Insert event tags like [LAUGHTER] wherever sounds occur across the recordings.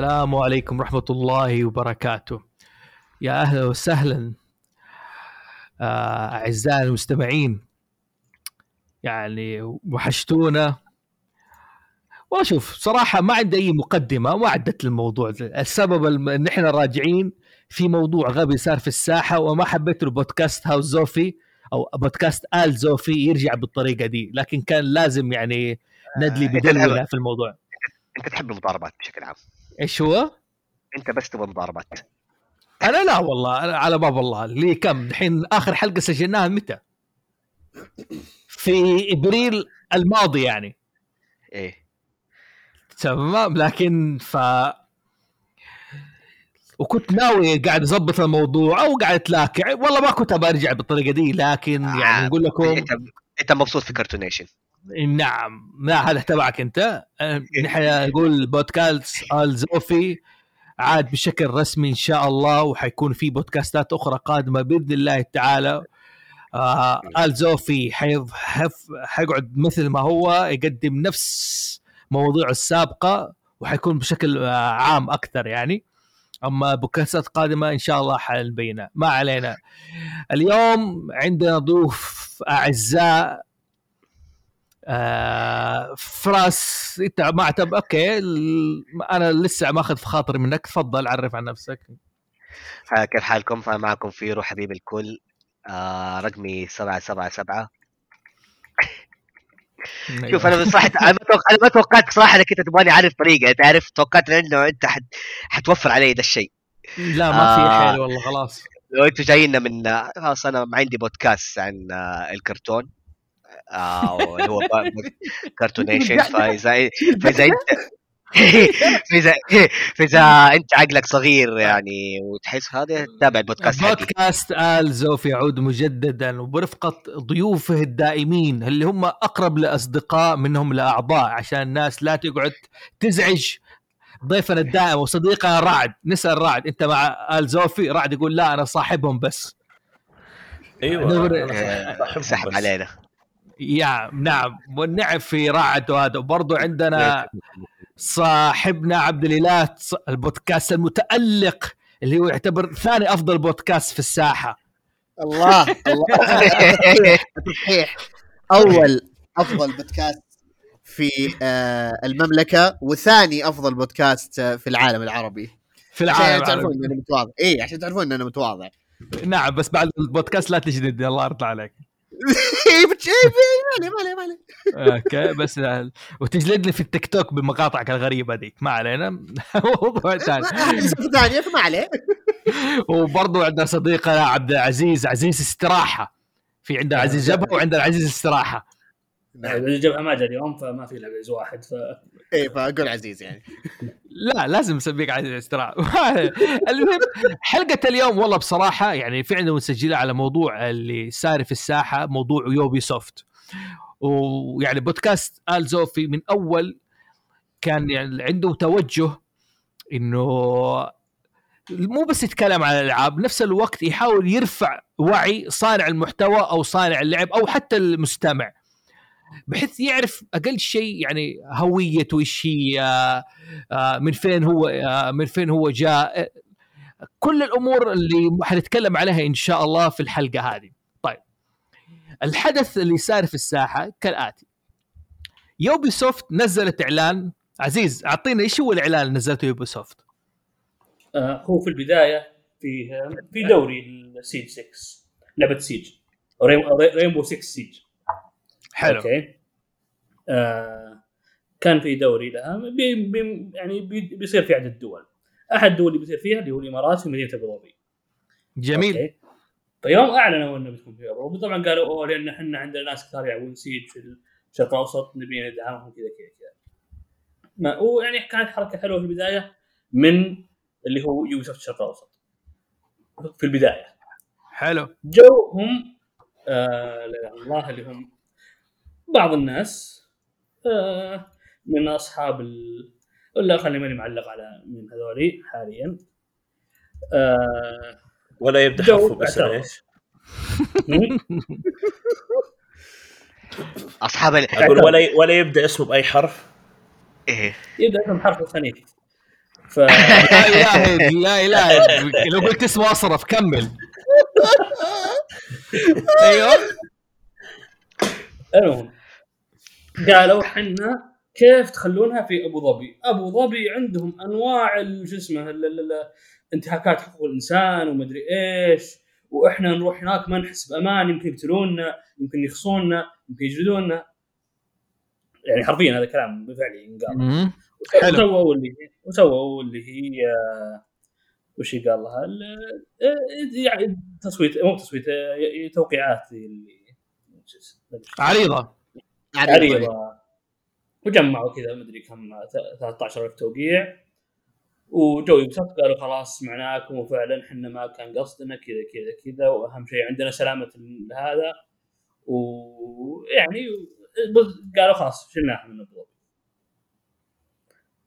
السلام عليكم ورحمة الله وبركاته. يا أهلا وسهلا آه، أعزائي المستمعين. يعني وحشتونا. والله شوف صراحة ما عندي أي مقدمة ما عدت الموضوع السبب إن إحنا راجعين في موضوع غبي صار في الساحة وما حبيت البودكاست هاوس زوفي أو بودكاست آل زوفي يرجع بالطريقة دي. لكن كان لازم يعني ندلي أنت بدلونا في الموضوع. أنت تحب المضاربات بشكل عام. إيش هو؟ أنت بس تبغى مضاربات. أنا لا والله على باب الله. لي كم؟ الحين آخر حلقة سجلناها متى؟ في إبريل الماضي يعني. إيه. تمام لكن ف وكنت ناوي قاعد اظبط الموضوع أو قاعد اتلاكع والله ما كنت برجع بالطريقة دي لكن يعني آه، نقول لكم انت أنت مبسوط في كرتونيشن نعم لا هذا تبعك انت؟ أه، نحن نقول بودكاست آل زوفي. عاد بشكل رسمي إن شاء الله وحيكون في بودكاستات أخرى قادمة بإذن الله تعالى. آه آل زوفي حيقعد مثل ما هو يقدم نفس مواضيعه السابقة وحيكون بشكل آه، عام أكثر يعني. أما بودكاستات قادمة إن شاء الله حنبينها ما علينا. اليوم عندنا ضيوف أعزاء آه فراس انت ما اعتبر okay أنا لسه ماخذ في خاطري منك تفضل عرف عن نفسك. كيف حالكم معكم فيرو حبيب الكل. آه رقمي 777 شوف أنا بصراحه أنا ما توق- أنا ما توقعت صراحة إنك أنت تبغاني أعرف طريقة تعرف توقعت إنه أنت حت... حتوفر علي ده الشيء. لا ما في آه. حيل والله خلاص. لو أنتم جايين من خلاص أنا عندي بودكاست عن آه، الكرتون. آه اللي هو كرتونيشن فاذا فاذا أنت فاذا [LAUGHS] فاذا [LAUGHS] أنت عقلك صغير يعني وتحس هذا تابع البودكاست حقي. بودكاست آل زوف يعود مجددا وبرفقة ضيوفه الدائمين اللي هم أقرب لأصدقاء منهم لأعضاء عشان الناس لا تقعد تزعج. ضيفنا الدائم وصديقنا رعد نسأل رعد أنت مع آل زوفي؟ رعد يقول لا أنا صاحبهم بس. أيوه صاحبهم سحب. علينا. يا نعم. والنعم في رعد وهذا وبرضه عندنا صاحبنا عبد الإله البودكاست المتألق اللي هو يعتبر ثاني أفضل بودكاست في الساحة. الله الله. [LAUGHS] تصحيح أول أفضل بودكاست في آه، المملكة وثاني أفضل بودكاست آه، في العالم العربي. في عشان العالم تعرفون ان أنا متواضع. اي عشان تعرفون ان أنا متواضع. نعم بس بعد البودكاست لا تجلدني الله يرضى عليك. ما عليه ما عليه ما okay بس آه، وتجلدني في التيك توك بمقاطعك الغريبة ذيك ما علينا. [LAUGHS] موضوع ثاني. فما عليه. وبرضه عندنا صديقنا عبد العزيز عزيز استراحة. في عندنا عزيز جبهة وعندنا عزيز استراحة. يعني الجبهه ما جاء اليوم فما في الا عزيز واحد ف اي فأقول عزيز يعني. لا لازم نسميك عزيز استراحه [LAUGHS] المهم حلقة اليوم والله بصراحة يعني فعلا مسجلة على موضوع اللي صار في الساحة موضوع Ubisoft. ويعني بودكاست آل زوفي من أول كان يعني عنده توجه إنه مو بس يتكلم عن الألعاب نفس الوقت يحاول يرفع وعي صانع المحتوى أو صانع اللعب أو حتى المستمع. بحيث يعرف أقل شيء يعني هويته إيش هي آه، من فين هو آه، من فين هو جاء. كل الأمور اللي حنتكلم عليها إن شاء الله في الحلقة هذه. طيب. الحدث اللي صار في الساحة كالآتي. يوبي سوفت نزلت إعلان. عزيز أعطينا إيش هو الإعلان اللي نزلته Ubisoft آه هو في البداية في في دوري ال Siege 6 لعبة Siege Rainbow 6 Siege حلو. okay. آه كان في دوري لها بي بي يعني بي بيصير في عدد دول. أحد الدول اللي بيصير فيها اللي هو الإمارات في مدينه أبو ظبي. جميل. okay. فيوم أعلنوا إنه بتكون في ابو ظبي طبعا قالوا أوه لأن إحنا عندنا ناس كثار يلعبون Siege في الشرق الأوسط نبي ندعمهم كذا كذا كذا. ما ويعني كانت حركة حلوة في البداية من اللي هو Ubisoft الشرق الأوسط. في البداية. حلو. جو هم آه الله اللي هم بعض الناس آه من أصحاب ال... ولا خليني ماني معلق على من هذولي حاليا. آه ولا يبدأ باسم أعترض. إيش؟ [LAUGHS] أصحاب ال... أقول ولا ولا يبدأ اسمه بأي حرف؟ إيه. يبدأ اسم حرف الخنيف. ف [LAUGHS] لا إله لا اله لو قلت اسمه أصرف كمل. [LAUGHS] أيوه. المهم قالوا حنا كيف تخلونها في أبو ظبي؟ أبو ظبي عندهم أنواع ال- شو اسمه ال- ال- ال- انتهاكات حقوق الإنسان ومدري إيش وإحنا نروح هناك ما نحس بأمان يمكن يقتلونا يمكن يخصونا يمكن يجلدونا. يعني حرفيا هذا كلام بفعلي ينقال. وسووا اللي وسووا اللي هي وش يقال لها ال- يعني تصويت مو تصويت توقيعات اللي شو اسمه، عريضة. عريضة وجمعوا كذا مدري كم 13000 توقيع. وجو Ubisoft قالوا خلاص سمعناكم وفعلا إحنا ما كان قصدنا كذا كذا كذا. وأهم شيء عندنا سلامة هذا. ويعني قالوا خلاص شلناها من ظبي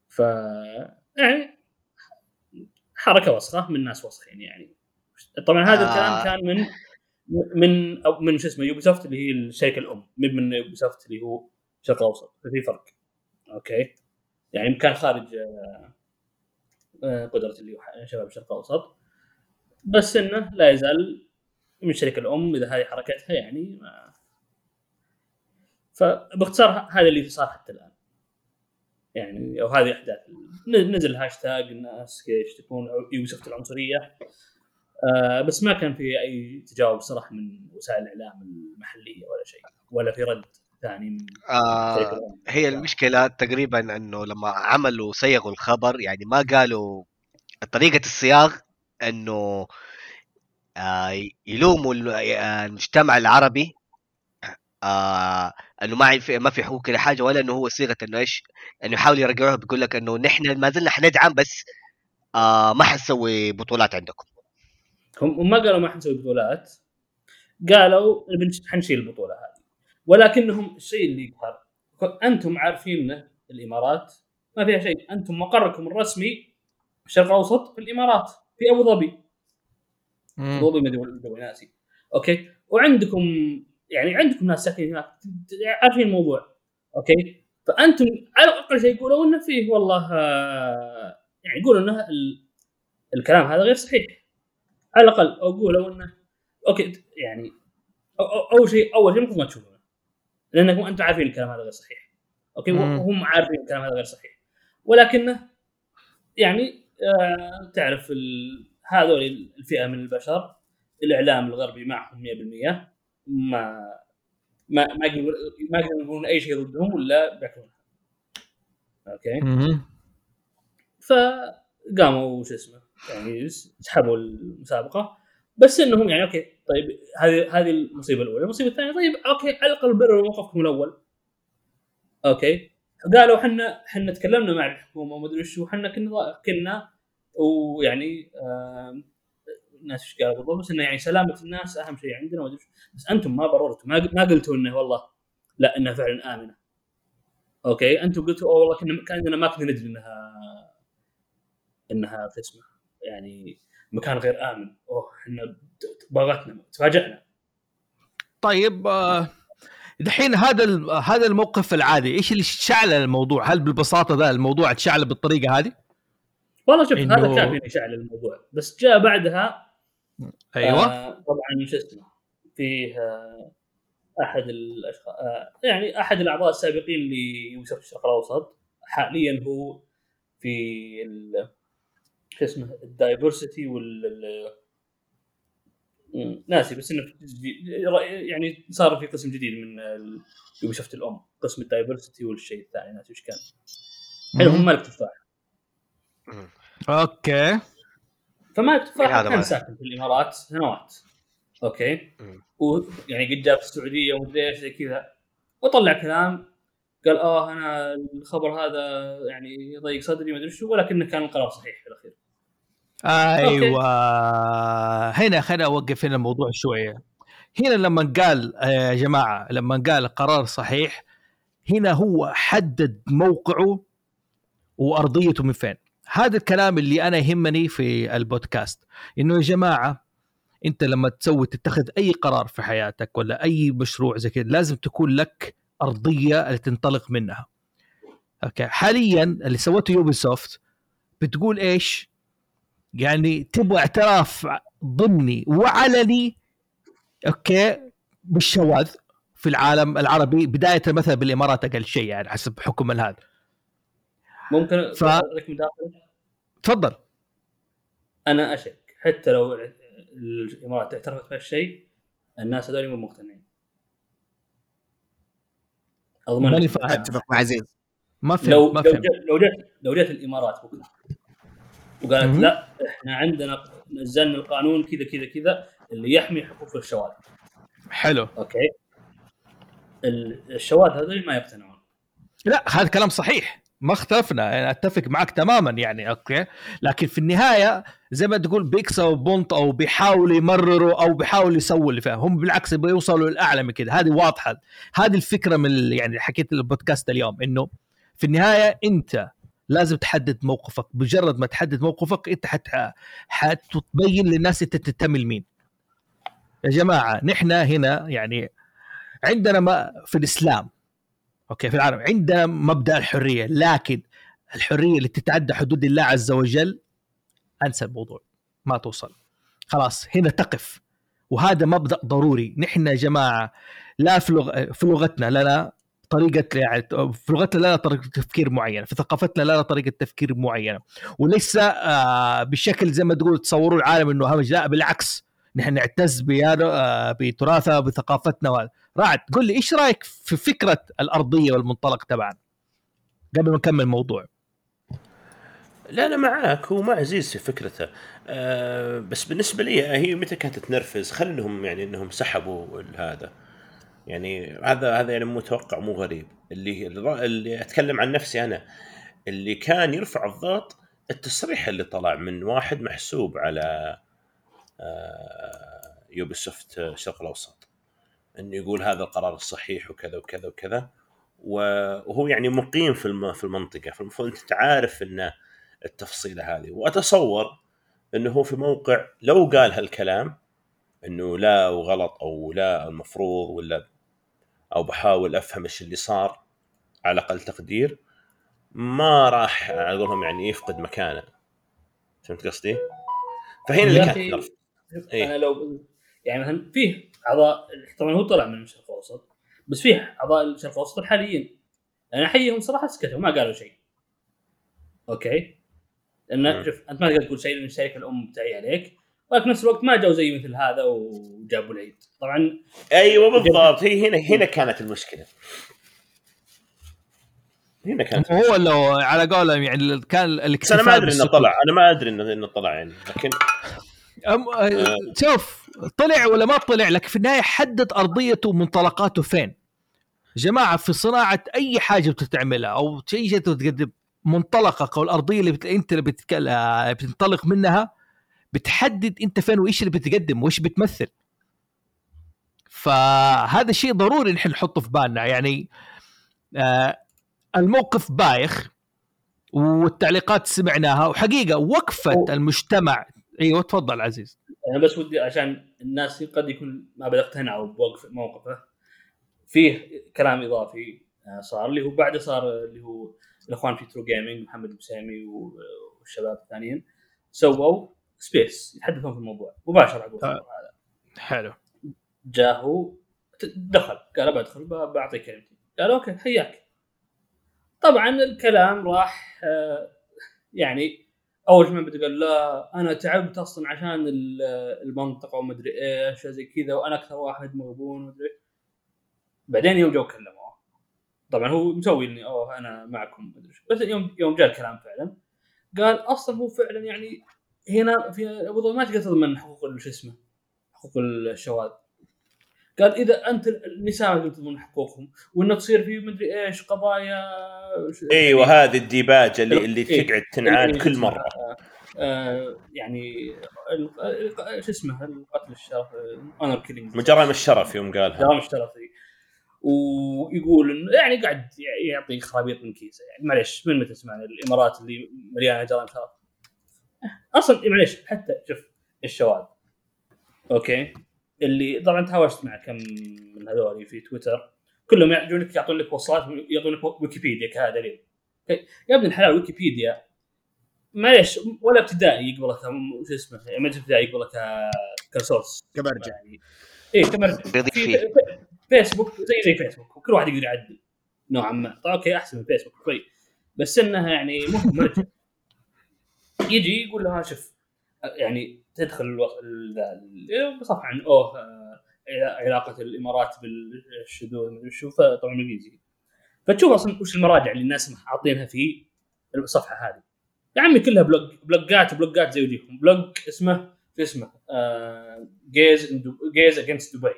ف يعني حركة وسخة من ناس وسخين يعني. طبعا هذا آه. الكلام كان من من أو من شو اسمه Ubisoft اللي هي الشركة الأم. من من Ubisoft اللي هو الشرق الأوسط؟ ففي فرق. okay. يعني كان خارج آه، آه، قدرة اللي شباب الشرق الأوسط. بس إنه لا يزال من الشركة الأم إذا هذه حركتها يعني ما فباختصار هذا اللي صار حتى الآن. يعني أو هذه أحداث. نزل هاشتاج الناس يشتكون Ubisoft العنصرية. آه بس ما كان في أي تجاوب صراحة من وسائل الإعلام المحلية ولا شيء ولا في رد ثاني من آه هي المشكلة تقريبا إنه لما عملوا صيغوا الخبر يعني ما قالوا طريقة الصياغ إنه آه يلوموا آه، المجتمع العربي آه إنه ما في ما في حقوق ولا حاجة ولا إنه هو صيغة إنه إيش إنه يحاول يرجعوها بيقول لك إنه نحن ما زلنا حندعم بس آه ما حنسوي بطولات عندكم. هم ما قالوا ما حنسوي بطولات. قالوا حنشيل البطولة هذه. ولكنهم الشيء اللي يقهر أنتم عارفين إنه الإمارات ما فيها شيء. أنتم مقركم الرسمي في الشرق الأوسط في الإمارات في أبو ظبي. أبو ظبي ما ناسي. okay؟ وعندكم يعني عندكم ناس ساكنين هناك. عارفين الموضوع. okay؟ فأنتم على أقل شيء قولوا إنه فيه والله آه، يعني قولوا إنه ال- الكلام هذا غير صحيح. على الأقل أو قولوا انه okay يعني أو أو أول شيء أول شيء المفروض ما تشوفونه لانكم أنتم عارفين الكلام هذا غير صحيح okay. وهم عارفين الكلام هذا غير صحيح ولكنه يعني آه تعرف هذول الفئة من البشر الإعلام الغربي معهم 100% ما ما ما يقدرون ما يقدرون يقولون أي شيء ضدهم ولا بياكلونها okay. فقاموا شو اسمه يعني سحبوا المسابقة بس إنهم يعني okay طيب هذه هذه المصيبة الأولى، المصيبة الثانية طيب okay على الأقل برروا موقفكم الأول. okay قالوا إحنا إحنا تكلمنا مع الحكومة وما أدري وش وحنا كنا كنا ويعني الناس إيش قالوا بالضبط بس إنه يعني سلامة الناس أهم شيء عندنا وما أدري. بس أنتم ما بررتوا ما ما قلتوا إنه والله لا إنها فعلا آمنة. okay أنتم قلتوا oh والله كنا كأننا ما كنا ندري إنها إنها شو اسمه يعني مكان غير آمن. oh إحنا باغتنا تفاجئنا. طيب آه، دحين هذا ال- هذا الموقف العادي إيش اللي شعل الموضوع؟ هل بالبساطة ذا الموضوع اتشعل بالطريقة هذه؟ والله شوف إنه- هذا كافي يشعل الموضوع. بس جاء بعدها أيوه. آه طبعا شو اسمه فيه آه أحد الاشخاص آه يعني أحد الأعضاء السابقين ليوسف الشرق الأوسط. حاليا هو في ال- شو اسمه الدايفرسيتي وال ناسي بس إنه يعني صار في قسم جديد من يوبيسوفت الأم قسم الدايفرسيتي والشيء الثاني ناسي وش كان. الحين هم مالك تفاح أوكي. فمالك تفاح هذا كان. ساكن في الإمارات سنوات. أوكي. ويعني قد جاء في السعودية ومدري إيش زي كذا. وطلع كلام قال آه أنا الخبر هذا يعني يضيق صدري ما أدري شو. ولكنه كان القرار صحيح في الأخير. أيوه. هنا خليني أوقف هنا الموضوع شوية. هنا لما قال آه، يا جماعة لما قال قرار صحيح هنا هو حدد موقعه وأرضيته من فين. هذا الكلام اللي أنا يهمني في البودكاست. إنه يا جماعة أنت لما تسوي تتخذ أي قرار في حياتك ولا أي مشروع زي كذا لازم تكون لك أرضية اللي تنطلق منها. okay. حاليا اللي سوته يوبي سوفت بتقول إيش؟ يعني تبغى اعتراف ضمني وعلني okay بالشواذ في العالم العربي بداية مثلا بالإمارات أقل شيء يعني حسب حكم هذا. ممكن ف- لك مداخله تفضل. أنا أشك حتى لو الإمارات اعترفت بهالشيء الناس هذول مو مقتنعين. اضمن ماني لك. فاهم. أتفق مع عزيز. ما فهمت لو ما لو جت لو جت الإمارات بكرة. وقالت. لا إحنا عندنا نزلنا القانون كذا كذا كذا اللي يحمي حقوق الشواذ حلو. أوكي. ال- الشواذ هذول ما يقتنعون. لا هذا كلام صحيح. ما اختلفنا. أنا أتفق معك تماما يعني okay. لكن في النهاية زي ما تقول بيكسروا point أو بيحاولوا يمرروا أو بيحاولوا يسووا اللي فيها. هم بالعكس يبغوا يوصلوا للأعلى من كده هذه واضحة. هذه الفكرة من يعني حكيت البودكاست اليوم إنه في النهاية أنت لازم تحدد موقفك مجرد ما تحدد موقفك انت حت حتبين للناس انت تنتمي لمين. يا جماعة نحن هنا يعني عندنا ما في الإسلام أوكي في العالم عندنا مبدأ الحرية لكن الحرية اللي تتعدى حدود الله عز وجل أنسى الموضوع ما توصل. خلاص هنا تقف وهذا مبدأ ضروري. نحن يا جماعة لا في, لغ... في لغتنا لنا طريقة يعني في لغتنا لنا طريقة تفكير معينة، في ثقافتنا لنا طريقة تفكير معينة، وليس آه بشكل زي ما تقول تصوروا العالم إنه همج، لا بالعكس. نحن نعتز آه بتراثنا بثقافتنا. رعد قل لي إيش رأيك في فكرة الأرضية والمنطلق تبعنا قبل ما نكمل الموضوع. لا أنا معاك. هو ما عزيز في فكرته. آه بس بالنسبة لي هي متى كانت تنرفز خل انهم يعني إنهم سحبوا هذا. يعني هذا هذا يعني متوقع مو غريب. اللي اللي أتكلم عن نفسي أنا اللي كان يرفع الضغط التصريح اللي طلع من واحد محسوب على آه يوبي سوفت الشرق الأوسط إنه يقول هذا القرار الصحيح وكذا وكذا وكذا. وهو يعني مقيم في في المنطقة. فالمفروض أنت عارف انه التفصيلة هذه. وأتصور إنه هو في موقع لو قال هالكلام إنه لا وغلط أو لا المفروض ولا أو بحاول أفهم إيش اللي صار على أقل تقدير ما راح على قولهم يعني يفقد مكانه فهمت قصدي؟ فهنا اللي نرف شوف، إيه. أنا لو يعني مثلا فيه أعضاء طبعا هو طلع من الشرق الأوسط بس فيه أعضاء الشرق الأوسط الحاليين أنا احييهم صراحة سكتوا ما قالوا شيء أوكي لأن. شوف أنت ما تقدر تقول شيء لأن الشركة الأم بتعي عليك ولكن في نفس الوقت ما جاوا زي مثل هذا وجابوا العيد. طبعا أيوه بالضبط. هي هنا هنا كانت المشكلة. هنا كانت هو لو على قولهم يعني كان بس أنا ما أدري إنه طلع. أنا ما أدري إنه إنه طلع يعني لكن أم... آه، شوف طلع ولا ما طلع لكن في النهاية حدد أرضيته ومنطلقاته فين. جماعة في صناعة أي حاجة بتتعملها أو شيء بتقدم منطلقك أو الارضيه اللي بت... أنت اللي بتتكل... آه، بتنطلق منها بتحدد انت فين وايش اللي بتقدم وايش بتمثل. فهذا شيء ضروري نحن نحطه في بالنا. يعني آه الموقف بايخ والتعليقات سمعناها وحقيقة وقفة oh. المجتمع. أيوه تفضل عزيز. أنا بس ودي عشان الناس قد يكون ما بدأ اقتنعوا بوقف موقفه فيه كلام إضافي آه، صار اللي هو بعده صار اللي هو الإخوان في True Gaming محمد البسامي والشباب الثانيين سووا space يتحدثون في الموضوع. مباشرة. الموضوع هذا حلو. جاء هو ت- دخل. قال بدخل ب- بعطيك كلمتي قال okay حياك. طبعا الكلام راح آه، يعني أول ما بدا قال لا أنا تعبت أصلا عشان ال- المنطقة ومدري إيش زي كذا وأنا أكثر واحد مغبون ومدري بعدين يوم جو كلموه. طبعا هو مسوي إني oh أنا معكم مدري. بس يوم يوم جاء الكلام فعلا قال أصلا هو فعلا يعني هنا في أبو ظبي ما تقدر تضمن حقوق شو اسمه حقوق الشواذ قال إذا أنت النساء ما تضمن حقوقهم وإنه تصير في مدري إيش قضايا إيوه هذه الديباجه اللي اللي إيه. تقعد تنعاد اللي- كل مرة. آه، آه، يعني شو اسمه القتل الشرف honor killing من جرائم الشرف يوم قالها. جرائم الشرف ذي ويقول إنه يعني قاعد يعطي خرابيط من كيسه يعني معلش من متى سمعنا الإمارات اللي مليانة جرائم شرف. أصلا معلش حتى شوف الشواذ. okay؟ اللي طبعا تهاوشت مع كم من هذول في تويتر. كلهم يجونك يعطون لك وصلات يعطون لك ويكيبيديا كهذا دليل okay؟ يا ابن الحلال ويكيبيديا. معليش ولا ابتدائي يقبلها ك- شو اسمه ما ابتدائي يقبلها ك ك source كمرجع يعني إيه بيضيف فيه. في- فيسبوك زي زي فيسبوك. وكل واحد يقدر يعدل نوعا ما. طيب أوكي أحسن من فيسبوك شوي. بس إنها يعني مو مرجع يجي يقول لها شوف يعني تدخل الوص- ال- ال- صفحه عن أوه آه، علاقة الإمارات بالشذوذ مدري شو طبعا بالانجليزي فتشوف أصلا وش المراجع اللي الناس حاطينها في الصفحة هذه. يا عمي كلها بلوج بلوجات بلوجات زي وجيكم بلوج اسمه شو اسمه آه، جيز جيز اجينست دبي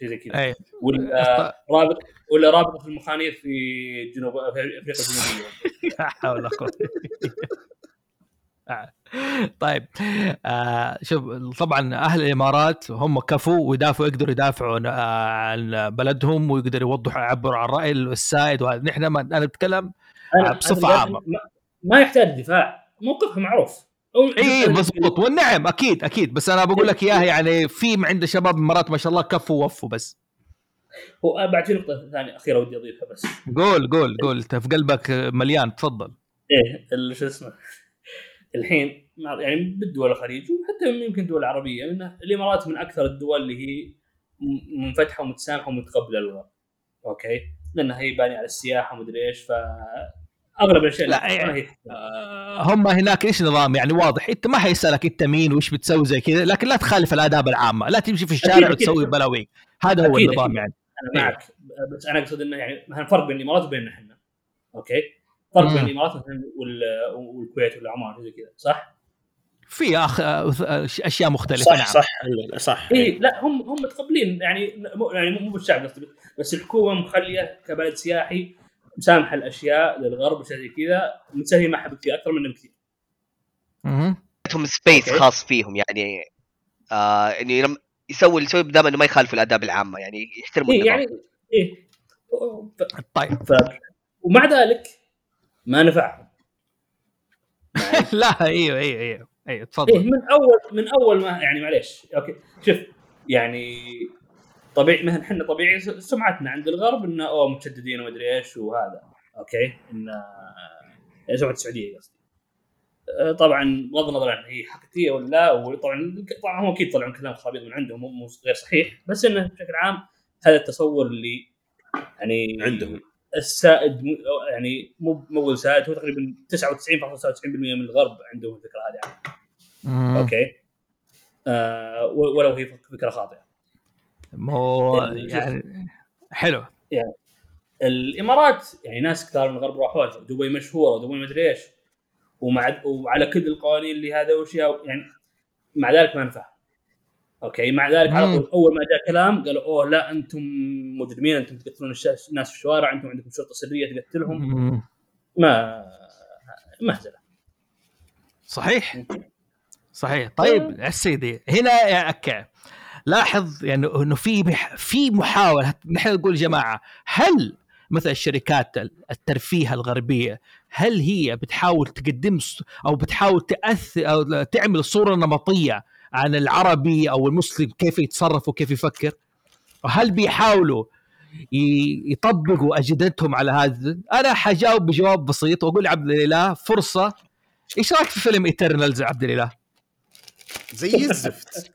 شيء زي كذا. أي. ولا رابط ولا رابطه المخانير في جنوب في أفريقيا الجنوبية. [LAUGHS] لا حول ولا قوة آه. [LAUGHS] طيب آه شوف طبعا أهل الإمارات هم كفوا ويدافعوا يقدروا يدافعوا عن- آه عن بلدهم ويقدروا يوضحوا يعبروا عن الراي السائد وهذا. نحن ما أنا بتكلم بصفة أنا عامة. ما, يحتاج دفاع. موقفها معروف. إي مضبوط. والنعم أكيد أكيد. بس أنا بقول لك إياها يعني في عند شباب الامارات ما شاء الله كفوا ووفوا بس. هو بعد في نقطة ثانية أخيرة ودي أضيفها بس. قول قول قول. أنت في قلبك مليان تفضل. إيه شو اسمه؟ الحين يعني بالدول الخليج وحتى يمكن الدول العربيه لأن الإمارات من أكثر الدول اللي هي منفتحة ومتسامحه ومتقبلة للغرب أوكي؟ لأنها هي بانية على السياحة ومدري إيش ف أغلب الأشياء لا، يعني- هم هناك إيش نظام؟ يعني واضح إنت ما حيسألك إنت مين وش بتسوي زي كذا لكن لا تخالف الآداب العامة. لا تمشي في الشارع. وتسوي بلاوي هذا هو النظام أكيد. يعني. أنا معك. بس أنا أقصد إنه يعني مثلا فرق بين الإمارات وبيننا إحنا. okay؟ فرق بين. الإمارات مثلا وال- والكويت ولا عمان زي كذا صح؟ في أخ... أشياء مختلفة صح نعم صح صح إي لا هم هم متقبلين يعني مو يعني مو بالشعب قصدي بس الحكومة مخلية كبلد سياحي مسامحه الأشياء للغرب وشيء زي كذا متساهل معها بكثير أكثر منهم كثير مهم. عندهم space. خاص فيهم يعني آه إنه لما يسوي يسوي دائما إنه ما يخالفوا الأداب العامة يعني يحترموا النظام يعني إيه. طيب ف... ومع ذلك ما نفعهم. [LAUGHS] لا إيوه إيوه إيوه إيوه تفضل. من اول من أول ما يعني معليش okay. شوف يعني طبيعي مثلا إحنا طبيعي سمعتنا عند الغرب انه أوه متشددين ومدري إيش وهذا أوكي. إن آه، سمعه السعودية قصدي. آه، طبعا بغض النظر عن هي حقيقية ولا لا وطبعا طبعا هم أكيد طلعوا كلام خرابيط من عندهم مو مو غير صحيح بس إنه بشكل عام هذا التصور اللي يعني عندهم. السائد مو- يعني مو مو سائد هو تقريبا 99.99% من الغرب عندهم الفكرة هذه. مم. okay آه ولو هي فكرة خاطئة مو ال- يعني حلو الإمارات يعني ناس كثار من الغرب راحوا. دبي مشهورة ودبي مدري إيش ومع وعلى كل القوانين اللي هذا واشياء يعني مع ذلك ما نفع okay مع ذلك على. طول أول ما جاء كلام قالوا أوه لا أنتم مجرمين أنتم تقتلون الناس في الشوارع أنتم عندكم شرطة سرية تقتلهم. ما مهزله صحيح. صحيح. طيب يا سيدي هنا يا أوكي لاحظ يعني إنه في بح- في محاولة نحن نقول جماعة هل مثل الشركات الترفيه الغربية هل هي بتحاول تقدم أو بتحاول تاثر أو تعمل صورة نمطية عن العربي أو المسلم كيف يتصرف وكيف يفكر؟ وهل بيحاولوا يطبقوا أجندتهم على هذا؟ أنا حجاوب بجواب بسيط وأقول لعبد الإله فرصة إيش رأيك في فيلم ايترنالز عبد الإله؟ زي الزفت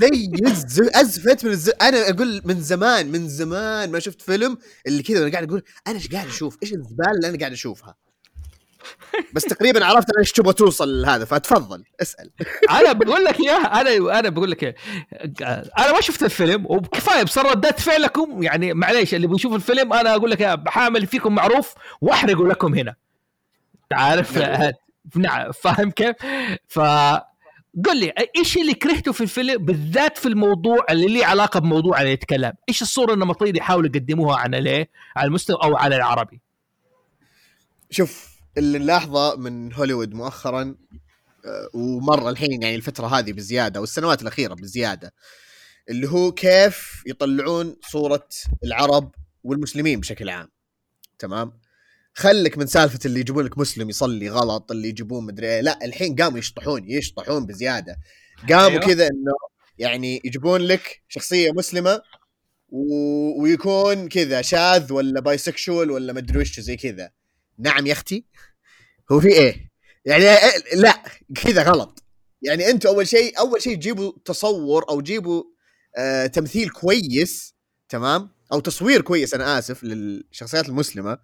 زي الزفت أزفت من الزفت أنا أقول من زمان من زمان ما شفت فيلم اللي كذا وأنا قاعد أقول أنا إيش قاعد أشوف؟ إيش الزبالة اللي أنا قاعد أشوفها؟ بس تقريبا عرفت أنا إيش تبغى توصل لهذا فتفضل اسأل أنا بقول لك اياه أنا أنا بقول لك إياه. أنا ما شفت الفيلم وكفاية بس ردات فعلكم يعني معليش اللي بيشوف الفيلم أنا أقول لك بحامل فيكم معروف وأحرقه لكم هنا عارف نعم. فاهم كيف؟ ف قل لي إيش اللي كرهته في الفيلم بالذات في الموضوع اللي ليه علاقة بموضوع اللي يتكلم إيش الصورة النمطية اللي يحاولوا يقدموها عن ليه على المسلم أو على العربي شوف اللي نلاحظه من هوليوود مؤخرا آه، ومره الحين يعني الفترة هذه بزيادة والسنوات الأخيرة بزيادة اللي هو كيف يطلعون صورة العرب والمسلمين بشكل عام تمام خلك من سالفة اللي يجيبون لك مسلم يصلي غلط اللي يجيبون مدري إيه لا الحين قاموا يشطحون يشطحون بزيادة قاموا أيوه. أيوه. كذا إنه يعني يجيبون لك شخصية مسلمة و... ويكون كذا شاذ ولا بايسكشوال ولا مدري وش زي كذا نعم يا أختي هو في إيه؟ يعني إيه، لا كذا غلط. يعني أنتوا أول شيء أول شيء جيبوا تصور أو جيبوا آه تمثيل كويس تمام؟ أو تصوير كويس أنا آسف للشخصيات المسلمة.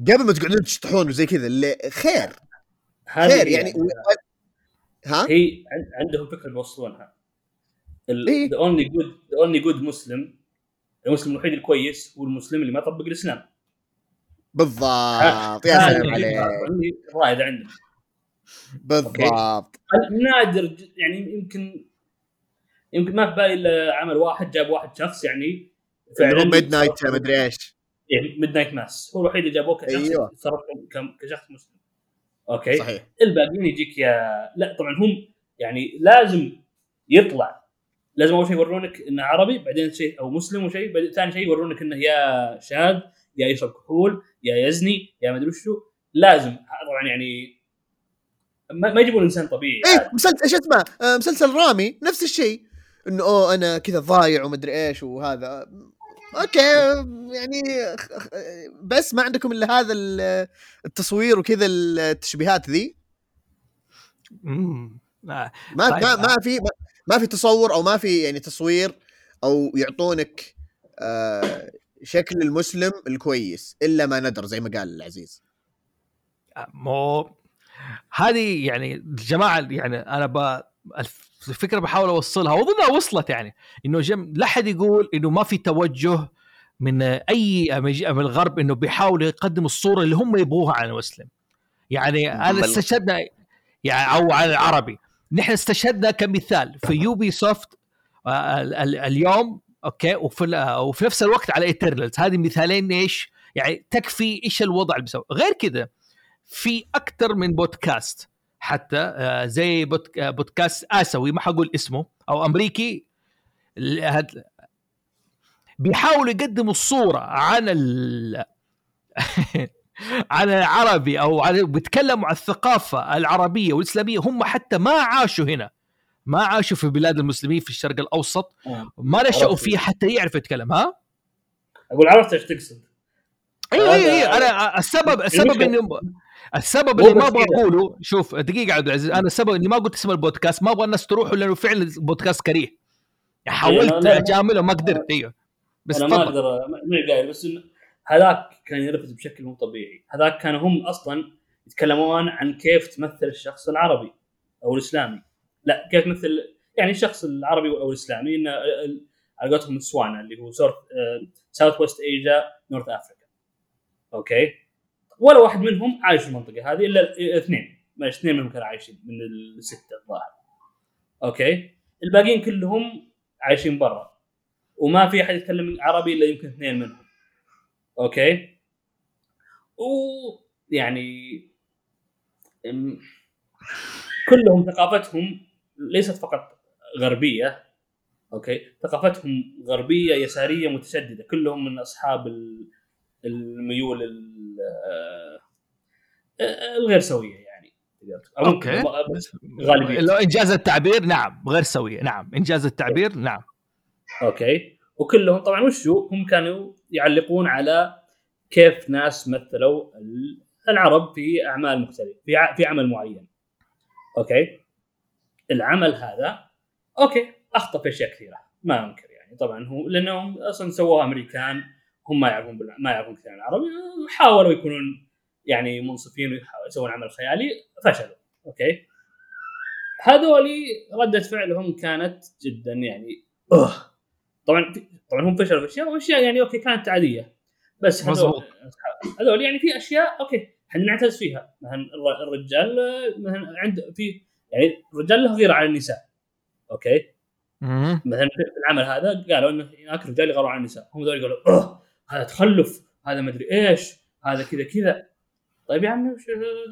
قبل ما تقعدون تشطحون وزي كذا اللي خير. خير يعني و... ها؟ هي عن- عندهم فكرة بيوصلونها. the only good the only good Muslim المسلم الوحيد الكويس هو المسلم اللي ما يطبق الإسلام. بالضبط. [LAUGHS] يا سلام عليك. اللي رائده عندهم بالضبط. نادر يعني يمكن يمكن ما في بالي إلا عمل واحد جاب واحد شخص يعني هو Midnight مدري إيش. Midnight Mass هو الوحيد اللي جابوه كشخص أيوة. كشخص مسلم. okay. صحيح. الباقيين يجيك يا لا طبعا هم يعني لازم يطلع. لازم أول شيء يورونك إنه عربي بعدين شيء أو مسلم وشيء ثاني شيء يورونك إنه يا شاذ يا يشرب كحول يا يزني يا ما ادري وشو لازم طبعا يعني ما, ما يجيبون إنسان طبيعي إيه مسلسل إيش اسمه آه، مسلسل رامي نفس الشيء إنه أوه أنا كذا ضايع ومدري إيش وهذا أوكي يعني بس ما عندكم إلا هذا ال- التصوير وكذا التشبيهات ذي. آه. ما طيب. ما ما في ما, ما في تصور أو ما في يعني تصوير أو يعطونك آه شكل المسلم الكويس إلا ما ندر زي ما قال العزيز. مو هذه يعني الجماعة يعني أنا ب الفكرة بحاول أوصلها وأظنها وصلت يعني إنه جم لا أحد يقول إنه ما في توجه من أي من الغرب إنه بيحاولوا يقدموا الصورة اللي هم يبغوها عن المسلم. يعني أنا استشهدنا يعني أو على العربي. نحن استشهدنا كمثال في [LAUGHS] Ubisoft آه، ال- ال- اليوم okay؟ وفي وفي نفس الوقت على Eternals هذه مثالين إيش؟ يعني تكفي إيش الوضع اللي بيسوي. غير كذا في أكثر من بودكاست حتى آه، زي بودك- آه، بودكاست اسيوي ما حقول اسمه أو أمريكي. بيحاولوا يقدموا الصورة عن ال [LAUGHS] عن العربي أو عن بيتكلموا عن الثقافة العربية والإسلامية. هم حتى ما عاشوا هنا. ما عاشوا في بلاد المسلمين في الشرق الأوسط آه. ما نشأوا. فيه حتى يعرف يتكلم ها؟ أقول عرفت إيش تقصد. اي اي اي أنا السبب السبب انه السبب اللي ما أبغى. أقوله. شوف دقيقة عبد العزيز أنا السبب إني ما قلت اسم البودكاست ما أبغى الناس تروحوا لأنه فعلا البودكاست كريه. حاولت أنا- لا- أجامله ما قدرت أيوه بس أنا ما أقدر ما- ماني قايل بس هذاك كان ينرفز بشكل مو طبيعي. هذاك كانوا هم أصلا يتكلمون عن كيف تمثل الشخص العربي أو الإسلامي. لا كيف تمثل يعني الشخص العربي أو الإسلامي ال- على قولتهم SWANA اللي هو South West Asia North Africa okay؟ ولا واحد منهم عايش في المنطقة هذه إلا اثنين. معلش اثنين منهم كانوا عايشين من الستة الظاهر. okay؟ الباقيين كلهم عايشين برا. وما في أحد يتكلم عربي إلا يمكن اثنين منهم. okay؟ ويعني أم، كلهم ثقافتهم ليست فقط غربية okay؟ ثقافتهم غربية يسارية متشددة. كلهم من أصحاب ال- الميول ال- آه، الغير سوية يعني okay. بس غالبية. لو إن جاز التعبير نعم غير سوية نعم. إن جاز التعبير نعم. okay. وكلهم طبعا وشو هم كانوا يعلقون على كيف ناس مثلوا ال- العرب في أعمال مختلفة في في عمل معين. أوكي؟ العمل هذا okay أخطأ في أشياء كثيرة ما أنكر يعني طبعا هو لأنهم أصلا سووها أمريكان هم ما يعرفون ما يعرفون كثير عن العربي حاولوا يكونون يعني منصفين ويحاولوا يسوون عمل خيالي فشلوا okay هذولي ردة فعلهم كانت جدا يعني أوه. طبعا طبعا هم فشلوا في أشياء وأشياء يعني okay كانت عادية بس هذول. هذول يعني في أشياء okay إحنا نعتز فيها مثلا الر- الرجال مثلا عند في يعني الرجال له غيره على النساء. okay؟ مم. مثلا في العمل هذا قالوا إنه هناك رجال يغارون على النساء. هم ذول قالوا أوه هذا تخلف هذا مدري إيش هذا كذا كذا. طيب يا عمي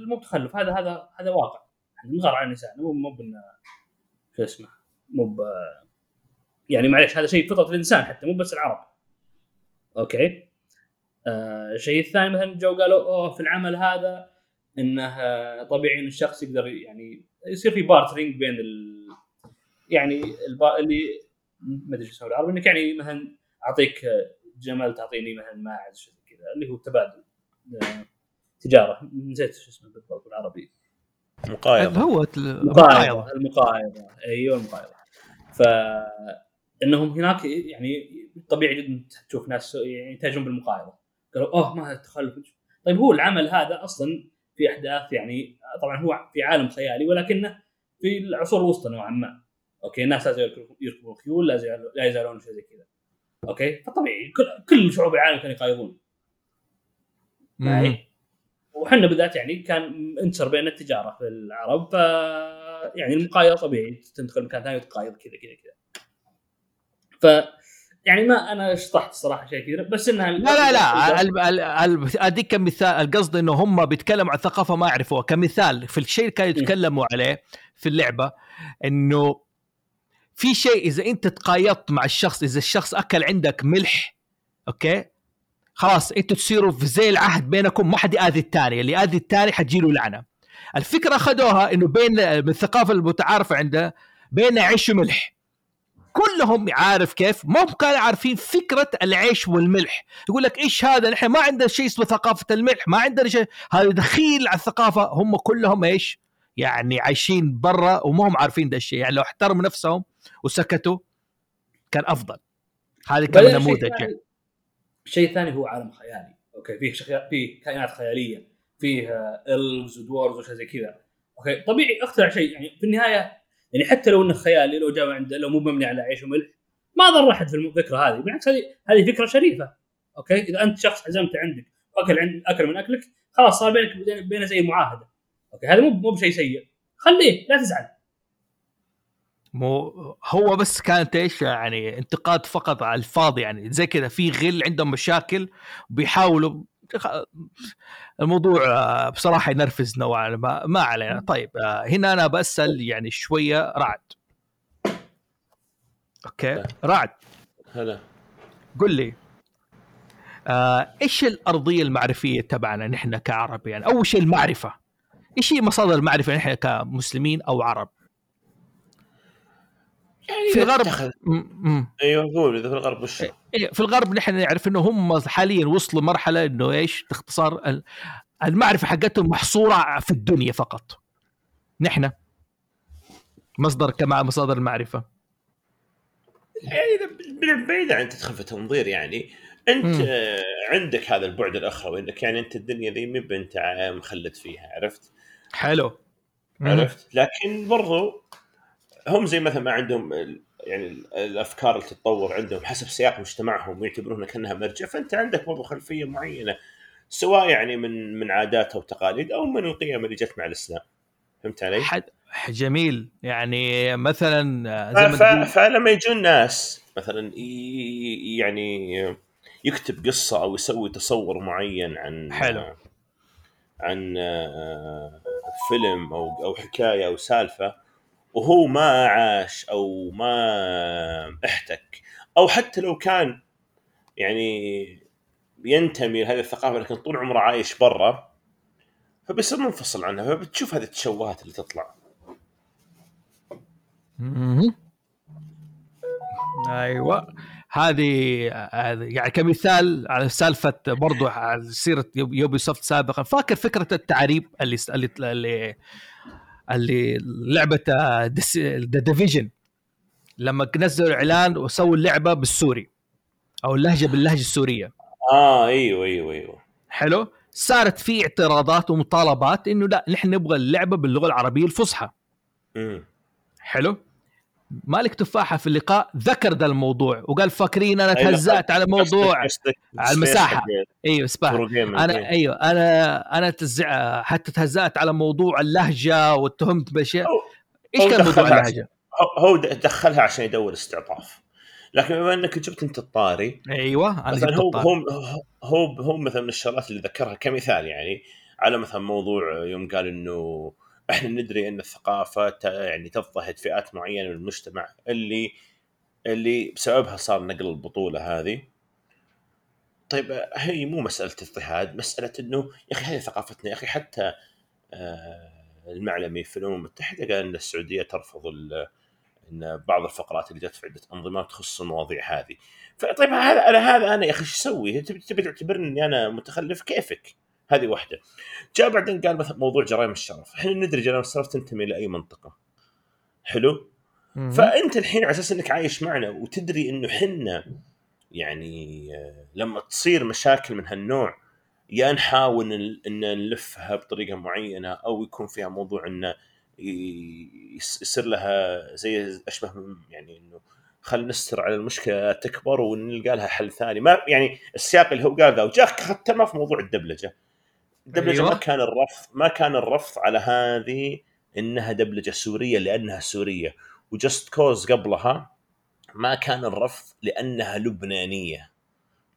مو بتخلف هذا هذا هذا واقع. نغار على النساء مو مو شو اسمه مو ب يعني معليش هذا شيء فطرة الإنسان حتى مو بس العرب. okay؟ آه الشيء الثاني مثلا جو قالوا أوه في العمل هذا إنه طبيعي إن الشخص يقدر يعني يصير في bartering بين ال يعني البا... اللي ما أدري شو بالعربي إنك يعني مثلا أعطيك جمل تعطيني مثلا ماعز شيء زي كذا اللي هو تبادل آه، تجارة نسيت شو اسمه بالضبط بالعربي. مقايضة. هو المقايضة. المقايضة أيوه المقايضة. ف إنهم هناك يعني طبيعي جدا تشوف ناس يعني ينتهجون بالمقايضة. قالوا أوه ما هذا التخلف طيب هو العمل هذا أصلا في أحداث يعني طبعا هو في عالم خيالي ولكنه في العصور الوسطى نوعا ما. okay الناس لا يزالوا يركبون خيول لا يزالون لا يزالون شيء زي كذا. okay؟ فطبيعي كل كل شعوب العالم كانوا يقايضون. معي وحنا بالذات يعني كان انتشر بين التجارة في العرب ف يعني المقايضة طبيعي تدخل مكان ثاني وتقايض كذا كذا كذا. ف يعني ما أنا شطحت الصراحه شيء كثير بس إنها لا لا لا أديك كمثال القصد إنه هم بيتكلموا عن ثقافة ما يعرفوها كمثال في الشيء اللي كانوا يتكلموا عليه في اللعبة إنه في شيء إذا أنت تقايضت مع الشخص إذا الشخص أكل عندك ملح أوكي؟ خلاص أنتوا تصيروا في زي العهد بينكم ما حد يآذي الثاني اللي يآذي الثاني حتجيله لعنة. الفكرة أخذوها إنه بين من الثقافة المتعارفة عنده بين عيش وملح. كلهم عارف كيف ما هم كانوا عارفين فكرة العيش والملح. يقول لك إيش هذا؟ نحن ما عندنا شيء اسمه ثقافة الملح ما عندنا شيء. هذا دخيل على الثقافة. هم كلهم إيش؟ يعني عايشين برا وما هم عارفين ده الشيء. يعني لو احترموا نفسهم وسكتوا كان أفضل. هذه كان شيء نموذج ثاني- الشيء الثاني هو عالم خيالي. okay فيه شخي... فيه كائنات خيالية. فيه elves و dwarves وشيء زي كذا. okay طبيعي اخترع شيء. يعني في النهاية يعني حتى لو إنه خيالي لو جاء عنده لو مو مبني على عيش وملح ما ضر احد في الفكرة هذه. بالعكس هذه هذه فكرة شريفة. okay؟ إذا أنت شخص عزمت عندك واكل عند أكل من أكلك خلاص صار بينك بينه زي معاهدة. okay؟ هذا مو مو بشيء سيء. خليه لا تزعل. مو هو بس كانت إيش يعني انتقاد فقط على الفاضي يعني. زي كذا في غل عندهم مشاكل بيحاولوا الموضوع آه، بصراحة ينرفز نوعا ما ما علينا. طيب آه، هنا أنا بسال يعني شوية رعد. أوكي رعد. هلا. قل لي آه إيش الأرضية المعرفية تبعنا نحن كعرب يعني؟ اول شيء المعرفة؟ إيش هي مصادر المعرفة نحن كمسلمين أو عرب؟ يعني في إذا غرب اتخذ- م- م. أيوه قول إذا في الغرب وش إيه، في الغرب نحن نعرف إنه هم حاليا وصلوا مرحلة إنه إيش باختصار ال- المعرفة حقتهم محصورة في الدنيا فقط نحن مصدر كما مصادر المعرفة يعني إذا بعيد عن تدخل في تنظير يعني أنت مم. عندك هذا البعد الاخروي انك يعني أنت الدنيا ذي ما انت مخلد فيها عرفت؟ حلو عرفت؟ لكن برضو هم زي مثلا ما عندهم يعني ال- الأفكار اللي تتطور عندهم حسب سياق مجتمعهم ويعتبرونها كانها مرجع فأنت عندك برضو خلفية معينة سواء يعني من من عادات أو تقاليد أو من القيم اللي جت مع الإسلام فهمت علي؟ حد جميل يعني مثلا زي ما فلما يجون ناس مثلا يعني يكتب قصة أو يسوي تصور معين عن حلو. عن آه، فيلم أو أو حكاية أو سالفة وهو ما عاش أو ما احتك. أو حتى لو كان يعني ينتمي لهذه الثقافة لكن طول عمره عايش برا فبيصير منفصل عنها فبتشوف هذه التشوهات اللي تطلع. أيوه. هذه يعني كمثال على سالفة برضو على سيرة يوب- يوبي سوفت سابقا فاكر فكرة التعريب اللي اللي اللي, لعبة The Division لما نزلوا اعلان وسووا اللعبة بالسوري أو اللهجة باللهجة السورية. آه أيوه أيوه أيوه. حلو؟ صارت في اعتراضات ومطالبات إنه لا نحن نبغى اللعبة باللغة العربية الفصحى. امم حلو؟ مالك تفاحة في اللقاء ذكر ذا الموضوع وقال فاكرين أنا أيوة، تهزأت على موضوع على المساحة. space أيوه سباح أنا. أيوه أنا أنا تزع حتى تهزأت على موضوع اللهجة واتهمت بأشياء أو- إيش كان موضوع اللهجة؟ هو- دخلها عشان يدور استعطاف لكن بما إنك جبت أنت الطاري أيوه أنا مثلا جبت هو الطاري. هو هو هو مثلا من الشغلات اللي ذكرها كمثال يعني على مثلا موضوع يوم قال إنه إحنا ندري ان الثقافة يعني تضطهد فئات معينة من المجتمع اللي اللي بسببها صار نقل البطولة هذه طيب هي مو مسألة اضطهاد مسألة إنه يا أخي هذه ثقافتنا يا أخي حتى آه، المعلمي في الأمم المتحدة قال إن السعودية ترفض إن بعض الفقرات اللي جت في عده انظمات تخص المواضيع هذه فطيب هذا أنا هذا أنا يا أخي إيش أسوي؟ تبي تعتبرني اني أنا متخلف كيفك؟ هذه واحدة. جاء بعدين قال مثلا موضوع جرائم الشرف. إحنا ندري جرائم الشرف تنتمي لاي منطقة. حلو؟ مهم. فأنت الحين على أساس إنك عايش معنا وتدري إنه حنا يعني آه، لما تصير مشاكل من هالنوع يا نحاول إن نلفها بطريقة معينة أو يكون فيها موضوع انه يصير لها زي أشبه من يعني إنه خل نستر على المشكلة تكبر ونلقى لها حل ثاني. ما يعني السياق اللي هو قال ذا وجاء ختمه في موضوع الدبلجة. الدبلجه أيوة. ما كان الرفض ما كان الرفض على هذه إنها دبلجة سورية لأنها سورية. وجست كوز قبلها ما كان الرفض لأنها لبنانية.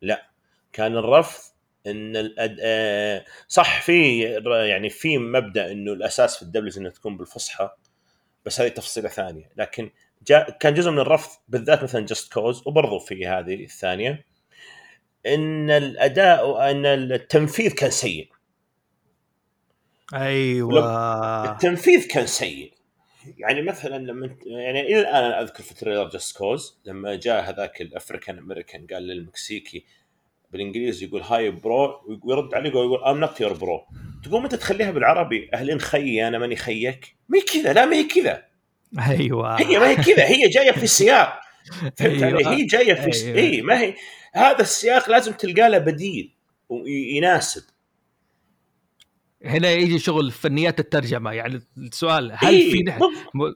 لا كان الرفض إن الأد... آه، صح في يعني في مبدأ إنه الأساس في الدبلجة إنها تكون بالفصحى بس هذه تفصيلة ثانية. لكن جاء كان جزء من الرفض بالذات مثلا Just Cause وبرضو في هذه الثانية إن الأداء وإن التنفيذ كان سيء. أيوه. التنفيذ كان سيء. يعني مثلا لما يعني إلى الآن أنا أذكر في trailer Just Cause لما جاء هذاك ال African American قال للمكسيكي بالإنجليزي يقول hey bro ويرد عليه يقول I'm not your bro تقوم انت تخليها بالعربي؟ أهلين خيي أنا ماني خيك. ما هي كذا لا ما هي كذا. أيوه. هي ما هي كذا هي جاية في سياق [LAUGHS] فهمت علي؟ أيوة. هي جاية في أيوة. إي ما هي هذا السياق لازم تلقى له بديل ويناسب. هنا يجي شغل فنيات الترجمة يعني السؤال هل إيه، في نح... بالضبط. م...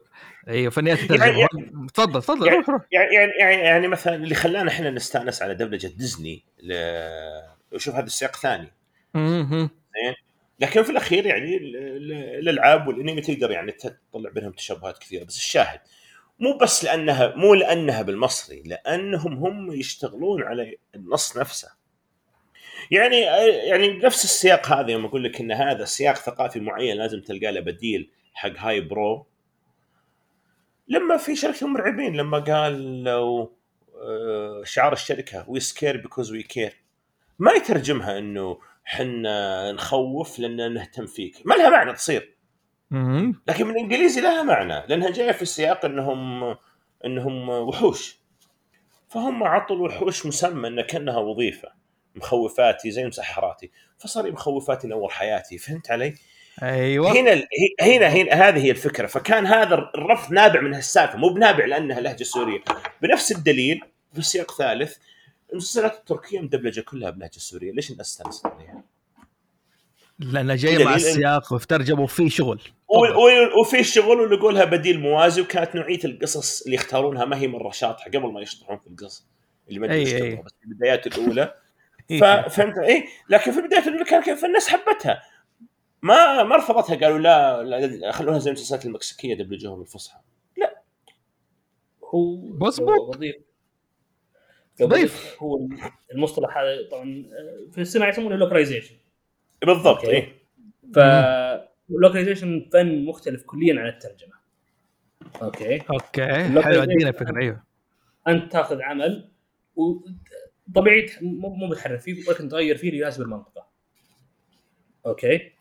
أيوه فنيات الترجمة. يعني- تفضل تفضل يعني- روح روح. يعني يعني يعني, يعني مثلا اللي خلانا إحنا نستأنس على دبلجة ديزني ل... وشوف هذا السياق ثاني مهم. لكن في الأخير يعني ال- ال- الألعاب والأنمي تقدر يعني تطلع بينهم تشابهات كثيرة بس الشاهد مو بس لانها مو لأنها بالمصري لأنهم هم يشتغلون على النص نفسه. يعني يعني نفس السياق هذا يوم أقول لك إن هذا سياق ثقافي معين لازم تلقى له بديل حق هاي برو. لما في شركة المرعبين لما قال لو آه، شعار الشركة we scare because we care ما يترجمها إنه حنا نخوف لأن نهتم فيك. ما لها معنى تصير. لكن بالانجليزي لها معنى لأنها جاية في السياق إنهم إنهم وحوش. فهم عطوا الوحوش مسمى انها كأنها وظيفة. مخوفاتي زي مسحراتي فصار مخوفاتي نور حياتي فهمت علي؟ أيوه. هنا ال- هنا هنا هذه هي الفكرة فكان هذا الرفض نابع من هالسالفة مو بنابع لأنها لهجة سورية. بنفس الدليل في سياق ثالث المسلسلات التركية مدبلجة كلها بلهجة سورية ليش الناس تستانس عليها؟ لأنه جاي مع السياق وفي ترجمة وفي شغل. وفي شغل ولقوا لها بديل موازي وكانت نوعية القصص اللي يختارونها ما هي مرة شاطحة قبل ما يشطحون في القصص اللي ما ادري بس في البدايات الأولى. ف- فهمت اي لكن في البدايات الاولى كان كيف الناس حبتها. ما ما رفضتها قالوا لا, لا خلوها زي المسلسلات المكسيكية دبلجوها بالفصحى هو مظبوط. ضيف. هو المصطلح هذا طبعا في الصناعه يسمونه لوكلايزيشن بالضبط. اي ف ال localization فن مختلف كليا عن الترجمة. أوكي. أوكي حلو أدينا فكرة أيوه. أنت تاخذ عمل وطبيعي مو مو فيه ولكن تغير فيه ليناسب المنطقة okay؟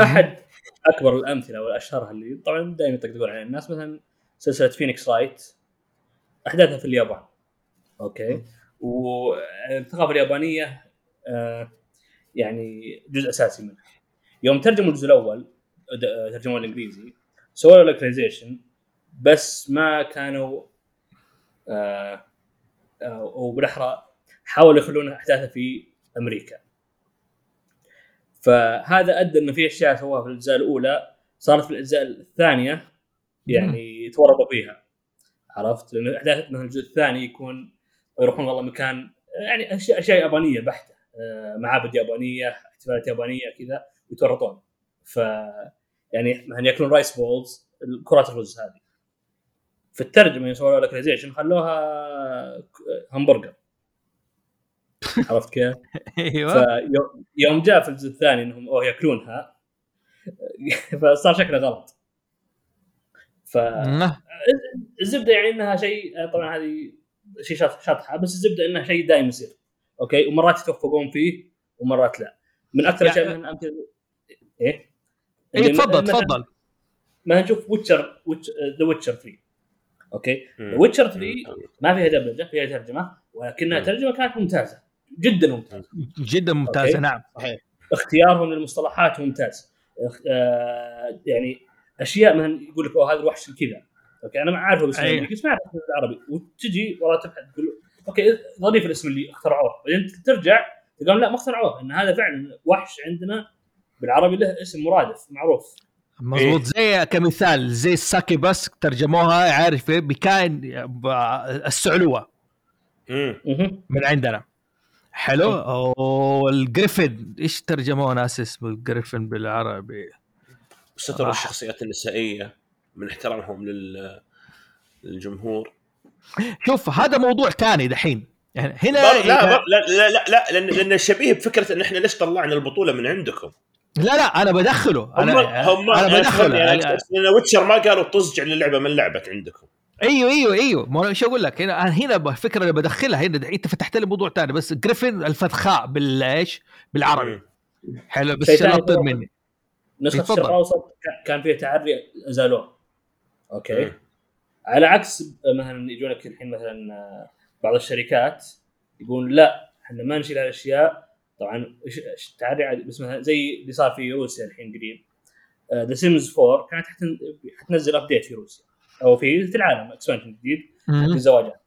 أحد أكبر الأمثلة والأشهرها اللي طبعا دائما يطقطقون عليها الناس مثلا سلسلة Phoenix Wright أحداثها في اليابان. okay؟ والثقافة اليابانية آه، يعني جزء أساسي منها. يوم ترجموا الجزء الأول ترجموه الانجليزي سووا له لوكلايزيشن بس ما كانوا آه آه وبالأحرى حاولوا يخلون احداثها في أمريكا. فهذا أدى إنه في أشياء سواها في الأجزاء الأولى صارت في الأجزاء الثانية يعني تورطوا فيها. عرفت؟ لأن أحداث مثلا الجزء الثاني يكون يروحون والله مكان يعني اشياء أشياء يابانية بحتة. آه، معابد يابانية احتفالات يابانية كذا يتورطون. ف يعني مثلا ياكلون rice balls كرات الرز هذه. في الترجمه يسوون لها localization خلوها همبرجر عرفت كيف؟ [LAUGHS] أيوه. يوم جاء في الجزء الثاني إنهم أوه ياكلونها. [LAUGHS] فصار شكله غلط. فالزبده مه. يعني إنها شيء طبعا هذه شيء شاطحة بس الزبدة إنها شيء دائم يصير. okay؟ ومرات يتوفقون فيه ومرات لا. من أكثر يعني- الاشياء من الامثله إيه؟ اي تفضل مثلاً- تفضل. ما نشوف ويتشر ذا ويتشر 3 أوكي؟ ذا ويتشر 3 ما فيها دبلجة فيها ترجمة ولكنها. ترجمة كانت ممتازة. جدا ممتازه جدا ممتازه okay. نعم. صحيح. اختيارهم للمصطلحات ممتاز. اخ- آه، يعني أشياء مثلا يقول لك أوه هذا الوحش كذا okay أنا ما عارفه باسم بس ما أعرف اسمه بالعربي. وتجي ورا تبحث تقول okay ظريف الاسم اللي اخترعوه. بعدين ترجع تقول لا ما اخترعوه إن هذا فعلا وحش عندنا. بالعربي له اسم مرادف معروف. مضبوط. إيه. زي كمثال زي ال succubus ترجموها عارف إيه؟ بكائن ب- السعلوة. امم. من عندنا. حلو. وال griffin إيش ترجموه ناس اسمه ال griffin بالعربي؟ ستر. الشخصيات النسائية من احترامهم لل للجمهور. شوف هذا موضوع ثاني دحين. يعني هنا لا لا لا لا, لا, لا لأن لأن شبيه بفكرة إن إحنا ليش طلعنا البطولة من عندكم؟ لا لا أنا بدخله. هم أنا هم أنا يعني بدخله. يعني يعني لأن ويتشر ما قالوا طز جعل اللعبه من لعبة عندكم. أيوه أيوه أيوه. ما أنا شو أقول لك؟ هنا هنا الفكرة اللي بدخلها. هنا أنت فتحت لي موضوع ثاني بس جريفن الفذخاء بالإيش؟ بالعربي. حلو. بس طبعاً. مني. نسخة. الشرق الأوسط كا- كان فيها تعري ازالوه okay. مم. على عكس مثلا يجونك الحين مثلا آه، بعض الشركات يقول لا إحنا ما نشيل هالأشياء. طبعا عادي. بس مثلا زي اللي صار في روسيا الحين قريب. The Sims 4 كانت حتن... حتنزل update في روسيا. أو في العالم expansion جديد حق. الزواجات.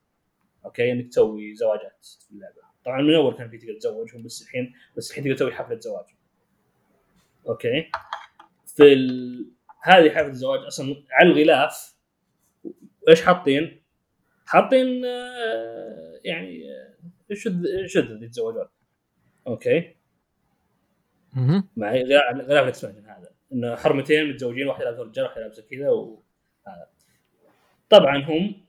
okay؟ إنك تسوي زواجات في اللعبة. طبعا من أول كان في تقدر تتزوجهم بس الحين بس الحين تقدر تسوي حفلة زواج. okay؟ في ال... هذه حفلة الزواج أصلا على الغلاف. إيش حاطين؟ حاطين آه، يعني آه، شذ شذ يتزوجون okay. مع غلاف غلاف ال expansion هذا. إنه حرمتين متزوجين واحدة لابسه رجال واحدة لابسه كذا وهذا. طبعا هم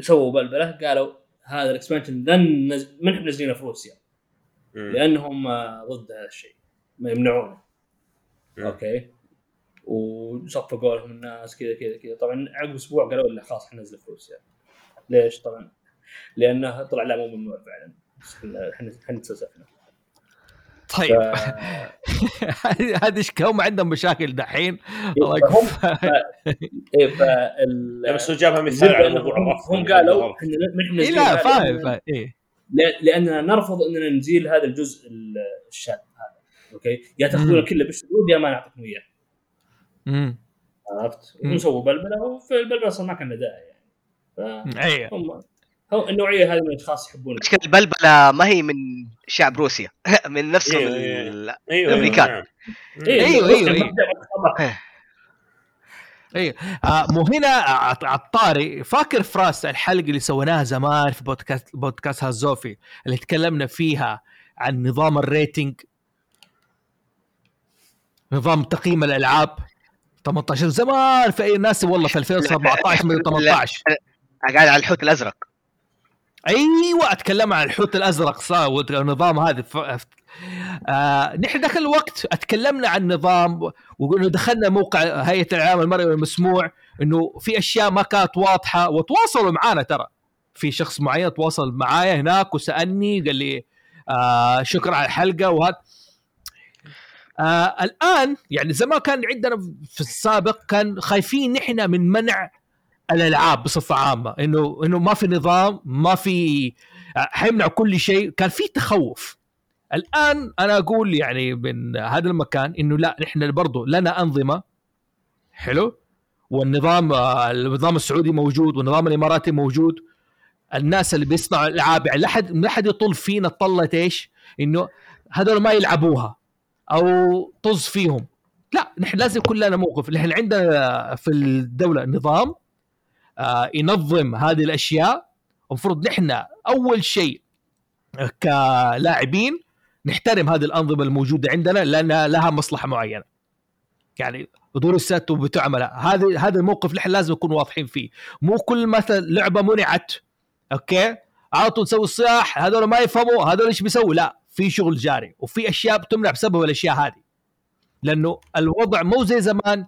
سووا بلبلة قالوا هذا ال expansion لن نز... من منزلينه في روسيا. لأنهم آه، ضد هذا الشيء ما يمنعونه. أوكي. وصفقوا لهم الناس كذا كذا كذا. طبعا عقب أسبوع قالوا لا خلاص حننزله في روسيا. ليش طبعا؟ لأنه طلع لا مو ممنوع فعلا. إحنا إحنا نتسلسفنا طيب. ف- [LAUGHS] هذه هذه إيش- هم عندهم مشاكل دحين. الله فهم يكفى. [LAUGHS] إيه لا بس هو جابها مثال على هم- موضوع الرفض. هم قالوا إحنا إيه نزيل لا فاهم فاهم لا- لأننا نرفض إننا نزيل هذا الجزء ال- الشاذ هذا. أوكي؟ يا تاخذونه. كله بالشذوذ يا ما نعطيكم إياه. عرفت؟ هم سووا بلبلة وفي البلبلة أصلا ما كان له داعي يعني. فهم هم النوعية هذه من الأشخاص يحبون مشكلة البلبلة ما هي من شعب روسيا. [LAUGHS] من نفسهم إيه، إيه. ال- أيوه الأمريكان. نعم. إيه، أيوه، روسيا أيوه، ما تبدأ إيه. آه مو هنا ع- على الطاري فاكر فراس الحلقة اللي سويناها زمان في بودكاست بودكاست هازوفي اللي تكلمنا فيها عن نظام الريتنج؟ نظام تقييم الألعاب. 18 زمان في أي ناس والله في 2017 من 18 قاعد على الحوت الأزرق. أيوه أتكلم عن الحوت الأزرق صار والنظام هذا ف... آه نحن ذاك الوقت اتكلمنا عن نظام وقلنا دخلنا موقع هيئة الإعلام المرئي والمسموع إنه في أشياء ما كانت واضحة وتواصلوا معانا ترى. في شخص معين تواصل معايا هناك وسألني قال لي آه شكرا على الحلقة وهذا. آه الآن يعني زمان كان عندنا في السابق كان خايفين نحن من منع الألعاب بصفة عامة. إنه إنه ما في نظام ما في حيمنع كل شيء. كان في تخوف. الآن أنا أقول يعني من هذا المكان إنه لا نحن برضو لنا أنظمة. حلو؟ والنظام النظام السعودي موجود والنظام الإماراتي موجود. الناس اللي بيصنعوا الالعاب يعني لا حد لا حد يطل فينا طلة إيش؟ إنه هذول ما يلعبوها أو طز فيهم. لا نحن لازم يكون لنا موقف. نحن عندنا في الدولة نظام آه، ينظم هذه الأشياء. المفروض نحن أول شيء كلاعبين نحترم هذه الأنظمة الموجودة عندنا لأن لها مصلحة معينة. يعني دروسات وبتعمل. هذا هذا الموقف نحن لازم نكون واضحين فيه. مو كل مثلا لعبة منعت أوكي؟ على طول نسوي الصياح هذول ما يفهموا هذول إيش بيسووا؟ لا في شغل جاري وفي أشياء بتمنع بسبب الأشياء هذه. لأنه الوضع مو زي زمان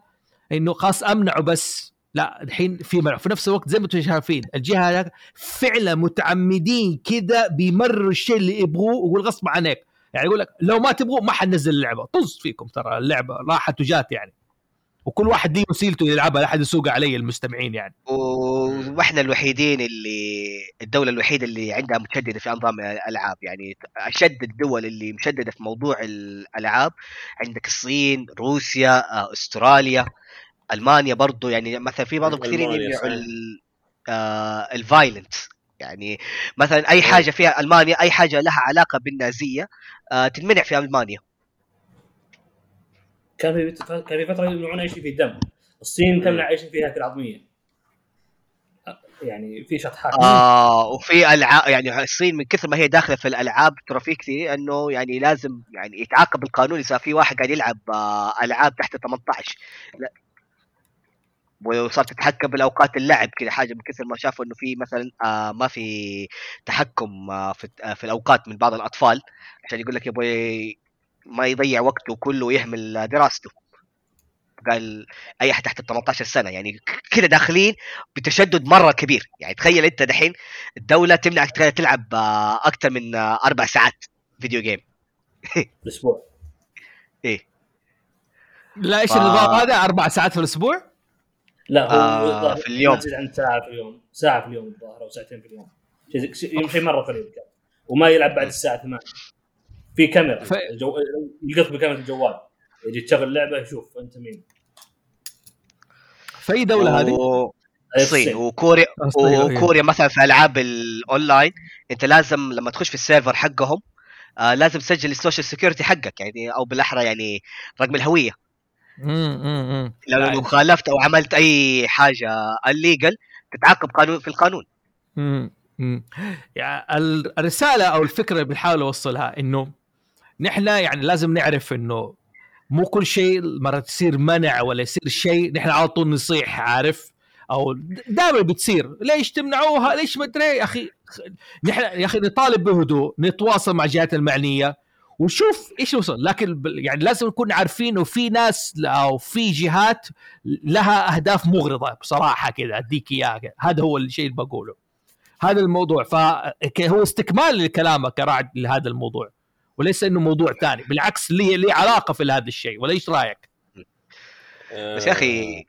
إنه خلاص امنعه بس لا الحين في منع في نفس الوقت زي ما أنتم شايفين الجهة هذاك فعلا متعمدين كذا بيمرروا الشيء اللي يبغوه ويقول غصب عنك. يعني يقول لك لو ما تبغوا ما حننزل اللعبة. طز فيكم ترى اللعبة راحت وجات يعني. وكل واحد ليه وسيلته يلعبها لا احد يسوق علي المستمعين يعني. وإحنا الوحيدين اللي الدولة الوحيدة اللي عندها مشددة في انظام الألعاب. يعني أشد الدول اللي مشددة في موضوع الألعاب عندك الصين روسيا آه، أستراليا. ألمانيا برضو يعني مثلا في بعضهم كثيرين ألمانيا، يمنعوا صحيح. ال- آه، الفايلنت يعني مثلا أي حاجة فيها ألمانيا أي حاجة لها علاقة بالنازية آه، تنمنع في ألمانيا. كان في كان في فترة يمنعون أي شيء فيه دم الصين تمنع أي شيء فيه هيكل عظميه يعني في شطحات. آه وفي العاب يعني الصين من كثر ما هي داخلة في الألعاب ترى في كثير إنه يعني لازم يعني يتعاقب القانون إذا في واحد قاعد يلعب آه ألعاب تحت 18 لا وصارت تتحكم بالأوقات اللعب كذا حاجة من كثر ما شافوا إنه في مثلا آه ما في تحكم آه في, آه في الأوقات من بعض الأطفال عشان يقول لك يبغى ما يضيع وقته كله ويهمل دراسته. قال أي أحد تحت ال 18 سنة يعني كذا داخلين بتشدد مرة كبير. يعني تخيل أنت دحين الدولة تمنعك تلعب آه، أكثر من آه، أربع ساعات فيديو جيم الأسبوع. [LAUGHS] لا إيش ف- النظام هذا؟ أربع ساعات في الأسبوع؟ لا هو آه، الظاهر في اليوم. تزيد عن ساعة في اليوم ساعة في اليوم الظاهر أو ساعتين في اليوم. شيء شيء شيء مرة قليل كان. وما يلعب بعد الساعة 8 في كاميرا. ف- الجو... يلقط بكاميرا الجوال. يجي تشغل لعبة يشوف أنت مين؟ في أي دولة هذه؟ و- هذه الصين وكوريا. وكوريا مثلا في ألعاب الأونلاين أنت لازم لما تخش في ال server حقهم آه لازم تسجل ال social security حقك يعني أو بالأحرى يعني رقم الهوية. مم. لو خالفت أو عملت أي حاجة illegal تتعاقب قانون في القانون. يعني ال- الرسالة أو الفكرة اللي بنحاول نوصلها إنه نحن يعني لازم نعرف إنه مو كل شيء مرة تصير منع ولا يصير شيء نحن على طول نصيح عارف؟ أو دائما بتصير. ليش تمنعوها؟ ليش ما أدري؟ يا أخي نحن يا أخي نطالب بهدوء نتواصل مع الجهات المعنية. وشوف إيش وصل لكن يعني لازم نكون عارفين إنه في ناس أو في جهات لها أهداف مغرضة بصراحة كذا أديك إياها. هذا هو الشيء اللي بقوله. هذا الموضوع. فهو استكمال لكلامك يا رعد لهذا الموضوع. وليس إنه موضوع ثاني. بالعكس لي لي علاقة في هذا الشيء. ولا إيش رأيك؟ بس يا أخي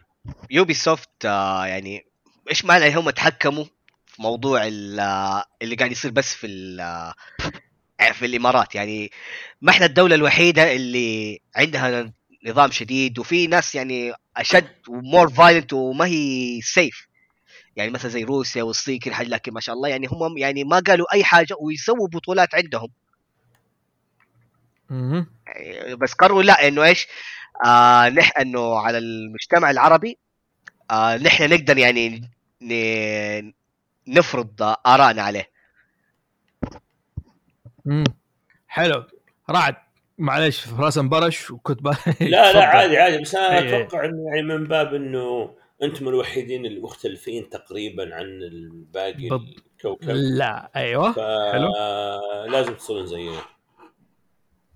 يوبي سوفت آه يعني إيش معنى هم تحكموا في موضوع آه، اللي قاعد يصير بس في ال- آه، في الإمارات يعني ما إحنا الدولة الوحيدة اللي عندها نظام شديد وفي ناس يعني أشد و more violent وما هي safe يعني مثلا زي روسيا والصين كل حاجة لكن ما شاء الله يعني هم يعني ما قالوا أي حاجة ويسووا بطولات عندهم. يعني بس قرروا لا إنه إيش آه نح إنه على المجتمع العربي آه نحن نقدر يعني. نفرض آرائنا عليه مم. حلو. رعد معلش في راس انبرش وكنت ب... [LAUGHS] لا. لا عادي عادي. بس أنا إيه. أتوقع إنه يعني من باب إنه أنتم الوحيدين المختلفين تقريبا عن الباقي بال- الكوكب. لا. أيوه. حلو. فلازم تصيرون زينا.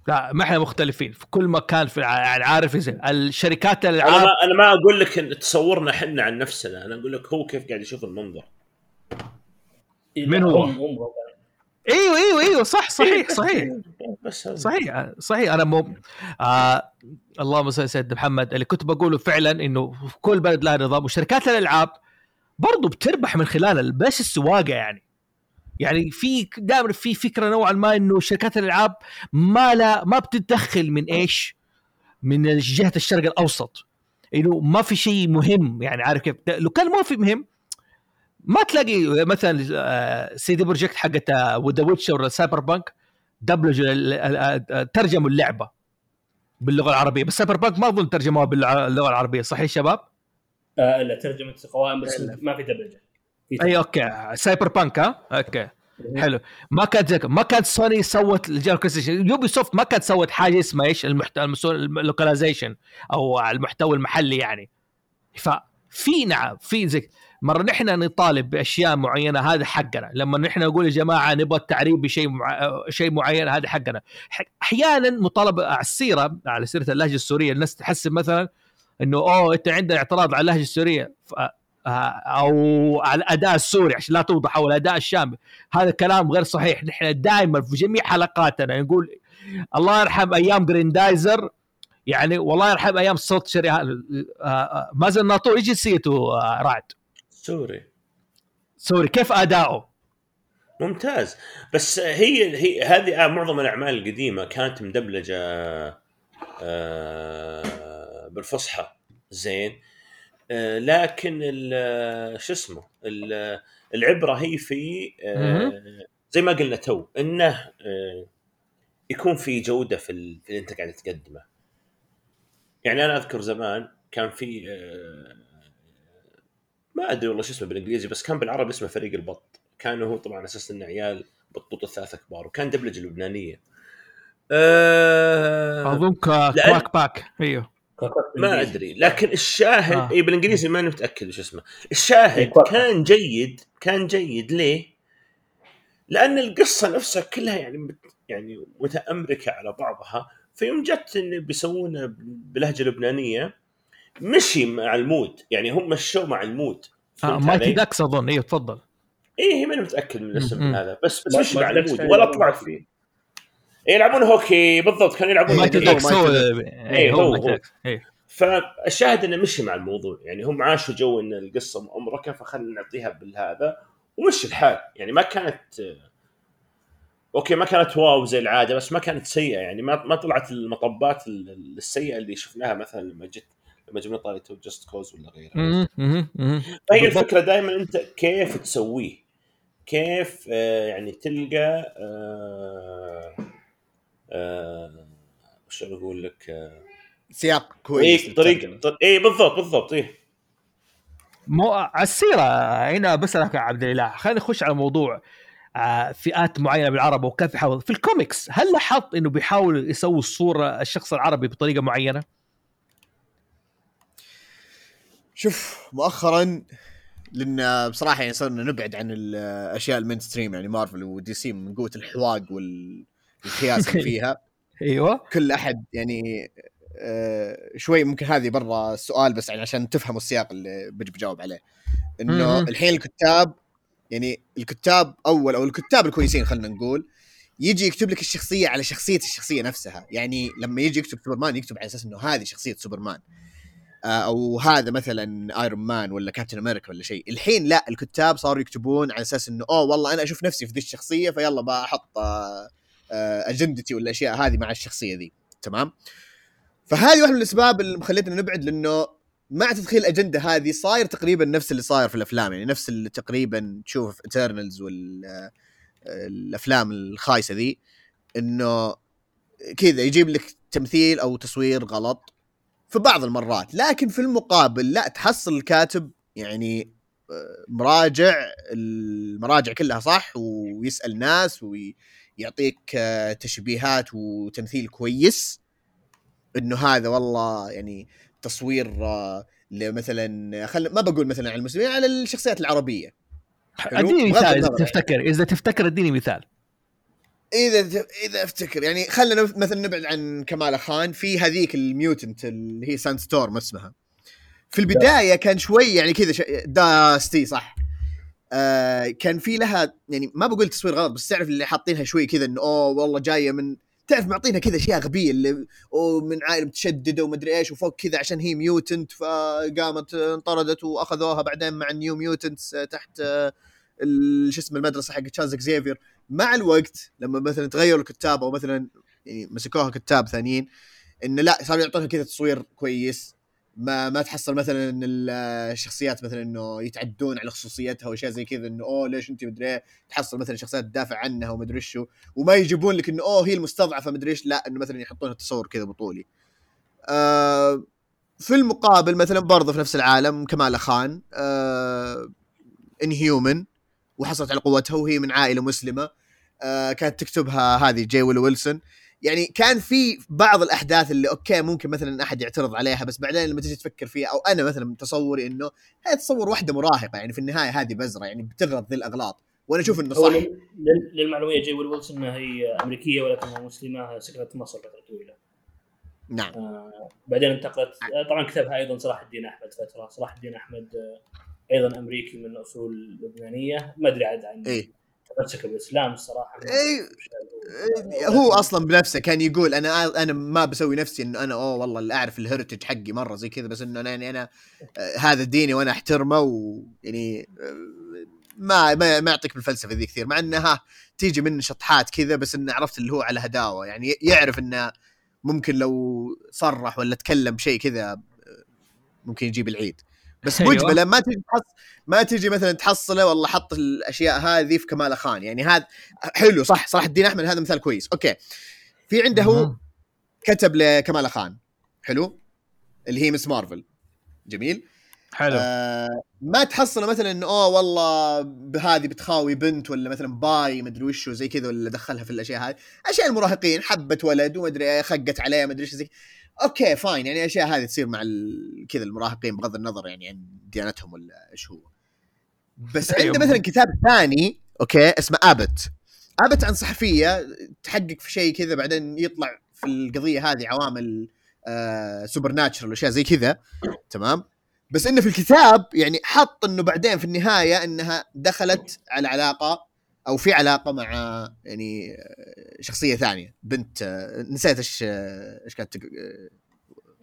لا ما إحنا مختلفين. في كل مكان في الع- يعني عارف إذا الشركات أنا الالعاب ما أنا ما أقول لك إن تصورنا إحنا عن نفسنا. أنا أقول لك هو كيف قاعد يشوف المنظر. من هو؟ هم هم أيوه أيوه أيوه صح صحيح [LAUGHS] صحيح. بس. صحيح صحيح. أنا مو آه اللهم صل على سيدنا محمد. اللي كنت بقوله فعلا إنه في كل بلد لها نظام وشركات الألعاب برضو بتربح من خلال بس السواقة يعني. يعني في دائما في فكرة نوعا ما إنه شركات الألعاب ما لا ما بتتدخل من إيش؟ من جهه الشرق الأوسط. إنه ما في شيء مهم يعني عارف كيف؟ لو كان ما في مهم ما تلاقي مثلا آه، CD Projekt حقت The Witcher Cyberpunk دبلج ال- ال- ال- ترجموا اللعبة باللغة العربية. بس Cyberpunk ما أظن ترجموها باللغة العربية صحيح شباب؟ آه لا ترجمة قوائم بس ما في دبلجة. أي أوكي. سايبر بانك ها؟ أوكي. حلو. ما كانت. ما كانت سوني سوت الجيركستيشن يوبي سوفت ما كانت سوت حاجة اسمها إيش؟ المحتوى اللوكاليزيشن أو المحتوى المحلي يعني. ففي نعم في زي مرة نحن نطالب بأشياء معينة هذا حقنا. لما نحن نقول يا جماعة نبغى التعريب بشيء مع... شيء معين هذا حقنا. أحيانا مطالبه على السيرة على سيرة اللهجة السورية الناس تحسب مثلا إنه أوه أنت عندنا اعتراض على اللهجة السورية ف... آه، أو على الأداء السوري عشان لا توضح أو الأداء الشامي هذا كلام غير صحيح. نحن دائما في جميع حلقاتنا نقول الله يرحم أيام جريندايزر يعني والله يرحم أيام صوت شري آه، آه، مازن ناطور إيش جنسيته رعد. سوري. سوري كيف أداؤه؟ ممتاز. بس هي هي هذه معظم الأعمال القديمة كانت مدبلجة آه، بالفصحى. زين. آه، لكن شو اسمه؟ ال- العبرة هي في آه، زي ما قلنا تو إنه آه، يكون في جودة في ال- في اللي أنت قاعد تقدمه. يعني أنا أذكر زمان كان في آه، ما أدري والله شو اسمه بالإنجليزي بس كان بالعربي اسمه فريق البط. كان هو طبعا أساس إنه عيال بطوط الثلاث كبار وكان دبلجة لبنانية. أه أظن Quack Pack. أيوه. ما أدري. لكن الشاهد آه. اي بالإنجليزي ماني متأكد وش اسمه. الشاهد إيه،. كان جيد كان جيد. ليه؟ لأن القصة نفسها كلها يعني مت يعني متأمركة على بعضها. فيوم جت انه بيسوونه بلهجة لبنانية مشي مع ال mood يعني هم مشوا مع المود آه علي؟ Ducks أظن. أيوه تفضل. إيه ماني متأكد من الاسم. هذا. بس بس مشي مع المود ولا هوكي. فيه. إيه، يلعبون هوكي. بالضبط كانوا يلعبون Mighty. Ducks هو إيه، إيه، هو- هو Mighty هو. Ducks. فالشاهد إنه مشي مع الموضوع. يعني هم عاشوا جو إن القصة مؤمركة فخلنا نعطيها بالهذا. ومشي الحال. يعني ما كانت okay ما كانت wow زي العادة بس ما كانت سيئة. يعني ما ما طلعت المطبات ال- السيئة اللي شفناها مثلا لما جت لما جبنا طاري Just Cause ولا غيره. فهي بالضبط. الفكرة دائما أنت كيف تسويه كيف آه يعني تلقى آه آه وش أقول لك سياق كويس إيه طريق. إيه بالضبط بالضبط إيه مو على السيرة هنا بسالك يا عبد الإله خلينا نخش على موضوع فئات معينة بالعرب وكيف يحاول في الكوميكس هل لاحظت إنه بيحاول يسوي الصورة الشخص العربي بطريقة معينة؟ شوف مؤخرا لأن بصراحة يعني صرنا نبعد عن الاشياء ال mainstream يعني Marvel و DC من قوة الحواق والقياس اللي [LAUGHS] فيها. أيوه. كل أحد يعني آه، شوي ممكن هذه برا السؤال بس يعني عشان تفهموا السياق اللي بجي بجاوب عليه. إنه. الحين الكتاب يعني الكتاب أول أو الكتاب الكويسين خلينا نقول يجي يكتب لك الشخصية على شخصية الشخصية نفسها. يعني لما يجي يكتب سوبرمان يكتب على أساس إنه هذه شخصية سوبرمان. أو هذا مثلا Iron Man ولا Captain America ولا شيء. الحين لا الكتاب صاروا يكتبون على أساس إنه أوه والله أنا أشوف نفسي في ذي الشخصية فيلا بحط آه، آه، أجندتي والاشياء هذه مع الشخصية ذي. تمام؟ فهذه واحدة من الأسباب اللي مخلتنا نبعد لأنه مع تدخيل الأجندة هذه صاير تقريبا نفس اللي صاير في الأفلام يعني نفس اللي تقريبا تشوفه في Eternals والافلام الخايسة ذي إنه كذا يجيب لك تمثيل أو تصوير غلط. في بعض المرات لكن في المقابل لا تحصل الكاتب يعني آه، مراجع المراجع كلها صح؟ ويسأل ناس ويعطيك آه، تشبيهات وتمثيل كويس. إنه هذا والله يعني تصوير آه، لمثلا خل ما بقول مثلا على المسلمين على الشخصيات العربية؟ اديني مثال إذا النظر تفتكر إذا تفتكر اديني مثال. إذا إذا أفتكر يعني خلينا مثلا نبعد عن كمالا خان في هذيك ال mutant اللي هي Sandstorm اسمها. في البداية كان شوي يعني كذا ش... Dusty صح؟ آه كان في لها يعني ما بقول تصوير غلط بس تعرف اللي حاطينها شوي كذا إنه أوه والله جاية من تعرف معطينها كذا أشياء غبية اللي ومن عائلة متشددة ومدري إيش وفوق كذا عشان هي mutant فقامت انطردت وأخذوها بعدين مع ال New Mutants تحت شو اسمه المدرسة حق تشارلز زيفير مع الوقت لما مثلا تغيروا الكتاب أو مثلا يعني مسكوها كتاب ثانيين انه لا صاروا يعطونها كذا تصوير كويس. ما ما تحصل مثلا إن ال- الشخصيات مثلا إنه يتعدون على خصوصيتها وأشياء زي كذا إنه أوه ليش أنت مدري إيه؟ تحصل مثلا شخصيات تدافع عنها ومدري شو. وما يجيبون لك إنه أوه هي المستضعفة مدري إيش لا إنه مثلا يحطونها تصور كذا بطولي. آه في المقابل مثلا برضه في نفس العالم كمال خان آه Inhuman وحصلت على قوتها وهي من عائلة مسلمة. كانت تكتبها هذه G. Willow Wilson. يعني كان في بعض الأحداث اللي أوكي ممكن مثلا أحد يعترض عليها بس بعدين لما تجي تفكر فيها أو أنا مثلا تصوري إنه هي تصور واحدة مراهقة يعني في النهاية هذه بزرة يعني بتغلط ذي الأغلاط. وأنا أشوف إنه صح. لل- لل- للمعلومية G. Willow Wilson هي أمريكية ولكنها مسلمة سكنت مصر فترة طويلة. نعم. آه بعدين انتقلت. آه طبعا كتبها أيضا صلاح الدين أحمد فترة. صلاح الدين أحمد آه أيضا أمريكي من أصول لبنانية. ما أدري عاد عن إيه. تمسك بالإسلام الصراحة إيه. أدري وش هذا. هو أصلا بنفسه كان يقول أنا أنا ما بسوي نفسي إنه أنا أوه والله أعرف الهرتج حقي مرة زي كذا بس إنه أنا يعني أنا آه، هذا ديني وأنا أحترمه ويعني آه، ما ما, ما يعطيك بالفلسفة ذي كثير مع انها تيجي من شطحات كذا بس إنه عرفت اللي هو على هداوة يعني يعرف إنه ممكن لو صرح ولا تكلم شيء كذا ممكن يجيب العيد بس أيوة. مجملا ما تيجي تحص ما تيجي مثلا تحصله والله حط الأشياء هذه في كمالا خان يعني هذا حلو صح صلاح الدين أحمد هذا مثال كويس. أوكي. في عنده هو. كتب لكمالا خان حلو؟ اللي هي Ms. Marvel. جميل؟ حلو. آه ما تحصله مثلا إنه أوه والله بهذه بتخاوي بنت ولا مثلا bi مدري وش زي كذا ولا دخلها في الأشياء هذه. أشياء المراهقين حبت ولد ومدري إيه، خقت عليه مدري إيش زي okay fine. يعني اشياء هذه تصير مع كذا المراهقين بغض النظر يعني عن ديانتهم ولا إيش هو. بس أيوة. عنده مثلا كتاب ثاني okay اسمه Abbott Abbott عن صحفية تحقق في شيء كذا بعدين يطلع في القضية هذه عوامل آه supernatural واشياء زي كذا. تمام؟ بس إنه في الكتاب يعني حط إنه بعدين في النهاية إنها دخلت على علاقة أو في علاقة مع يعني شخصية ثانية. بنت نسيت إيش إيش كانت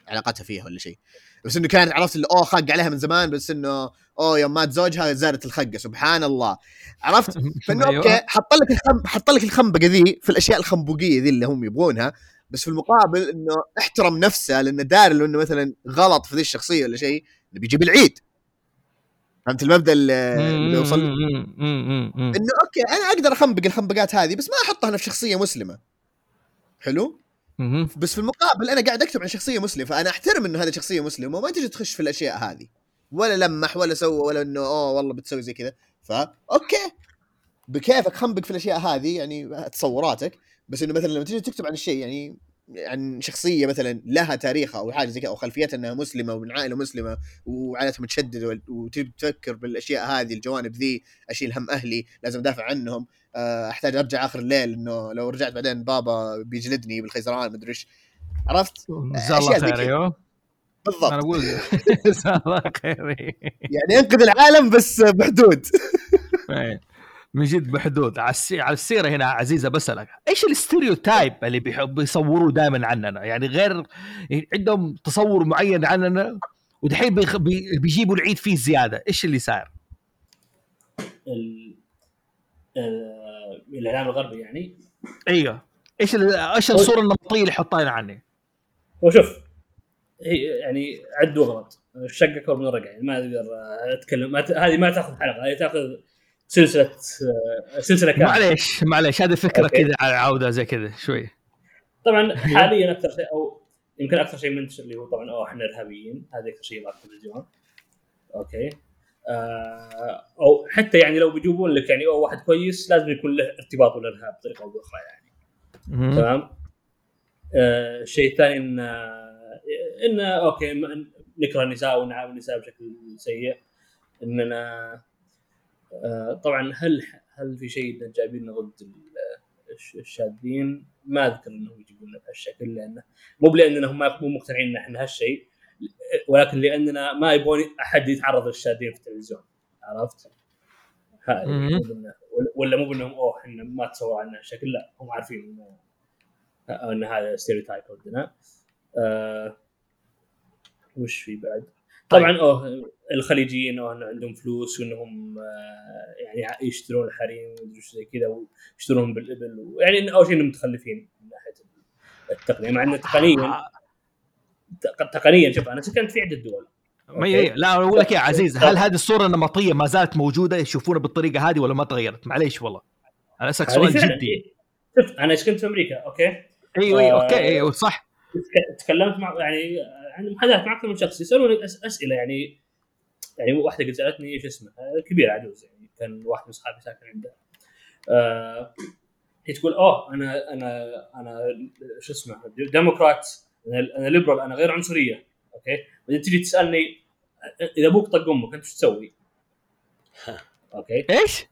علاقتها فيها ولا شيء. بس إنه كانت عرفت اللي أوه خاق عليها من زمان بس إنه أوه يوم مات زوجها زادت الخقة. سبحان الله. عرفت؟ [LAUGHS] فإنه أيوة. أوكي حط لك الخم... حط لك الخنبقة ذي في الأشياء الخنبقية ذي اللي هم يبغونها بس في المقابل إنه احترم نفسه لأنه دار له إنه مثلا غلط في ذي الشخصية ولا شيء انه بيجيب العيد. فهمت المبدأ اللي مم. إنه okay أنا أقدر أخنبق الخنبقات هذه بس ما أحطها أنا في شخصية مسلمة. حلو. بس في المقابل أنا قاعد أكتب عن شخصية مسلمة فأنا أحترم إنه هذه شخصية مسلمة وما تجي تخش في الأشياء هذه. ولا لمح ولا سوى ولا إنه أوه والله بتسوي زي كذا. فا okay. بكيفك خنبق في الأشياء هذه يعني تصوراتك. بس إنه مثلا لما تجي تكتب عن الشيء يعني عن شخصية مثلا لها تاريخها أو حاجة زي كذا أو خلفيتها إنها مسلمة ومن عائلة مسلمة وعائلتها متشددة وال- وتبي تفكر بالأشياء هذه الجوانب ذي أشيل هم أهلي لازم أدافع عنهم. آه، أحتاج أرجع آخر الليل إنه لو رجعت بعدين بابا بيجلدني بالخيزران مدري إيش. عرفت؟ جزاه الله خير كذا. أيوه. أنا بالضبط أقول [LAUGHS] جزاه الله خير يعني انقذ العالم بس بحدود. إيه. من جد بحدود على السي- على السيرة هنا عزيزة بسألك إيش ال stereotype اللي بيحب يصوروه دائما عننا يعني غير يعني عندهم تصور معين عننا ودحين بيخ- بي- بيجيبوا العيد فيه زيادة إيش اللي صاير؟ ال- آه، الإعلام الغربي يعني إيوه إيش ال- إيش الصورة النمطية اللي حطينا عني؟ هو شوف هي يعني عد وغلط الشقة اكبر من الرقع يعني ما أقدر أتكلم. هذه ما تأخذ حلقة هذه تأخذ سلسلة آه، سلسلة كاملة. معليش معليش هذه فكرة. كذا على عودة زي كذا شوي. طبعا حاليا أكثر شيء أو يمكن أكثر شيء منتشر اللي هو طبعا اوه إحنا إرهابيين هذا أكثر شيء يطلع في التلفزيون. okay. آه أو حتى يعني لو بيجيبون لك يعني اوه واحد كويس لازم يكون له ارتباط بالإرهاب بطريقة أو بأخرى يعني. تمام؟ آه الشيء الثاني إن إن okay نكره النساء ونعامل النساء بشكل سيء إننا آه طبعا هل هل في شيء جايبينه ضد ال- الش- الشاذين ما أذكر إنهم يجيبون بهالشكل لأنه مو لاننا هم مو مقتنعين إن إحنا هالشيء ولكن لأننا ما يبغون أحد يتعرض للشاذين في التلفزيون عرفت؟ ولا- مو بإنهم أوه إحنا ما تصور عنا هالشكل لا هم عارفين انه إن هذا ستيريوتايب عندنا آه وش في بعد؟ طبعا أوه الخليجيين اوه إنه عندهم فلوس وإنهم آه يعني يشترون الحريم ومدري زي كذا ويشترون بالإبل ويعني أول شيء إنهم متخلفين من ناحية التقنية مع ان تقنيا تق- تقنيا شوف أنا سكنت في عدة دول. ما هي لا أقول لك يا عزيز هل هذه الصورة النمطية ما زالت موجودة؟ يشوفونها بالطريقة هذه ولا ما تغيرت؟ معليش والله. أنا أسألك سؤال جدي. شوف أنا سكنت في أمريكا okay؟ أيوه أيوه آه، okay أيوه صح. تك- تكلمت مع يعني عن محادثات مع أكثر من شخص يسألوني أسئلة يعني يعني واحدة قد سالتني إيش اسمه؟ آه، كبيره عجوز يعني كان واحد من أصحابي ساكن عندها. آه هي تقول أوه أنا أنا أنا شو اسمه ديمقراط أنا أنا liberal أنا غير عنصرية. okay؟ بعدين تجي تسألني إذا أبوك طق أمك أنت إيش تسوي؟ [LAUGHS] okay؟ إيش؟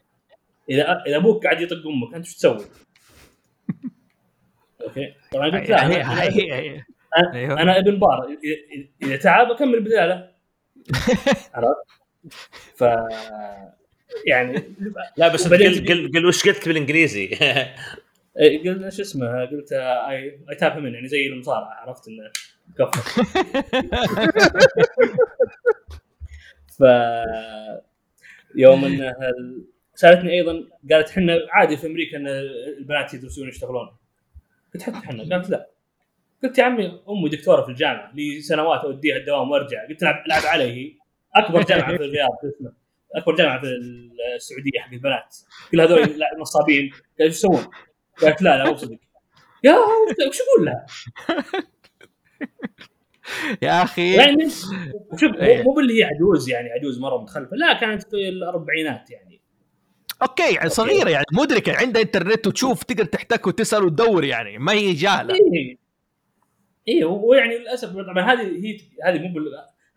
إذا إذا أبوك قاعد يطق أمك أنت إيش تسوي؟ [LAUGHS] أوكي؟ طبعا قلت لا هي- أنا- أيوه. أنا ابن بار. إذا- إذا تعب أكمل بداله عرفت؟ ف يعني لا بس قل قل قل وش قلت بالإنجليزي؟ إيه، قلت شو اسمه قلت اي اي تاب من يعني زي المصارعة عرفت إنه كفر ف يوم إن ال- سألتني أيضا قالت إحنا عادي في أمريكا إن البنات يدرسون يشتغلون. قلت حتى إحنا قالت لا. قلت يا عمي أمي دكتورة في الجامعة لي سنوات أوديها الدوام وأرجع. قلت لعب لعب علي. هي أكبر جامعة في الرياض اسمه؟ أكبر جامعة في السعودية حق البنات. كل هذول نصابين قالت إيش يسوون؟ قالت لا لا مو بصدق. يا وش أقول لها؟ [LAUGHS] يا أخي. يعني شوف إيه. مو باللي هي عجوز يعني عجوز مرة متخلفة. لا كانت في الأربعينات يعني. okay يعني صغيرة يعني مدركة عندها إنترنت وتشوف تقدر تحتك وتسأل وتدور يعني ما هي جاهلة. إيه. إيه ويعني للأسف طبعا هذه هي هذه مو.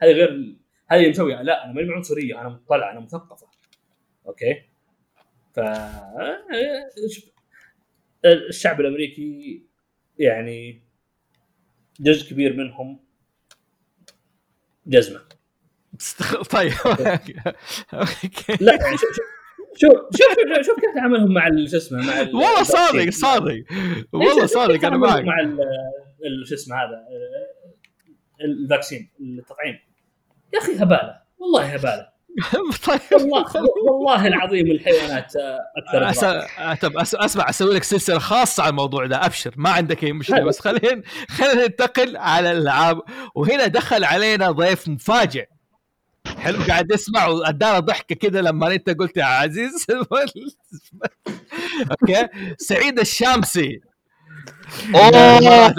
هذه غير هذه اللي مسويها لا أنا ماني عنصرية أنا مطلع أنا مثقفة. okay؟ ف الشعب الأمريكي يعني جزء كبير منهم جزمة. طيب [LAUGHS] okay. لا يعني شوف شوف شوف شوف, كيف تعاملهم مع شو اسمه مع ال- والله صادق. صادق. والله صادق أنا معك. مع شو اسمه هذا ال- ال vaccine التطعيم. يا أخي هبالة والله هبالة. [LAUGHS] طيب. والله والله العظيم الحيوانات أكثر أس... طب أس... أسمع أسوي لك سلسلة خاصة على الموضوع ده أبشر ما عندك أي مشكلة بس خلينا خلينا ننتقل على الألعاب. وهنا دخل علينا ضيف مفاجئ. حلو قاعد يسمع وادانا ضحكة كده لما أنت قلت يا عزيز. [LAUGHS] أوكي سعيد الشامسي. اوه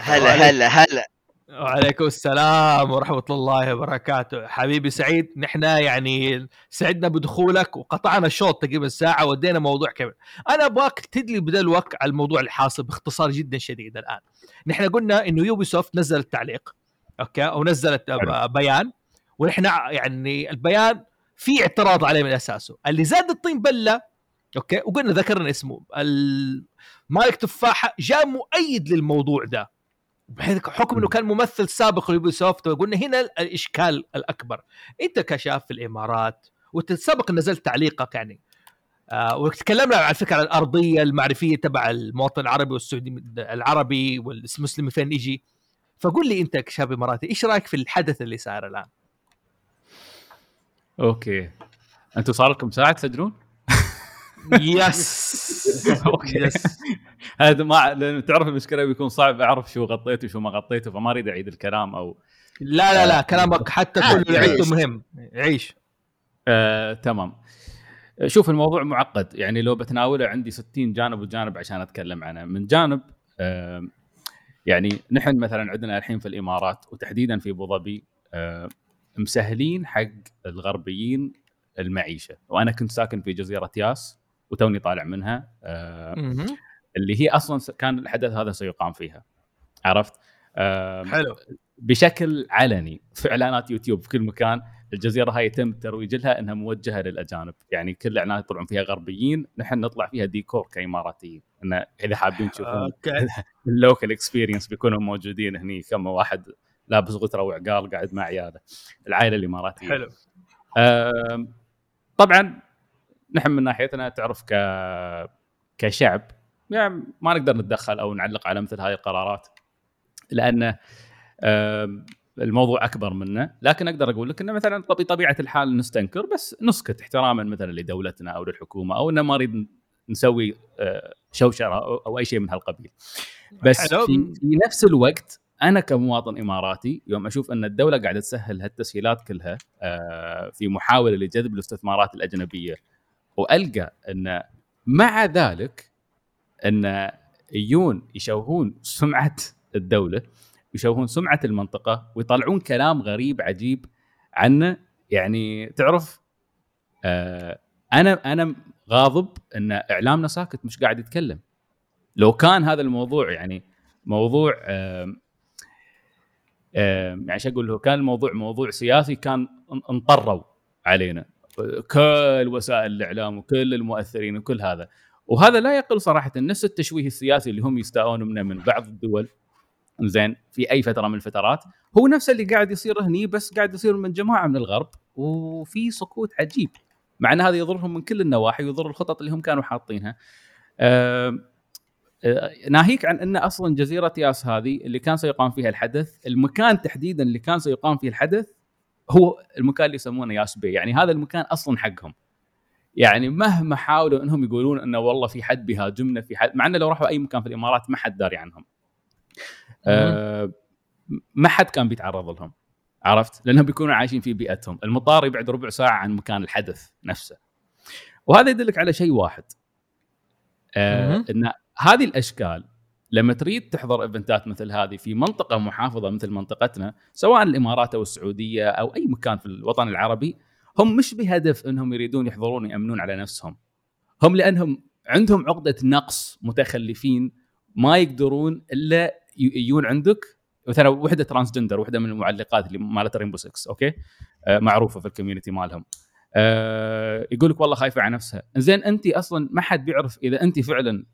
هلا هلا هلا. وعليكم السلام ورحمة الله وبركاته. حبيبي سعيد نحن يعني سعدنا بدخولك وقطعنا شوط تقريبا ساعة ودينا موضوع كامل أنا أبغاك تدلي بدلوك على الموضوع الحاصل باختصار جدا شديد الآن. نحن قلنا إنه يوبي سوفت نزلت تعليق أوكي؟ أو نزلت. بيان. ونحن يعني البيان في اعتراض عليه من أساسه. اللي زاد الطين بلة أوكي؟ وقلنا ذكرنا اسمه. ال- مالك تفاحة جاء مؤيد للموضوع ده. بحيث حكم إنه كان ممثل سابق ليوبي سوفت وقلنا هنا الإشكال الأكبر. أنت كشاف في الإمارات وانت سبق نزلت تعليقك يعني. آه وتكلمنا على فكرة الأرضية المعرفية تبع المواطن العربي والسعودي العربي والمسلم فين يجي. فقول لي أنت كشاب إماراتي إيش رأيك في الحدث اللي صار الآن؟ okay. أنتم صار لكم ساعة تدرون؟ yes. [LAUGHS] أوكي. yes. هذا ما لأن تعرف المشكلة بيكون صعب أعرف شو غطيت وشو ما غطيته فما أريد أعيد الكلام أو لا لا لا كلامك حتى عادي، كله عدته. مهم. عيش آه، تمام. شوف الموضوع معقد. يعني لو بتناوله عندي 60 جانب وجانب عشان أتكلم عنه. من جانب آه، يعني نحن مثلا عندنا الحين في الإمارات وتحديدا في أبو ظبي آه، مسهلين حق الغربيين المعيشة. وأنا كنت ساكن في جزيرة ياس. وتوني طالع منها آه،. اللي هي أصلا كان الحدث هذا سيقام فيها عرفت؟ آه، حلو. بشكل علني في إعلانات يوتيوب في كل مكان الجزيرة هاي يتم الترويج لها إنها موجهة للأجانب يعني كل الاعلانات يطلعون فيها غربيين نحن نطلع فيها ديكور كإماراتيين انه إذا حابين تشوفون ال local experience [LAUGHS] بيكونوا موجودين هني كم واحد لابس غتره وعقال قاعد مع عياله العائلة الإماراتية. حلو. طبعا نحن من ناحيتنا تعرف ك كشعب يعني ما نقدر نتدخل أو نعلق على مثل هذه القرارات لأن الموضوع أكبر منا لكن أقدر أقول لك انه مثلا طب- بطبيعة الحال نستنكر بس نسكت احتراما مثلا لدولتنا أو للحكومة أو انه ما نريد نسوي آه، شوشرة أو أي شيء من هالقبيل. بس في نفس الوقت أنا كمواطن إماراتي يوم أشوف إن الدولة قاعدة تسهل هالتسهيلات كلها آه، في محاولة لجذب الاستثمارات الأجنبية. وألقى أن مع ذلك أن يجون يشوهون سمعة الدولة يشوهون سمعة المنطقة ويطلعون كلام غريب عجيب عنه يعني تعرف آه أنا أنا غاضب أن اعلامنا ساكت مش قاعد يتكلم. لو كان هذا الموضوع يعني موضوع آم آم يعني شو أقول له كان الموضوع موضوع سياسي كان إن- انطروا علينا. كل وسائل الإعلام وكل المؤثرين وكل هذا. وهذا لا يقل صراحة نفس التشويه السياسي اللي هم يستاءون منه من بعض الدول زين في أي فترة من الفترات هو نفس اللي قاعد يصير هني بس قاعد يصير من جماعة من الغرب وفي سكوت عجيب. مع إن هذا يضرهم من كل النواحي ويضر الخطط اللي هم كانوا حاطينها. آه، ناهيك عن إن أصلا جزيرة ياس هذه اللي كان سيقام فيها الحدث المكان تحديدا اللي كان سيقام فيه الحدث هو المكان اللي يسمونه ياس بي. يعني هذا المكان أصلا حقهم. يعني مهما حاولوا إنهم يقولون إنه والله في حد بيهاجمنا في حد مع إنه لو راحوا أي مكان في الإمارات ما حد داري عنهم. آه ما حد كان بيتعرض لهم. عرفت؟ لأنهم بيكونوا عايشين في بيئتهم. المطار يبعد ربع ساعة عن مكان الحدث نفسه. وهذا يدلك على شيء واحد. آه. إن هذه الأشكال لما تريد تحضر إيفنتات مثل هذه في منطقة محافظة مثل منطقتنا سواء الإمارات أو السعودية أو أي مكان في الوطن العربي هم مش بهدف إنهم يريدون يحضرون يأمنون على نفسهم. هم لأنهم عندهم عقدة نقص متخلفين ما يقدرون إلا يجون عندك. مثلا وحدة transgender وحدة من المعلقات اللي مالت Rainbow 6 okay؟ آه معروفة في ال community مالهم. آه يقول لك والله خايفة على نفسها. زين انت أصلا ما حد بيعرف إذا انت فعلا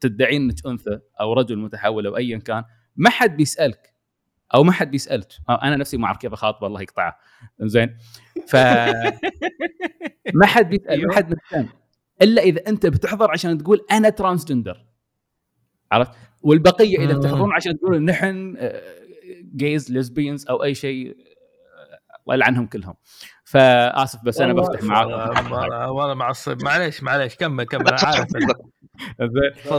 تدعين انك انثى أو رجل متحول أو ايا كان ما حد بيسألك أو ما حد بيسألك. آه، أنا نفسي ما اعرف كيف اخاطب الله يقطعه. زين ف [LAUGHS] ما حد بيسأل ما حد مهتم. إلا إذا أنت بتحضر عشان تقول أنا transgender عرفت؟ والبقية إذا مم. بتحضرون عشان تقولون نحن gays lesbians أو أي شيء آه، الله يلعنهم كلهم. فآسف بس أنا بفتح معاكم. آه، والله معصب معليش معليش كمل كمل أنا عارف. [LAUGHS] [LAUGHS] زين.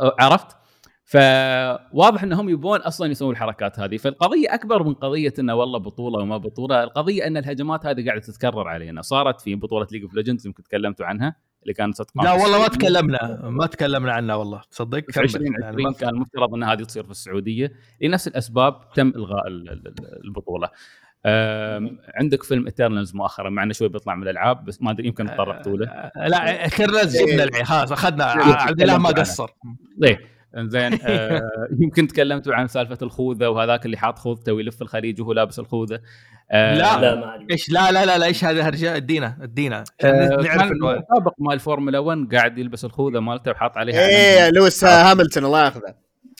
آه، عرفت؟ فواضح إنهم يبون أصلا يسوون الحركات هذه، فالقضية أكبر من قضية إنه والله بطولة وما بطولة، القضية إن الهجمات هذه قاعدة تتكرر علينا، صارت في بطولة League of Legends يمكن تكلمتوا عنها اللي كانت ستقام لا والله ما. تكلمنا. ما تكلمنا عنها والله. تصدق؟ في كمل. 2020 يعني ما- كان المفترض إن هذه تصير في السعودية. لنفس الأسباب تم إلغاء ال- ال- ال- البطولة. عندك فيلم Eternals مؤخرا مع إنه شوي بيطلع من الألعاب بس ما أدري يمكن تطرقتوا له. آه، لا كرز جبنا العين خلاص أخذنا عبد الله ما قصر. إيه زين آه [LAUGHS] يمكن تكلمتوا عن سالفة الخوذة وهذاك اللي حاط خوذته ويلف الخليج وهو لابس الخوذة. آه لا. لا ما إيش لا لا لا لا إيش هذا هرجه ادينا ادينا. عشان آه، نعرف المسابق مال الفورمولا 1 قاعد يلبس الخوذة مالته وحاط عليها إيه. لويس هاملتون الله ياخذه.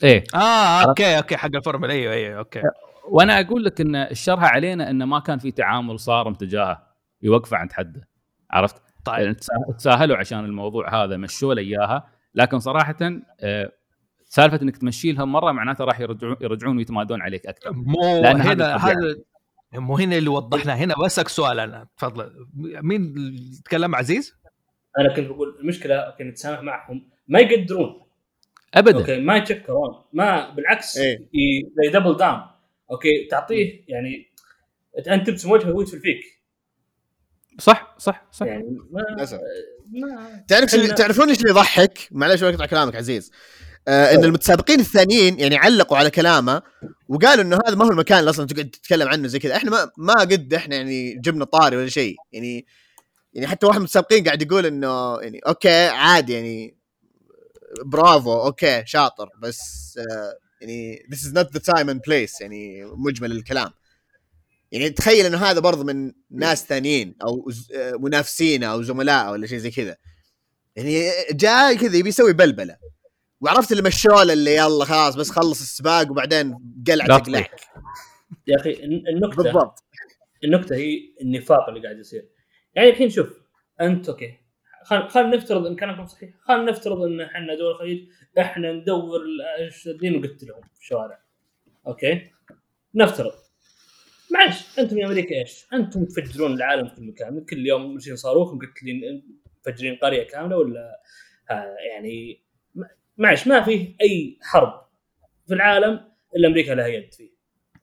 إيه. آه okay okay حق الفورمولا إيوه إيوه okay. وأنا أقول لك إن الشرها علينا انه ما كان في تعامل صارم تجاهه يوقفه عند حده. عرفت؟ طيب. يعني تسا- تساهلوا عشان الموضوع هذا مشوا له إياها. لكن صراحة آه، سالفة إنك تمشي لهم مرة معناته راح يرجعون يرجعون ويتمادون عليك أكثر. مو لأن هنا. هذا مو هنا اللي وضحنا. هنا بسك سؤال أنا. تفضل. مين اللي يتكلم؟ عزيز؟ أنا كنت بقول المشكلة okay نتسامح معهم. ما يقدرون. ابدا. okay ما يتشكرون. ما بالعكس إيه. double down okay تعطيه يعني أنت تبسم وجهه وهو فيك. صح صح صح. يعني ما ما تعرف إحنا- تعرفون إيش اللي يضحك؟ معلش بقطع كلامك عزيز. آه إن المتسابقين الثانيين يعني علقوا على كلامه وقالوا إنه هذا ما هو المكان اللي أصلا تقعد تتكلم عنه زي كذا. إحنا ما ما قد إحنا يعني جبنا طاري ولا شيء. يعني يعني حتى واحد من المتسابقين قاعد يقول إنه يعني okay عادي يعني برافو okay شاطر. بس آه يعني this is not the time and place يعني مجمل الكلام. يعني تخيل إنه هذا برضه من ناس ثانيين أو آه، منافسين أو زملاء ولا شيء زي كذا. يعني جاء كذا يبي يسوي بلبلة. وعرفت اللي مشوه اللي يلا خلاص بس خلص السباق وبعدين قلع تقلع يا أخي الن- النكتة. بالضبط. النكتة هي النفاق اللي قاعد يصير. يعني الحين شوف أنت أوكي. خلينا خل نفترض إن كلامكم صحيح. خلينا نفترض إن إحنا دول الخليج إحنا ندور الشاذين ونقتلهم في الشوارع. okay؟ نفترض. معلش أنتم يا أمريكا إيش؟ أنتم تفجرون العالم في كل مكان كل يوم مرسلين صاروخ مقتلين مفجرين قرية كاملة ولا؟ يعني معلش ما فيه أي حرب في العالم إلا أمريكا لها يد فيه.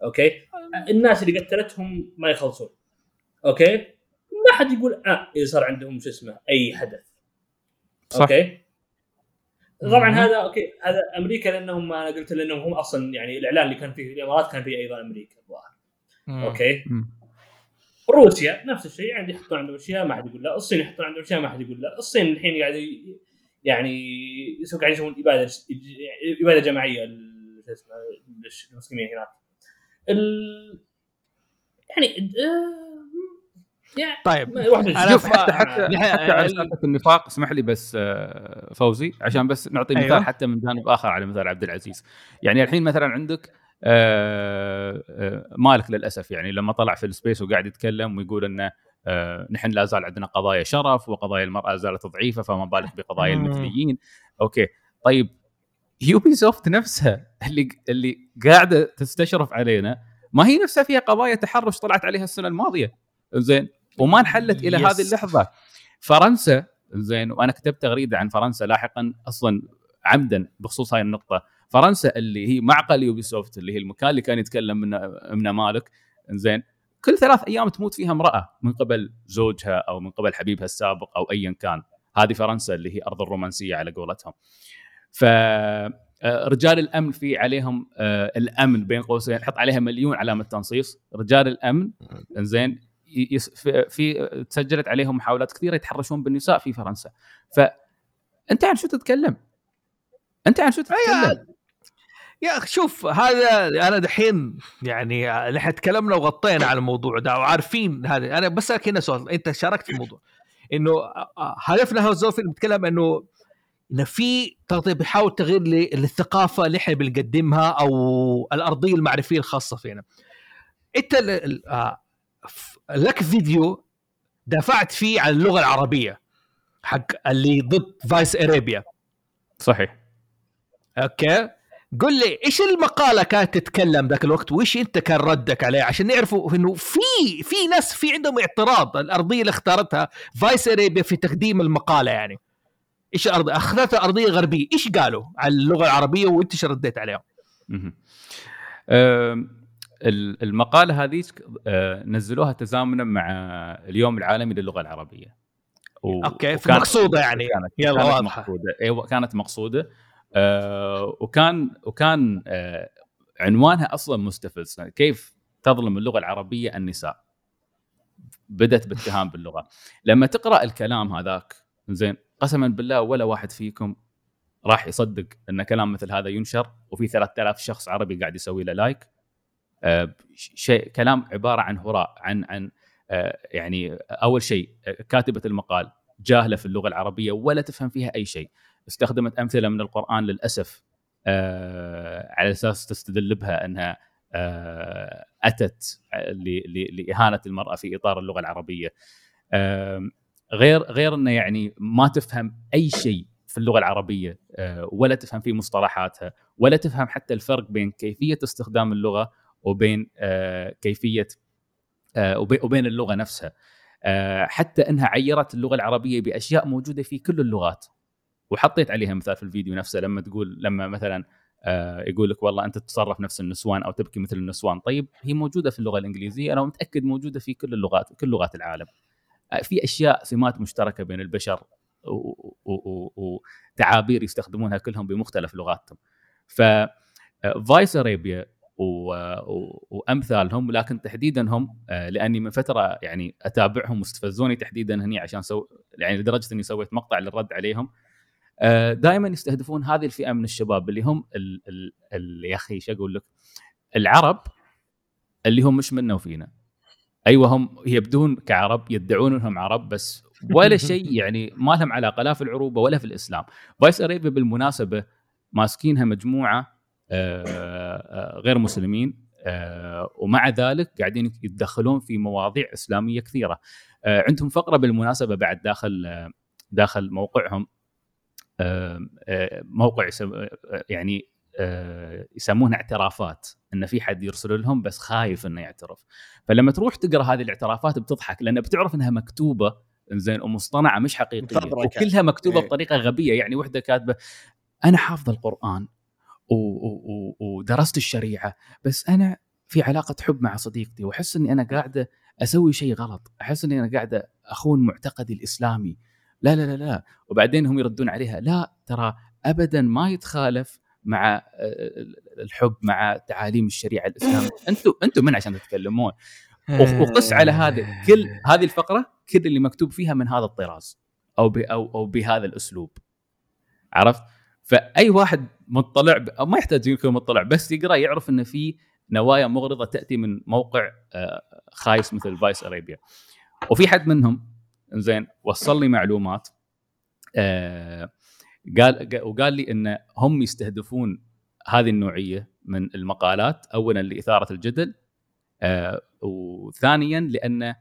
okay؟ الناس اللي قتلتهم ما يخلصون. okay؟ ما حد يقول آه إذا صار عندهم شو اسمه أي حدث. صح. okay؟ طبعا مم. هذا okay هذا أمريكا لأنهم أنا قلت لأنهم هم أصلا يعني الإعلان اللي كان فيه في الإمارات كان فيه أيضا أمريكا الظاهر. okay؟ مم. روسيا نفس الشيء عندي يحطون عندهم أشياء ما حد يقول لا. الصين يحطون عندهم أشياء ما حد يقول لا. الصين الحين قاعد يعني يسوون قاعد يسوون إبادة إبادة جماعية شو اسمه للمسلمين هناك. ال... يعني يعني طيب واحد أنا شوف حتى حتى نحن- حتى على ال- سالفة النفاق اسمح لي بس آه، فوزي عشان بس نعطي مثال أيوة. حتى من جانب آخر على مثال عبد العزيز. يعني الحين مثلا عندك آه، آه، مالك للأسف يعني لما طلع في ال space وقاعد يتكلم ويقول إنه آه، نحن لا زال عندنا قضايا شرف وقضايا المرأة زالت ضعيفة فما بالك بقضايا. المثليين. okay. طيب يوبي سوفت نفسها اللي اللي قاعدة تستشرف علينا ما هي نفسها فيها قضايا تحرش طلعت عليها السنة الماضية. زين وما انحلت إلى يس. هذه اللحظة. فرنسا زين وأنا كتبت تغريدة عن فرنسا لاحقا أصلا عمدا بخصوص هاي النقطة. فرنسا اللي هي معقل يوبي سوفت اللي هي المكان اللي كان يتكلم منه منه مالك زين كل ثلاث أيام تموت فيها امرأة من قبل زوجها أو من قبل حبيبها السابق أو ايا كان. هذه فرنسا اللي هي أرض الرومانسية على قولتهم. ف آه، رجال الأمن في عليهم آه، الأمن بين قوسين حط عليها مليون علامة تنصيص. رجال الأمن زين في- تسجلت عليهم محاولات كثيرة يتحرشون بالنساء في فرنسا فانت عن شو تتكلم؟ انت عن شو تتكلم؟ يا أخي شوف هذا أنا دحين يعني نحن تكلمنا وغطينا على الموضوع ده وعارفين هذا أنا بسالك هنا سؤال أنت شاركت في الموضوع إنه هدفنا هو الزوفيل بنتكلم إنه إنه في بيحاول تغيير للثقافة اللي إحنا بنقدمها أو الأرضية المعرفية الخاصة فينا. أنت آه، لك فيديو دافعت فيه عن اللغة العربية حق اللي ضد فايس اريبيا صحيح. أوكي؟ قل لي إيش المقالة كانت تتكلم ذاك الوقت؟ وإيش أنت كان ردك عليه عشان نعرفوا إنه في في ناس في عندهم اعتراض الأرضية اللي اختارتها فايس اريبيا في تقديم المقالة يعني. إيش الأرض؟ أخذتها أرضية غربية. إيش قالوا على اللغة العربية وانت إيش رديت عليهم. المقالة هذيك آه، نزلوها تزامنا مع اليوم العالمي للغة العربية. و- أوكي وكانت- مقصودة يعني. كانت يلا كانت واضحة. مقصودة. إيوه كانت مقصودة. آه وكان وكان آه عنوانها أصلا مستفز. كيف تظلم اللغة العربية النساء؟ بدت باتهام باللغة. لما تقرأ الكلام هذاك زين قسما بالله ولا واحد فيكم راح يصدق إن كلام مثل هذا ينشر وفي 3000 شخص عربي قاعد يسوي له لايك شيء كلام عبارة عن هراء عن عن آه، يعني أول شيء آه، كاتبة المقال جاهلة في اللغة العربية ولا تفهم فيها أي شيء. استخدمت أمثلة من القرآن للأسف آه، على أساس تستدل بها أنها أتت لإهانة المرأة في إطار اللغة العربية. غير غير إنه يعني ما تفهم أي شيء في اللغة العربية ولا تفهم في مصطلحاتها ولا تفهم حتى الفرق بين كيفية استخدام اللغة وبين آه، كيفية آه، وبي- وبين اللغة نفسها. آه، حتى إنها عيرت اللغة العربية بأشياء موجودة في كل اللغات. وحطيت عليها مثال في الفيديو نفسه لما تقول لما مثلا يقول لك والله أنت تتصرف نفس النسوان أو تبكي مثل النسوان. طيب هي موجودة في اللغة الإنجليزية أنا متأكد موجودة في كل اللغات كل لغات العالم. في أشياء سمات مشتركة بين البشر وتعابير يستخدمونها كلهم بمختلف لغاتهم. ف فايس ارابيا وأمثالهم لكن تحديدا هم آه، لأني من فترة يعني أتابعهم واستفزوني تحديدا هني عشان so يعني لدرجة إني سويت مقطع للرد عليهم. دائما يستهدفون هذه الفئة من الشباب اللي هم ال ال ال يا أخي شو أقول لك؟ العرب اللي هم مش منا وفينا أيوه هم يبدون كعرب يدعون إنهم عرب بس ولا شيء [LAUGHS] يعني ما لهم علاقة لا في العروبة ولا في الإسلام. فايس أريبيا بالمناسبة ماسكينها مجموعة آه، آه، غير مسلمين آه، ومع ذلك قاعدين يتدخلون في مواضيع إسلامية كثيرة آه، عندهم فقرة بالمناسبة بعد داخل آه، داخل موقعهم آه، آه، موقع آه، يعني آه، يسمونها اعترافات إن في حد يرسل لهم بس خايف إنه يعترف فلما تروح تقرأ هذه الاعترافات بتضحك لأن بتعرف إنها مكتوبة زين ومصطنعه مش حقيقية. وكلها مكتوبة إيه. بطريقة غبية يعني وحدة كاتبة أنا حافظ القرآن ودرست الشريعة. بس أنا في علاقة حب مع صديقتي وأحس إني أنا قاعدة أسوي شيء غلط. أحس إني أنا قاعدة أخون معتقدي الإسلامي. لا لا لا لا. وبعدين هم يردون عليها. لا ترى ابدا ما يتخالف مع آه، الحب مع تعاليم الشريعة الإسلامية. [LAUGHS] أنتم أنتم من عشان تتكلمون. وق- وقس على هذا كل هذه الفقرة كل اللي مكتوب فيها من هذا الطراز أو أو أو بهذا الأسلوب. عرفت؟ فأي واحد مطلع ب... ما يحتاج يكون مطلع بس يقرأ يعرف إن في نوايا مغرضة تأتي من موقع آه، خايس مثل فايس ارابيا وفي حد منهم زين وصل لي معلومات آه، قال قا- وقال لي إن هم يستهدفون هذه النوعية من المقالات اولا لإثارة الجدل آه، وثانيا لأن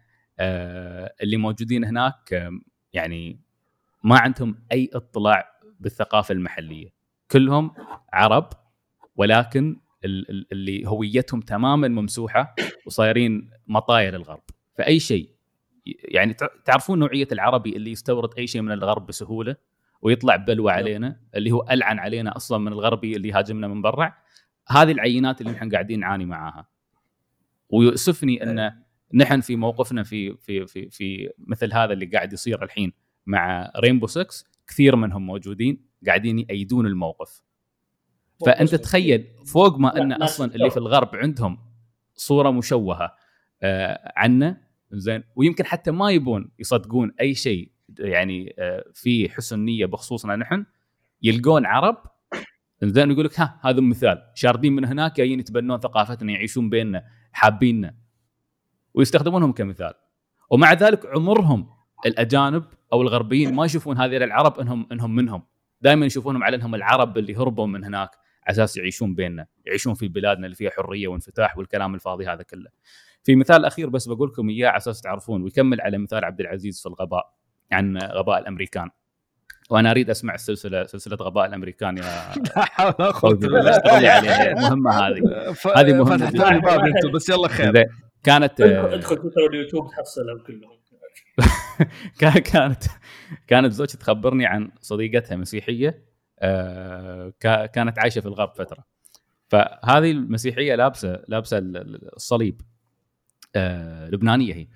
اللي موجودين هناك يعني ما عندهم أي اطلاع بالثقافة المحلية. كلهم عرب ولكن ال- ال- اللي هويتهم تماما ممسوحة وصايرين مطايا للغرب فأي شيء يعني تع- تعرفون نوعية العربي اللي يستورد أي شيء من الغرب بسهولة ويطلع بلوى علينا اللي هو ألعن علينا أصلا من الغربي اللي هاجمنا من برا. هذه العينات اللي نحن قاعدين نعاني معاها. ويؤسفني أن نحن في موقفنا في في في في مثل هذا اللي قاعد يصير الحين مع رينبو 6 كثير منهم موجودين قاعدين يأيدون الموقف. فأنت تخيل فوق ما أن أصلا. اللي في الغرب عندهم صورة مشوهة آه، عنا زين ويمكن حتى ما يبون يصدقون أي شيء يعني آه، في حسن نية بخصوصنا نحن يلقون عرب زين يقول لك ها هذا مثال شاردين من هناك جايين يتبنون ثقافتنا يعيشون بيننا حابيننا ويستخدمونهم كمثال. ومع ذلك عمرهم الأجانب أو الغربيين ما يشوفون هذه العرب انهم إنهم منهم. دائما يشوفونهم على إنهم العرب اللي هربوا من هناك على أساس يعيشون بيننا يعيشون في بلادنا اللي فيها حرية وانفتاح والكلام الفاضي هذا كله. في مثال أخير بس بقول لكم إياه على أساس تعرفون ويكمل على مثال عبد العزيز في الغباء عن غباء الأمريكان. وأنا أريد أسمع السلسله سلسلة غباء الأمريكان يا [LAUGHS] لا حول ولا قوة إلا مهمة هذه. [LAUGHS] ف- هذه مهمة فتحت الباب أنتم بس يلا خير. زين. كانت ادخل تويتر واليوتيوب تحصلهم كلهم [LAUGHS] كانت كانت زوجتي تخبرني عن صديقتها مسيحية آه، كا- كانت عايشة في الغرب فترة. فهذه المسيحية لابسه لابسة ال- ال- الصليب آه، لبنانية هي.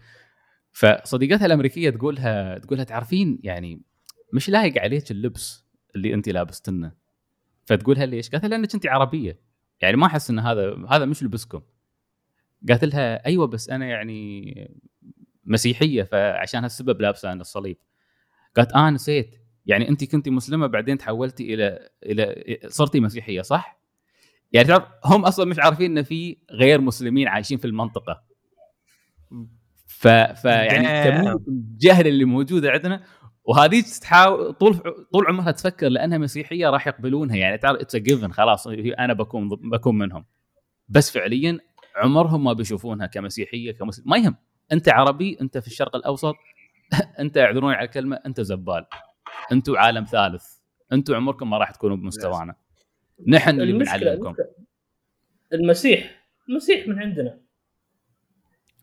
فصديقتها الأمريكية تقولها تقولها تعرفين يعني مش لايق عليك اللبس اللي انت لابستنه؟ فتقولها ليش؟ قالت لها لأنك انت عربية. يعني ما أحس إن هذا هذا مش لبسكم. قالت لها أيوه بس أنا يعني مسيحية فعشان هالسبب لابسة أنا الصليب. قالت آه نسيت. يعني انت كنتي مسلمة بعدين تحولتي إلى إلى صرتي مسيحية صح؟ يعني تعرف هم أصلا مش عارفين إن في غير مسلمين عايشين في المنطقة. ف فيعني. كمية الجهل اللي موجودة عندنا وهذه تحاول طول طول عمرها تفكر لأنها مسيحية راح يقبلونها. يعني تعرف it's given خلاص أنا بكون بكون منهم. بس فعليا عمرهم ما بيشوفونها كمسيحية كمسلم ما يهم. انت عربي انت في الشرق الأوسط [LAUGHS] انت يعذروني على الكلمة انت زبال. أنتم عالم ثالث. أنتم عمركم ما راح تكونوا بمستوانا. نحن اللي بنعلمكم. المسيح. المسيح من عندنا.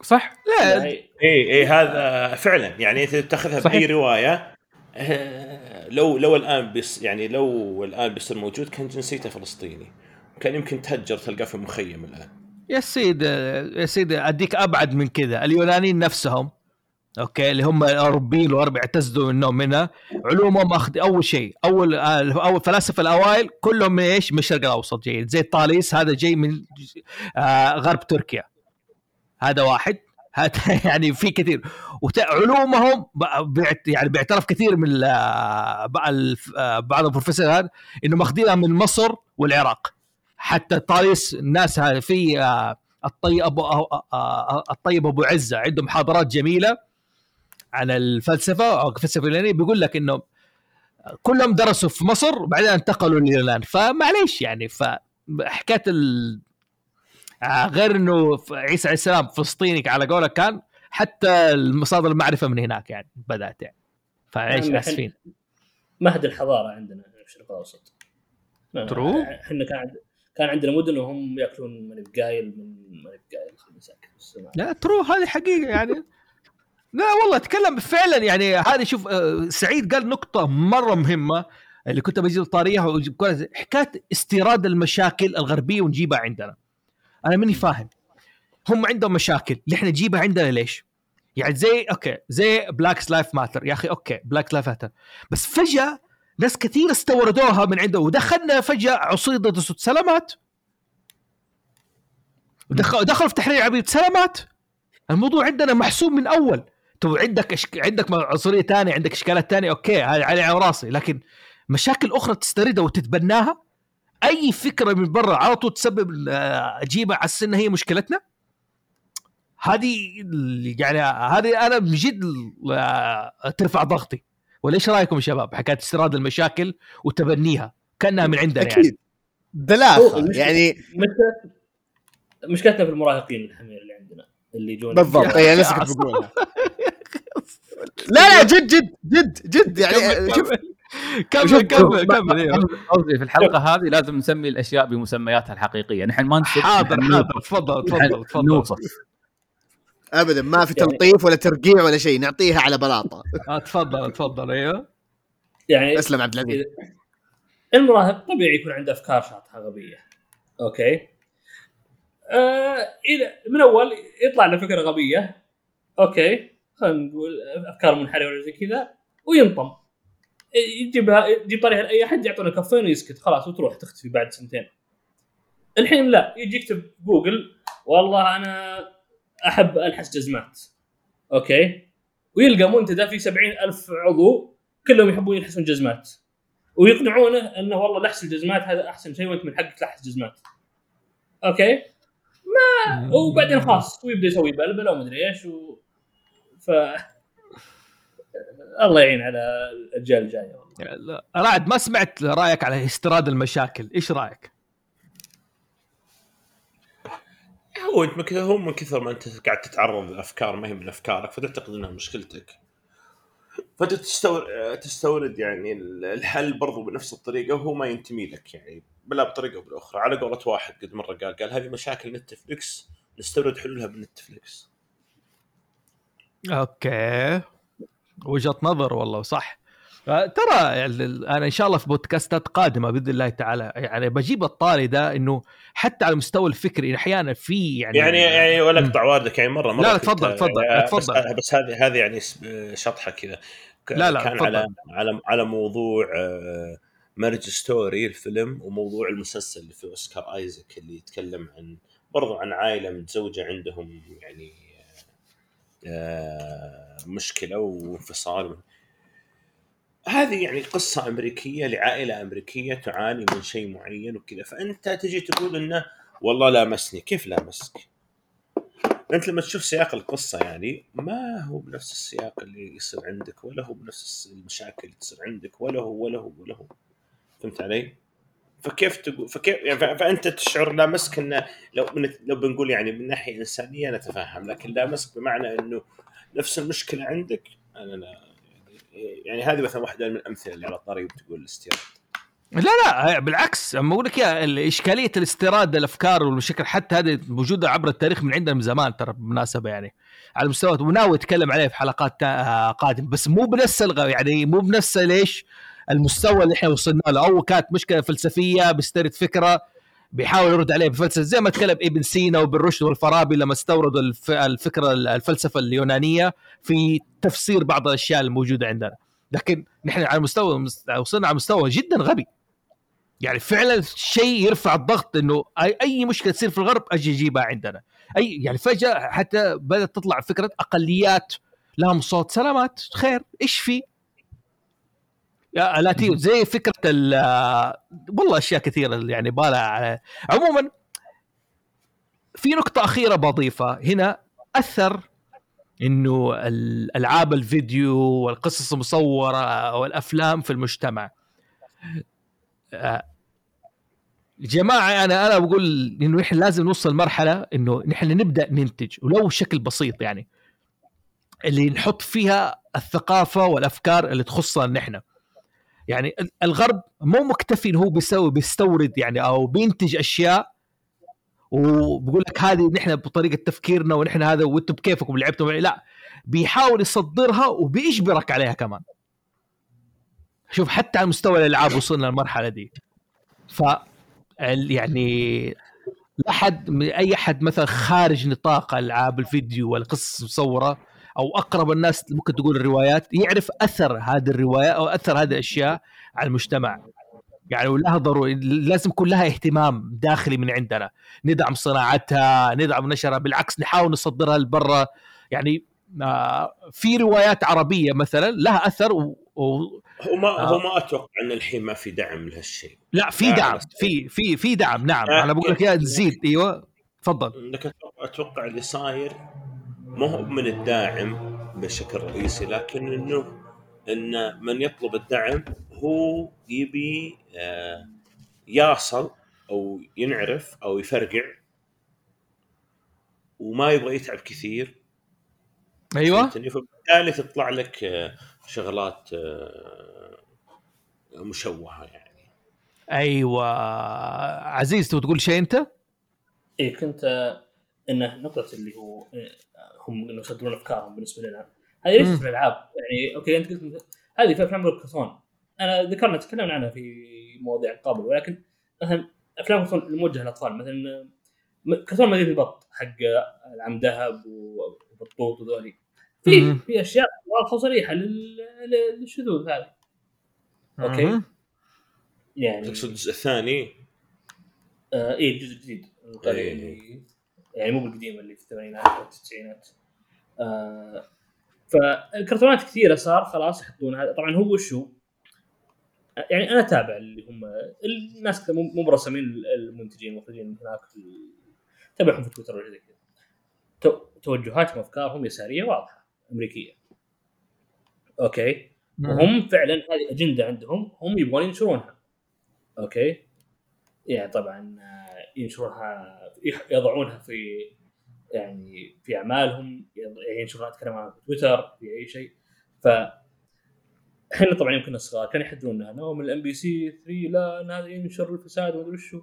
صح؟ لا. يعني اي اي إيه، هذا فعلا. يعني انت تأخذها. بأي رواية آه، لو لو الآن بس يعني لو الآن بيصير موجود كان جنسيته فلسطيني. كان يمكن تهجر تلقاه في مخيم الآن. يا سيد يا سيد أديك أبعد من كذا. اليونانيين نفسهم أوكي اللي هم الاوروبيين الغرب اعتزوا منهم منها علومهم أخذ أول شيء أول أول فلاسفة الأوائل كلهم من إيش؟ من الشرق الأوسط جايين. زي طاليس هذا جاي من آه غرب تركيا. هذا واحد. هذا [LAUGHS] يعني في كثير. وعلومهم يعني بيعترف كثير من الف- آه، بعض البروفيسورات إنه ماخذينها من مصر والعراق. حتى طاليس الناس في آه، الطيب أبو آه، آه، الطيب أبو عزة عنده محاضرات جميلة عن الفلسفة أو الفلسفه اليونانيه بيقول لك إنه كلهم درسوا في مصر وبعدين انتقلوا لليونان فمعليش يعني فحكايه ال غير إنه عيسى عليه السلام فلسطيني على قولك كان حتى المصادر المعرفة من هناك يعني بدأت يعني. فعيش نعم، آسفين. مهد الحضارة عندنا في الشرق الأوسط. ما- True. إحنا كان كان عندنا مدن وهم يأكلون ماني بقايل من ماني بقايل لا ترو هذه حقيقة يعني. [LAUGHS] لا والله تكلم فعلا يعني هذه شوف آه، سعيد قال نقطة مرة مهمة اللي كنت بجي طاريها حكاية استيراد المشاكل الغربية ونجيبها عندنا. أنا ماني فاهم. هم عندهم مشاكل اللي إحنا نجيبها عندنا ليش؟ يعني زي أوكي زي Black Lives Matter يا أخي أوكي Black Lives Matter بس فجأة ناس كثير استوردوها من عنده. ودخلنا فجأة عصيده سلامات. ودخل دخلوا في تحرير عبيد سلامات. الموضوع عندنا محسوب من أول. تو عندك أشك... عندك عنصريه ثانية عندك إشكالات ثانية أوكي هذه على راسي لكن مشاكل أخرى تستوردها وتتبناها. أي فكرة من برا على طول تسبب أجيبها على السنة هي مشكلتنا. هذه يعني هذه أنا من جد آه، ترفع ضغطي. ولا إيش رايكم يا شباب؟ حكاية استيراد المشاكل وتبنيها كأنها من عندنا يعني. أكيد. يعني مشكلة- مشكلتنا في المراهقين الحمير اللي عندنا اللي يجون. بالضبط. اي أنا لسه كنت بقولها لا لا جد جد جد جد. يعني شوف كمل كمل كمل قصدي في الحلقة هذه لازم نسمي الأشياء بمسمياتها الحقيقية. نحن ما نسب حاضر حاضر. تفضل تفضل تفضل. نوصف ابدا ما في يعني- تلطيف ولا ترقيع ولا شيء نعطيها على بلاطة. [LAUGHS] آه، تفضل تفضل أيوه. يعني اسلم عبد العزيز. المراهق طبيعي يكون عنده أفكار شاطحه غبية. أوكي؟ آه إذا من أول يطلع له فكرة غبية. أوكي؟ خلينا نقول أفكار منحرفة ولا زي كذا وينطم. يجيبها يجيب طريقة لأي أحد يعطونه كفين ويسكت خلاص وتروح تختفي بعد سنتين. الحين لا يجي يكتب جوجل والله أنا أحب الحس جزمات. أوكي؟ ويلقى منتدى فيه سبعين ألف عضو كلهم يحبون يلحسون جزمات. ويقنعونه إنه والله لحس الجزمات هذا أحسن شيء وأنت من حقك تلحس جزمات. أوكي؟ وبعدين خلاص ويبدا يسوي بلبلة ومدري إيش و... ف [LAUGHS] الله يعين على الأجيال الجاية والله. لا، رعد ما سمعت رأيك على استيراد المشاكل. إيش رأيك؟ هو انت هو من كثر ما انت قاعد تتعرض لافكار ما هي من أفكارك فتعتقد إنها مشكلتك. فانت تستورد يعني الحل برضو بنفس الطريقة وهو ما ينتمي لك يعني بلا بطريقة أو بالاخرى على قولة واحد قد مرة قال قال هذه مشاكل نتفلكس نستورد حلولها من نتفلكس أوكي. وجهة نظر والله صح. ترى ال- أنا إن شاء الله في بودكاستات قادمة بإذن الله تعالى يعني بجيب الطاري ده إنه حتى على المستوى الفكري أحيانا في يعني يعني يعني ولا أقطع واردك يعني مره مرة لا، تفضل، تفضل، آه، تفضل. بس, بس هذه هذه يعني شطحة كذا لا، لا، كان. على على على موضوع Marriage Story الفيلم وموضوع المسلسل اللي فيه أوسكار ايزاك اللي يتكلم عن برضو عن عائلة متزوجة عندهم يعني آه، مشكلة وانفصال هذه يعني قصة أمريكية لعائلة أمريكية تعاني من شيء معين وكذا. فأنت تجي تقول إنه والله لامسني كيف لامسك؟ أنت لما تشوف سياق القصة يعني ما هو بنفس السياق اللي يصير عندك ولا هو بنفس المشاكل اللي تصير عندك ولا هو ولا هو ولا هو. فهمت علي؟ فكيف تقول فكيف يعني فأنت تشعر لامسك انه لو لو بنقول يعني من ناحية إنسانية نتفهم لكن لامسك بمعنى إنه نفس المشكلة عندك. أنا لا. يعني, هذه مثلا واحدة من الأمثلة اللي على الطريق تقول الاستيراد. لا لا بالعكس. أما أقول لك يا ال- إشكالية الاستيراد الأفكار والمشاكل حتى هذه موجودة عبر التاريخ من عندنا من زمان ترى بالمناسبة يعني على مستوى وناوي أتكلم عليه في حلقات تا- قادمة. بس مو بنفس. يعني مو بنفس ليش المستوى اللي إحنا وصلنا له. أو كانت مشكلة فلسفية بيسترد فكرة بيحاول يرد عليه بفلسفه زي ما تكلم ابن سينا وابن رشد والفارابي لما استوردوا الف... الفكرة الفلسفة اليونانية في تفسير بعض الأشياء الموجودة عندنا. لكن نحن على مستوى وصلنا على مستوى جدا غبي. يعني فعلا شيء يرفع الضغط إنه اي مشكلة تصير في الغرب أجي أجيبها عندنا. اي يعني فجأة حتى بدأت تطلع فكرة أقليات لهم صوت سلامات خير إيش في؟ يا لا تي- زي فكرة ال- والله أشياء كثيرة اللي يعني بالها عموما في نقطة أخيرة بضيفها هنا أثر إنه الالعاب الفيديو والقصص المصورة والأفلام في المجتمع. آه، جماعة أنا أنا بقول إنه إحنا لازم نوصل مرحلة إنه نحن نبدأ ننتج ولو بشكل بسيط يعني اللي نحط فيها الثقافة والأفكار اللي تخصنا نحن. يعني ال- الغرب مو مكتفي انه هو بيسوي بيستورد يعني أو بينتج أشياء وبقول لك هذه نحن بطريقة تفكيرنا ونحن هذا وأنتم بكيفكم لعبتم لا بيحاول يصدرها وبيجبرك عليها كمان. شوف حتى على مستوى الألعاب وصلنا للمرحلة دي. ف يعني لا احد أي احد مثلا خارج نطاق ألعاب الفيديو والقصص المصورة أو أقرب الناس ممكن تقول الروايات يعرف أثر هذه الرواية أو أثر هذه الأشياء على المجتمع. يعني ولها ضروري لازم يكون لها اهتمام داخلي من عندنا. ندعم صناعتها ندعم نشرها بالعكس نحاول نصدرها لبرا. يعني آه، في روايات عربية مثلا لها أثر و... و... هو ما آه. هو ما أتوقع إن الحين ما في دعم لهالشيء. لا في دعم في في في دعم نعم. آه، أنا بقول لك يا نزيد أيوه تفضل. لكن أتوقع اللي صاير ما هو من الداعم بشكل رئيسي لكن إنه إن من يطلب الدعم هو يبي آه، يصل أو ينعرف أو يفرقع وما يبغى يتعب كثير أيوه؟ فبالتالي تطلع لك آه، شغلات آه، مشوهة يعني أيوه عزيز تبغى تقول شيء أنت؟ إيه كنت إنه نقطة اللي هو هم إنه يصدرون أفكارهم بالنسبة لنا. هذه ليست. في الألعاب. يعني أوكي أنت قلت هذه في أفلام الكرتون أنا ذكرنا تكلمنا عنها في مواضيع قبل ولكن مثلا أفلام الكرتون الموجهة للأطفال. مثلا كرتون مدينه البط حق العم ذهب و- وبطوط وذولي. في. في أشياء واضحة وصريحة لل- لل- للشذوذ هذه. أوكي. مهم. يعني تقصد الجزء الثاني؟ آه إيه الجزء الجديد. يعني مو بالقديم اللي في الثمانينات أو التسعينات. آه فالكرتونات كثيرة صار خلاص يحطون هذا. طبعا هو وشو يعني أنا أتابع اللي هم الناس مو برسمين المنتجين المخرجين هناك تابعهم في تويتر ولا زي كذا. تو- توجهاتهم وافكارهم يسارية واضحة أمريكية. أوكي؟ وهم فعلا هذه أجندة عندهم هم يبغون ينشرونها. أوكي؟ يعني طبعا آه، ينشرونها يضعونها في يعني في أعمالهم يعني ينشرونها أتكلم عنها في تويتر في أي شيء. ف إحنا طبعا يمكن الصغار كانوا يحدرونها إنه من الـ MBC 3 لا هذا ينشر الفساد وما أدري وشو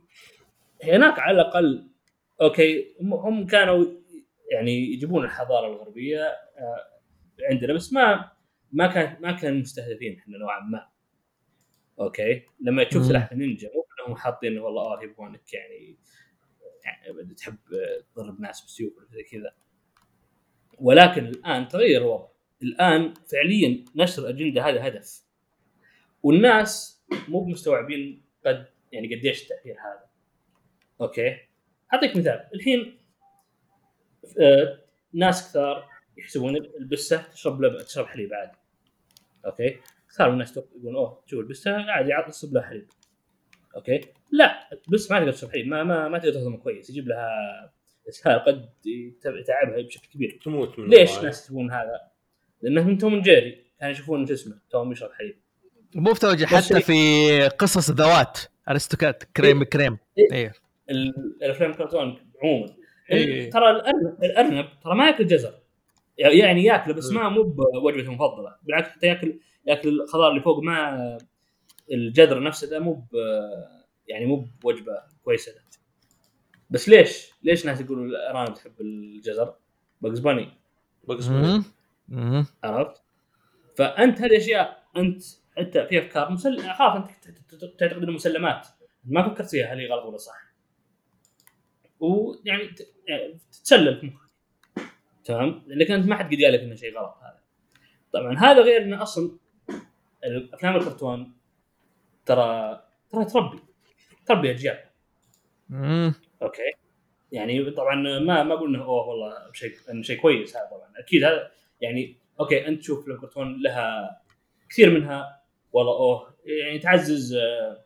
هناك على الأقل أوكي هم- كانوا يعني يجيبون الحضارة الغربية آه، عندنا بس ما ما كان ما كان مستهدفين إحنا نوعا ما. أوكي لما تشوف. سلاح النينجا مو إنهم حاطين والله آه يبغونك يعني تحب تضرب ناس بالسيوف ولا زي كذا. ولكن الآن تغير الوضع. الآن فعليا نشر الأجندة هذا هدف. والناس مو مستوعبين قد يعني قديش التأثير هذا. أوكي؟ أعطيك مثال. الحين آه، ناس كثار يحسبون البسة تشرب لبن تشرب حليب عادي. أوكي؟ من الناس يقولون أوه شوف البسة عادي يعطي يصب لها حليب. أوكي؟ لا بس ما تقدر تشرب حليب ما ما, ما تقدر تهضم كويس. يجيب لها إسهال قد يتعبها بشكل كبير. تموت من ليش الضعف. ناس يسوون هذا؟ لأنه من توم جيري كانوا يشوفون شو اسمه. توم يشرب حليب مو بس حتى شيء- في قصص ذوات. أرستوكات كريم كريم إيه. إيه. ال- الأفلام الكرتون عموما. إيه. ترى الارنب الأرنب ترى ما يأكل جزر. يعني يأكله بس ما مو بوجبته المفضله بالعكس حتى ياكل يأكل الخضار اللي فوق ما الجذر نفسه ده مو يعني مو بوجبة كويسة ده. بس ليش؟ ليش ناس يقولوا الارانب تحب الجزر؟ باقز باني. مهم. مهم. عرفت؟ فأنت هذه اشياء أنت حتى في أفكار مسل... خلاص أنت تعتقد انها مسلمات ما فكرت فيها هل هي غلط ولا صح ويعني ت- يعني تتسلم في مخك تمام لأنك أنت ما حد قد قال لك إنه شيء غلط هذا طبعا هذا غير إنه أصلا الأفلام الكرتون ترى ترى تربي تربي أجيال. أوكي. يعني طبعا ما ما أقول إنه أوه والله شيء شيء كويس هذا طبعا. أكيد هذا يعني أوكي أنت تشوف الكرتون لها كثير منها والله أوه. يعني تعزز آه،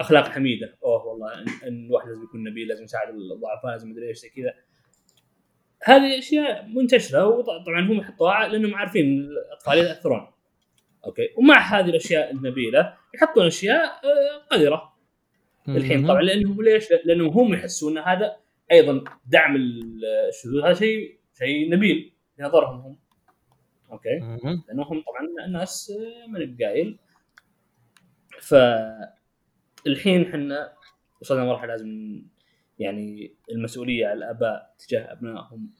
أخلاق حميدة. أوه والله ان, الواحد لازم يكون نبيل لازم يساعد الضعفاء لازم مدري إيش زي كذا. هذه أشياء منتشرة وطبعا هم يحطوها لأنهم عارفين الأطفال يتاثرون أوكي؟ ومع هذه الأشياء النبيلة يحطون أشياء آه، قذرة. الحين. طبعا لأنهم ليش؟ لأنهم هم يحسون إن هذا أيضا دعم الشذوذ. هذا شيء شيء نبيل في نظرهم هم. أوكي. لأنهم طبعا الناس من القايل ف الحين إحنا وصلنا مرحلة لازم يعني المسؤولية على الآباء تجاه أبنائهم.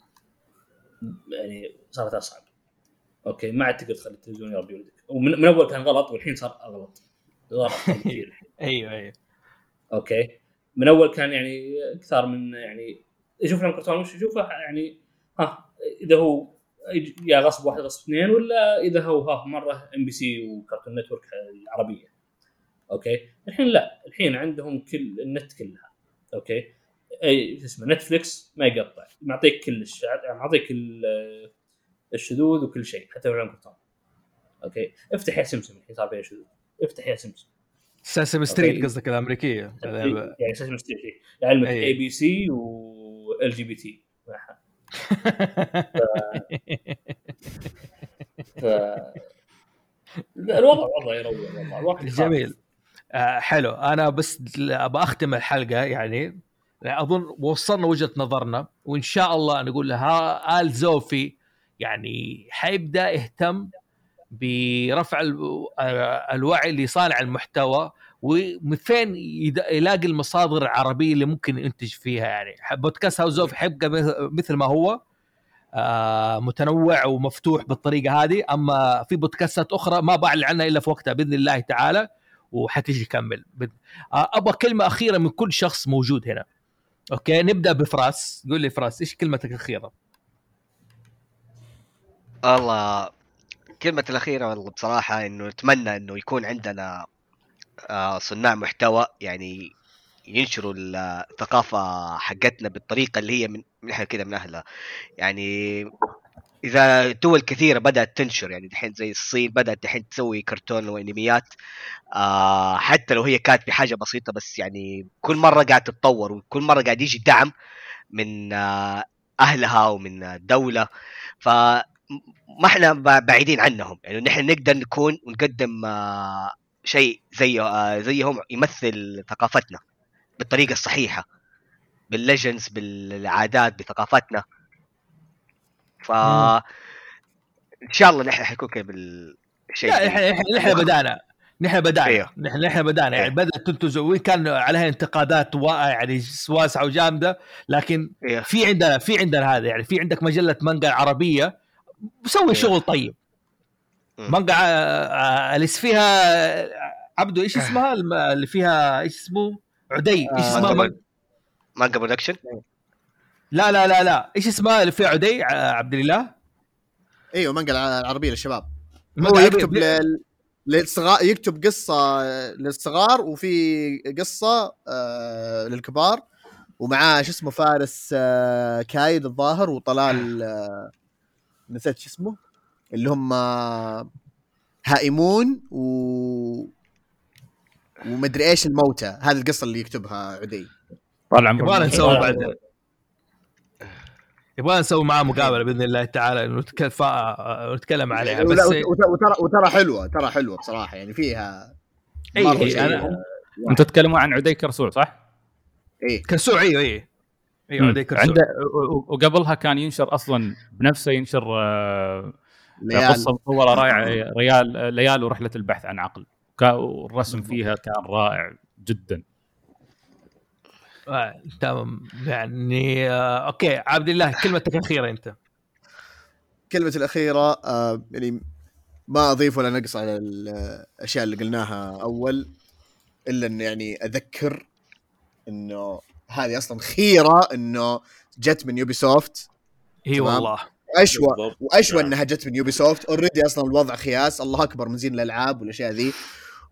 يعني صارت أصعب. أوكي ما عاد تقدر تخلي التلفزيون يربي ولدك. ومن من أول كان غلط والحين صار أغلط. غلط [LAUGHS] أيوه أيوه. أوكي. من أول كان يعني أكثر من يعني يشوف لهم كرتون وش يشوفه؟ يعني ها إذا هو يا غصب واحد غصب اثنين ولا إذا هو ها مرة MBC وكرتون نتورك العربيه أوكي. الحين لا الحين عندهم كل النت كلها. أوكي. أي شو اسمه نتفلكس ما يقطع. معطيك كل يعني معطيك ال- الشذوذ وكل شيء حتى لو كرتون أوكي؟ افتح يا سمسم الحين صار فيها شذوذ. افتح يا سمسم. سيسمي ستريت. قصدك الأمريكية. يعني سيسمي ستريت لعلمك أي. اي بي سي و LGBT ف الوضع وضع يروع والله. جميل. آه حلو. أنا بس ابى أختم الحلقة يعني أظن وصلنا وجهة نظرنا وإن شاء الله نقول لها آل زوفي يعني حيبدأ يهتم برفع آه، الوعي لصانع المحتوى ومن فين يلاقي المصادر العربية اللي ممكن ينتج فيها يعني. بودكاست هاوس أوف حيبقى مث- مثل ما هو آه، متنوع ومفتوح بالطريقة هذه. أما في بودكاستات أخرى ما بعلن عنها إلا في وقتها بإذن الله تعالى وحتيجي بإذن- آه، أبغى كلمة أخيرة من كل شخص موجود هنا. أوكي؟ نبدأ بفراس. قول لي فراس إيش كلمتك الأخيرة؟ والله كلمة الأخيرة والله بصراحة إنه نتمنى إنه يكون عندنا آه، صناع محتوى يعني ينشروا الثقافة حقتنا بالطريقة اللي هي من إحنا كده من أهلها. يعني إذا دول كثيرة بدأت تنشر يعني دحين زي الصين بدأت دحين تسوي كرتون وأنميات آه حتى لو هي كانت بحاجة بسيطة بس يعني كل مرة قاعد تتطور وكل مرة قاعد يجي دعم من آه أهلها ومن الدولة ف ما إحنا بعيدين عنهم. يعني نحن نقدر نكون ونقدم آه، شيء زي آه، زيهم يمثل ثقافتنا بالطريقة الصحيحة بالليجنز بالعادات بثقافتنا. ف إن شاء الله نحن حيكون كذا بالشيء لا إحنا إحنا نحن بدانا. نحن بدانا. إيه. نحن نحن بدانا. يعني إيه. بدات تنتج وين كان عليها انتقادات وا- يعني واسعه وجامدة لكن إيه. في عندنا في عندنا هذا. يعني في عندك مجلة مانجا عربية مسوي إيه. شغل طيب. مانجا آه، آه، اللي فيها عبدو إيش اسمها؟ الم- اللي فيها إيش اسمه؟ عدي. إيش آه، اسمها؟ مانجا برودكشنز لا لا لا لا. إيش اسمها؟ اللي فيها عدي عبد الاله إيوه مانجا الع- العربية للشباب. هو يكتب. لل... للصغار يكتب قصة للصغار وفي قصة آه للكبار ومعاه شو اسمه فارس آه كايد الظاهر وطلال آه نسيت شو اسمه اللي هم هائمون و ومدري إيش الموتى. هذه القصة اللي يكتبها عدي. طال عمرك. يبغانا نسوي. بعدين. يبغانا نسوي معاه مقابلة بإذن الله تعالى إنه نتكلم عليها. بس وت- وترى وترى حلوة ترى حلوة بصراحة. يعني فيها اي اي شيء. أنا أنتم تتكلمون عن عدي كرسول صح؟ إيه. كرسوع أيوه أيوه أيوه عنده وقبلها كان ينشر أصلا بنفسه ينشر آه، ليال. قصة مصورة [LAUGHS] رائعة ريال ليال ورحلة البحث عن عقل. كا- والرسم فيها كان رائع جدا. آه، تمام يعني آه، أوكي عبد الله كلمتك الأخيرة أنت. كلمتي الأخيرة آه يعني ما أضيف ولا نقص على الأشياء اللي قلناها أول إلا إنه يعني أذكر إنه هذه أصلا خيرة إنه جت من يوبي سوفت إي. والله. بالضبط. وأشوى نعم. إنها جت من يوبي سوفت already أصلا الوضع خياس. الله أكبر من زين الألعاب والأشياء ذي.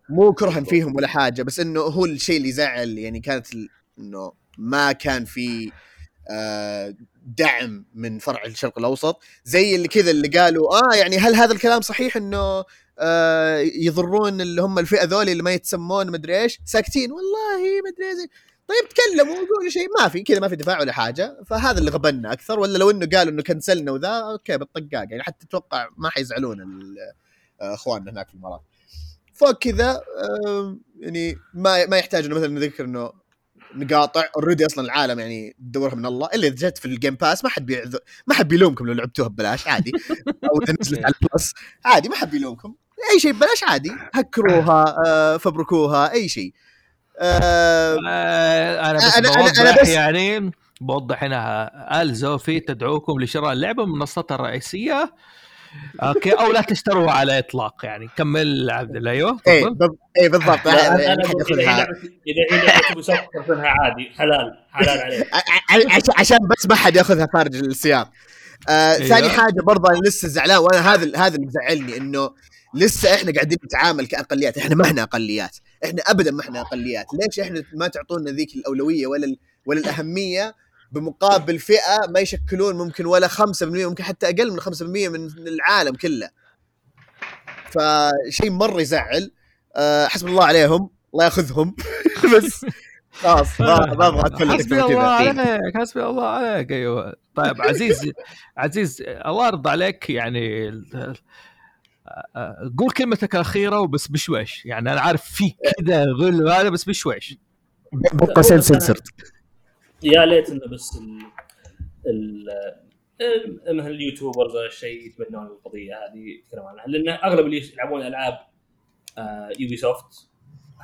مو كرها فيهم ولا حاجة بس إنه هو الشيء اللي زعل يعني كانت ال- إنه ما كان في آه، دعم من فرع الشرق الأوسط. زي اللي كذا اللي قالوا آه يعني هل هذا الكلام صحيح إنه آه يضرون اللي هم الفئة ذولي اللي ما يتسمون مدري إيش؟ ساكتين. والله مدري إيش. طيب تكلموا وقولوا شيء. ما في كذا ما في دفاع ولا حاجة. فهذا اللي غبنا أكثر. ولا لو إنه قالوا إنه كنسلنا وذا أوكي بالطقاق. يعني حتى أتوقع ما حيزعلون آه، أخواننا هناك في الامارات فوق كذا يعني ما ما يحتاج إنه مثلا نذكر إنه نقاطع. already أصلا العالم يعني تدورها من الله. إلا إذا جت في الجيم باس ما حد بيعذ... ما حد بيلومكم لو لعبتوها ببلاش عادي. [LAUGHS] أو إذا نزلت على البلس عادي ما حد بيلومكم. أي شيء ببلاش عادي. هكروها آه فبركوها أي شيء. آه أنا بس أنا- أنا- بوضح أنا بس- يعني بوضح هنا آل زوفي تدعوكم لشراء اللعبة من منصتها الرئيسية. أوكي أو لا تشتروها على إطلاق يعني. كمل عبد الله. أيوه اي اي بالضبط. إذا تاخذها عادي حلال حلال عليك. [LAUGHS] عشان بس ما حد ياخذها خارج السياق. آه. ثاني حاجة برضه أنا لسه زعلان وأنا هذا هذا اللي مزعلني إنه لسه إحنا قاعدين نتعامل كأقليات إحنا ما إحنا أقليات إحنا ابدا ما إحنا أقليات. ليش إحنا ما تعطونا ذيك الأولوية ولا ال- ولا الأهمية بمقابل فئة ما يشكلون ممكن ولا 5% ممكن حتى أقل من 5% من العالم كله. فشيء مرة يزعل. أه حسب الله عليهم الله يأخذهم. [LAUGHS] بس خلاص ما ما أبغى اتكلم حسبي الله عليك حسبي الله عليك أيوه. طيب عزيز عزيز الله يرضى عليك يعني آه، قول كلمتك الأخيرة وبس بشويش. يعني أنا عارف في كذا غل هذا بس بشويش. بقى سنسرد يا ليت إنه بس ال... ال... مثلا ال YouTubers ولا شيء يتبنون القضية هذه يتكلمون عنها. لأن أغلب اللي يلعبون ألعاب يوبي سوفت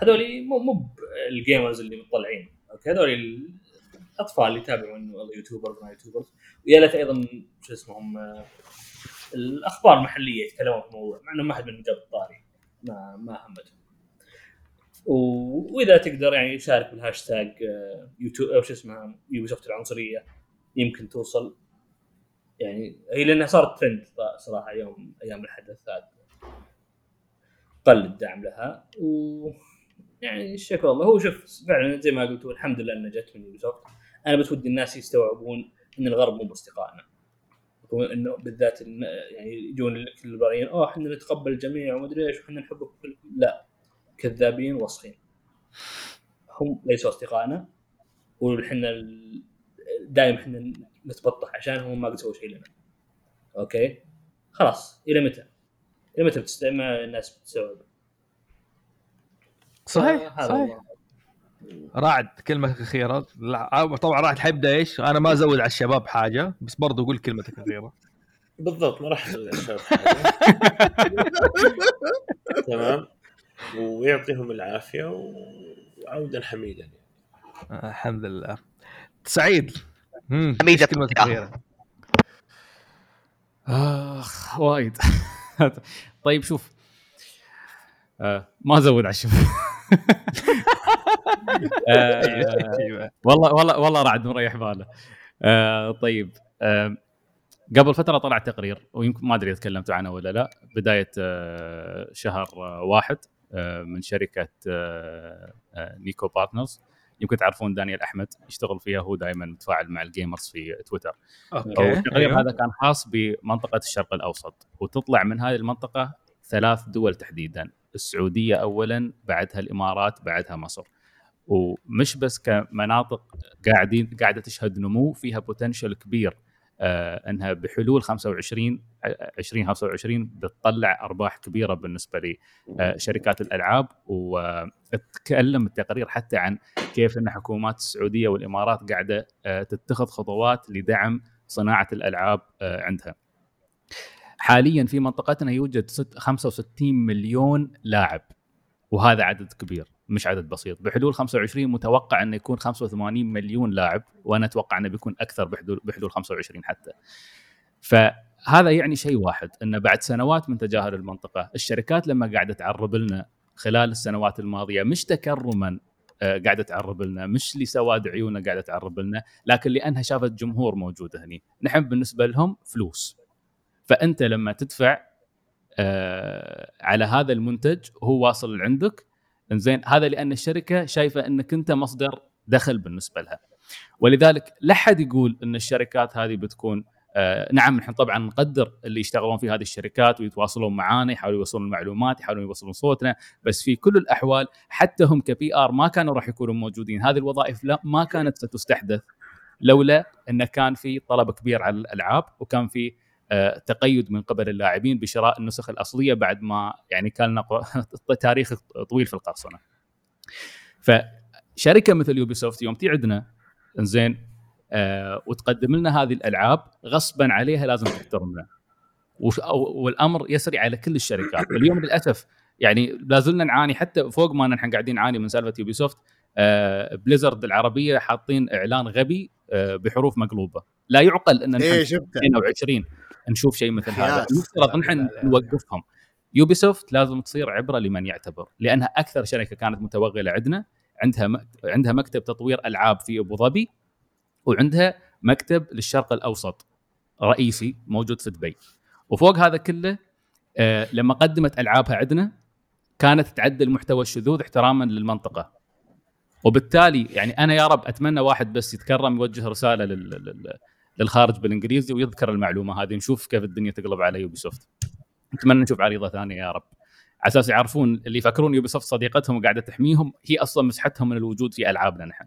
هذول مو مو ال gamers اللي مطلعين أوكي؟ هذول الأطفال اللي يتابعون ال YouTubers ما YouTubers ويا ليت أيضا شو اسمهم آه، الأخبار المحليه يتكلمون في الموضوع مع إنه ما حد منهم جاب الطاري. ما ما همتهم. وإذا تقدر يعني شارك بالهاشتاج آه، يوتيوب أو شو اسمها يوبي سوفت العنصرية يمكن توصل. يعني هي لأنها صارت ترند صراحة يوم أيام الحدث هذا قل الدعم لها. و يعني الشكر والله هو شوف فعلا زي ما قلت الحمد لله إنها جت من يوبي سوفت أنا بس ودي الناس يستوعبون إن الغرب مو بأصدقائنا إنه بالذات إن يعني يجون الليبراليين اوه إحنا نتقبل الجميع وما أدري إيش وحنا نحبكم كلكم لا كذابين وسخين هم ليسوا أصدقائنا وحنا دائما إحنا نتبطح عشانهم ما قد سووا شيء لنا. أوكي؟ خلاص إلى متى؟ إلى متى بتست... ما الناس بتستوعب؟ صحيح صحيح. راعد كلمتك الاخيره لا، طبعا راعد حيبدا إيش؟ أنا ما أزود على الشباب حاجة بس برضو قول كلمتك الاخيره بالضبط ما راح أسوي الشباب [LAUGHS] تمام. ويعطيهم العافية وعودا حميدا. الحمد لله. سعيد. حميدة كلمتك الاخيره آخ وايد. [LAUGHS] طيب شوف آه ما أزود على الشباب [LAUGHS] آه. والله والله والله رعد مريح باله آه طيب آه قبل فترة طلع تقرير ويمكن ما أدري إذا تكلمتوا عنه ولا لا بداية آه شهر آه واحد آه من شركة آه نيكو بارتنرز يمكن تعرفون دانيال أحمد يشتغل فيها هو دائما متفاعل مع ال gamers في تويتر okay التقرير أيوة. هذا كان خاص بمنطقة الشرق الأوسط وتطلع من هذه المنطقة ثلاث دول تحديدا السعودية اولا بعدها الإمارات بعدها مصر ومش بس كمناطق قاعدين قاعدة تشهد نمو فيها بوتنشل كبير آه إنها بحلول 25 آه، 2025 بتطلع أرباح كبيرة بالنسبة لشركات الألعاب وتكلم التقرير حتى عن كيف إن حكومات السعودية والإمارات قاعدة آه، تتخذ خطوات لدعم صناعة الألعاب آه، عندها. حاليا في منطقتنا يوجد ست- 65 مليون لاعب وهذا عدد كبير مش عدد بسيط. بحلول 25 متوقع إنه يكون 85 مليون لاعب وأنا أتوقع إنه بيكون أكثر بحلول بحلول 25 حتى. فهذا يعني شيء واحد إنه بعد سنوات من تجاهل المنطقة الشركات لما قاعدة تعرب لنا خلال السنوات الماضية مش تكرما آه، قاعدة تعرب لنا مش لسواد عيوننا قاعدة تعرب لنا لكن لأنها شافت جمهور موجود هني. نحن بالنسبة لهم فلوس. فأنت لما تدفع آه، على هذا المنتج هو واصل لعندك. زين هذا لأن الشركة شايفة إنك أنت مصدر دخل بالنسبة لها. ولذلك لا حد يقول إن الشركات هذه بتكون آه نعم نحن طبعا نقدر اللي يشتغلون في هذه الشركات ويتواصلون معانا يحاولوا يوصلون المعلومات يحاولون يوصلون صوتنا بس في كل الأحوال حتى هم كبي ار ما كانوا راح يكونوا موجودين. هذه الوظائف لا ما كانت ستستحدث لولا انه كان في طلب كبير على الألعاب وكان في تقيد من قبل اللاعبين بشراء النسخ الأصلية بعد ما يعني كان لنا [LAUGHS] تاريخ طويل في القرصنة. فشركة مثل يوبي سوفت يوم تعدنا زين آه وتقدم لنا هذه الألعاب غصبا عليها لازم تحترمنا. والأمر يسري على كل الشركات، [COUGHS] اليوم للأسف يعني لا زلنا نعاني حتى فوق ما نحن قاعدين نعاني من سالفة يوبي سوفت آه بليزرد العربية حاطين إعلان غبي آه بحروف مقلوبة، لا يعقل إن إيه شفته 22 نشوف شيء مثل هذا. المفترض نحن نوقفهم. يوبي سوفت لازم تصير عبرة لمن يعتبر لأنها أكثر شركة كانت متوغلة عندنا. عندها. عندها مكتب تطوير ألعاب في أبو ظبي وعندها مكتب للشرق الأوسط رئيسي موجود في دبي. وفوق هذا كله آه لما قدمت ألعابها عندنا كانت تعدل محتوى الشذوذ احتراما للمنطقة. وبالتالي يعني أنا يا رب أتمنى واحد بس يتكرم يوجه رسالة لل... لل... للخارج بالإنجليزي ويذكر المعلومة هذه نشوف كيف الدنيا تقلب على يوبي سوفت اتمنى نشوف عريضة ثانية يا رب. على أساس يعرفون اللي يفكرون يوبي سوفت صديقتهم وقاعدة تحميهم هي أصلا مسحتهم من الوجود في ألعابنا نحن.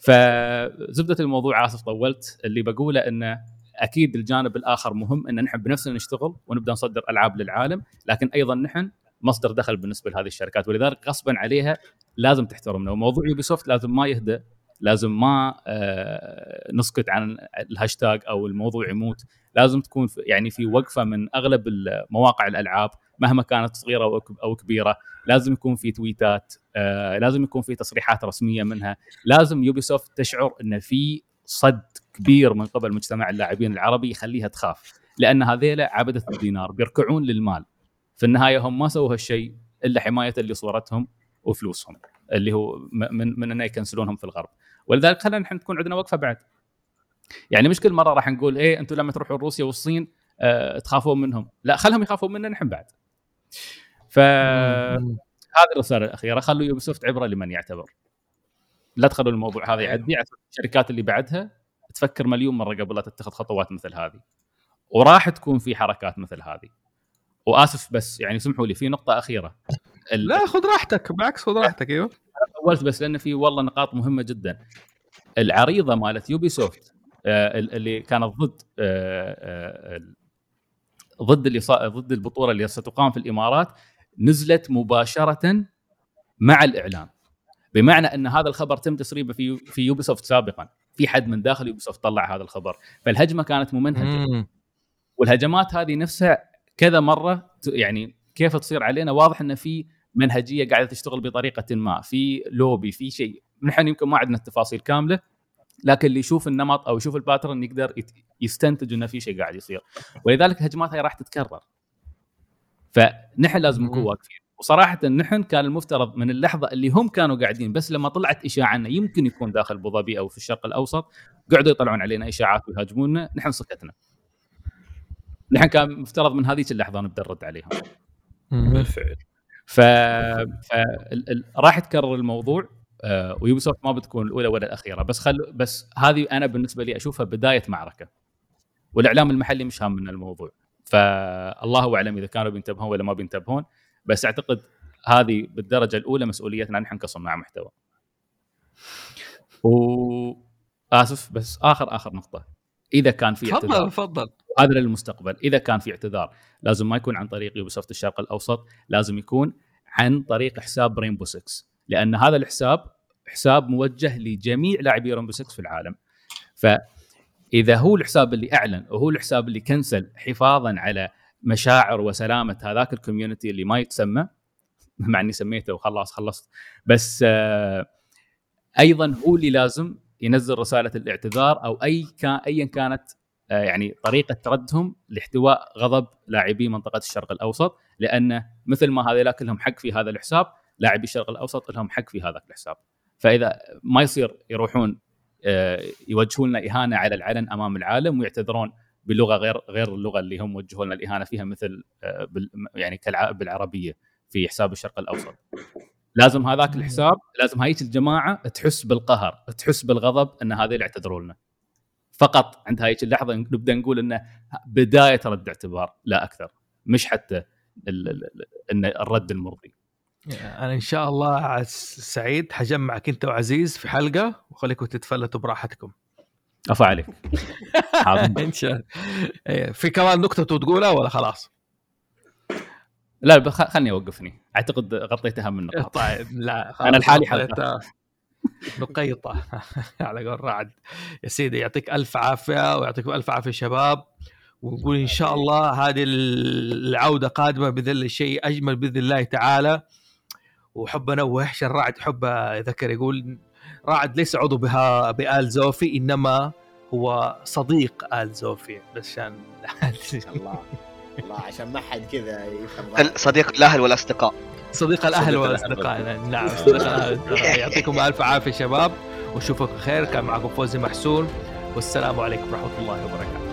فزبدة الموضوع آسف طولت. اللي بقوله انه أكيد الجانب الآخر مهم إن نحن بنفسنا نشتغل ونبدأ نصدر ألعاب للعالم لكن أيضا نحن مصدر دخل بالنسبة لهذه الشركات. ولذلك غصبا عليها لازم تحترمنا. وموضوع يوبي سوفت لازم ما يهدى لازم ما آه، نسكت عن الهاشتاج أو الموضوع يموت. لازم تكون يعني في وقفة من أغلب مواقع الألعاب مهما كانت صغيرة أو كبيرة لازم يكون في تويتات آه، لازم يكون في تصريحات رسمية منها. لازم يوبي سوفت تشعر إن في صد كبير من قبل مجتمع اللاعبين العربي يخليها تخاف لأن هذيلا عبدة الدينار بيركعون للمال. في النهاية هم ما سووا هالشيء إلا حماية لصورتهم وفلوسهم اللي هو من من إنه يكنسلونهم في الغرب. ولذلك خلينا نحن تكون عندنا وقفة بعد. يعني مش كل مرة راح نقول إيه أنتم لما تروحون روسيا والصين آه تخافون منهم. لا خلهم يخافون منا نحن بعد. فهذه مم. الرساله الاخيره خلوا يوبي سوفت عبرة لمن يعتبر. لا تخلوا الموضوع هذا. يعدي عشان الشركات اللي بعدها. تفكر مليون مرة قبل لا تتخذ خطوات مثل هذه. وراح تكون في حركات مثل هذه. وآسف بس يعني سمحوا لي في نقطة أخيرة. ال- لا خذ راحتك. بالعكس خذ راحتك. أيوه. طولت بس لأن في والله نقاط مهمة جدا. العريضة مالت يوبي سوفت آه، اللي كانت ضد آه، آه، ضد اللي ضد البطولة اللي ستقام في الإمارات نزلت مباشرة مع الاعلان بمعنى أن هذا الخبر تم تسريبه في في يوبي سوفت سابقا. في حد من داخل يوبي سوفت طلع هذا الخبر. فالهجمة كانت ممنهجة. مم. والهجمات هذه نفسها كذا مرة يعني كيف تصير علينا؟ واضح أن في منهجية قاعدة تشتغل بطريقة ما في لوبي في شيء. نحن يمكن ما عندنا التفاصيل كاملة لكن اللي يشوف النمط أو يشوف ال pattern يقدر يستنتج إنه في شيء قاعد يصير. ولذلك الهجمات هاي راح تتكرر. فنحن لازم نكون. واقفين. وصراحة نحن كان المفترض من اللحظة اللي هم كانوا قاعدين بس لما طلعت إشاعة إنه يمكن يكون داخل أبو ظبي أو في الشرق الأوسط قعدوا يطلعون علينا إشاعات ويهاجمونا نحن سكتنا. نحن كان مفترض من هذيك اللحظة نبدأ نرد عليهم. بالفعل. ف... راح يتكرر الموضوع آه ويوبي سوفت ما بتكون الأولى ولا الأخيرة. بس خل بس هذه أنا بالنسبة لي أشوفها بداية معركة والإعلام المحلي مش هام من الموضوع. فالله أعلم إذا كانوا بينتبهون ولا ما بينتبهون بس أعتقد هذه بالدرجة الأولى مسؤوليتنا نحن كصناع محتوى. واسف بس اخر آخر نقطة. إذا كان في تفضل تفضل. هذا للمستقبل. إذا كان في اعتذار لازم ما يكون عن طريق يوبي سوفت الشرق الأوسط لازم يكون عن طريق حساب رينبو 6 لأن هذا الحساب حساب موجه لجميع لاعبي رينبو 6 في العالم. فإذا هو الحساب اللي أعلن وهو الحساب اللي كنسل حفاظا على مشاعر وسلامة هذاك الكوميونتي اللي ما يتسمى مع إني سميته وخلاص خلصت. بس آه، أيضا هو اللي لازم ينزل رسالة الاعتذار أو أي كان ايا كانت يعني طريقة ردهم لاحتواء غضب لاعبي منطقة الشرق الأوسط لأن مثل ما هذول كلهم حق في هذا الحساب لاعبي الشرق الأوسط لهم حق في هذا الحساب. فإذا ما يصير يروحون آه، يوجهون لنا إهانة على العلن أمام العالم ويعتذرون بلغة غير غير اللغة اللي هم وجهوا لنا الإهانة فيها مثل آه، يعني بالعربية في حساب الشرق الأوسط. لازم هذاك الحساب لازم هيك الجماعة تحس بالقهر تحس بالغضب إن هذول يعتذروا لنا. فقط عند هيك اللحظة نبدأ نقول إنه بداية رد اعتبار لا أكثر مش حتى إن الرد المرضي. أنا إن شاء الله سعيد حجمعك أنت وعزيز في حلقة وخليكم تتفلتوا براحتكم. أفا عليك. [LAUGHS] إن شاء الله. إيه، في كمان نقطة تقولها ولا خلاص؟ لا خلني أوقفني. أعتقد غطيت اهم النقاط طيب لا خلاص أنا لحالي غطيتها. نقيطة. [LAUGHS] على قول رعد. يا سيدي يعطيك ألف عافية ويعطيكم ألف عافية شباب. ونقول إن شاء الله هذه العودة قادمة باذن شيء أجمل بإذن الله تعالى. وحب انوه عشان رعد حب يذكر يقول رعد ليس عضو بها بآل زوفي إنما هو صديق آل زوفي. بس عشان الله. [LAUGHS] الله عشان ما حد كذا يفهم. صديق الأهل والأصدقاء. صديق الأهل والأصدقاء. نعم صديق الأهل. يعطيكم ألف عافية شباب ونشوفكم خير كان معكم فوزي محسون والسلام عليكم ورحمة الله وبركاته.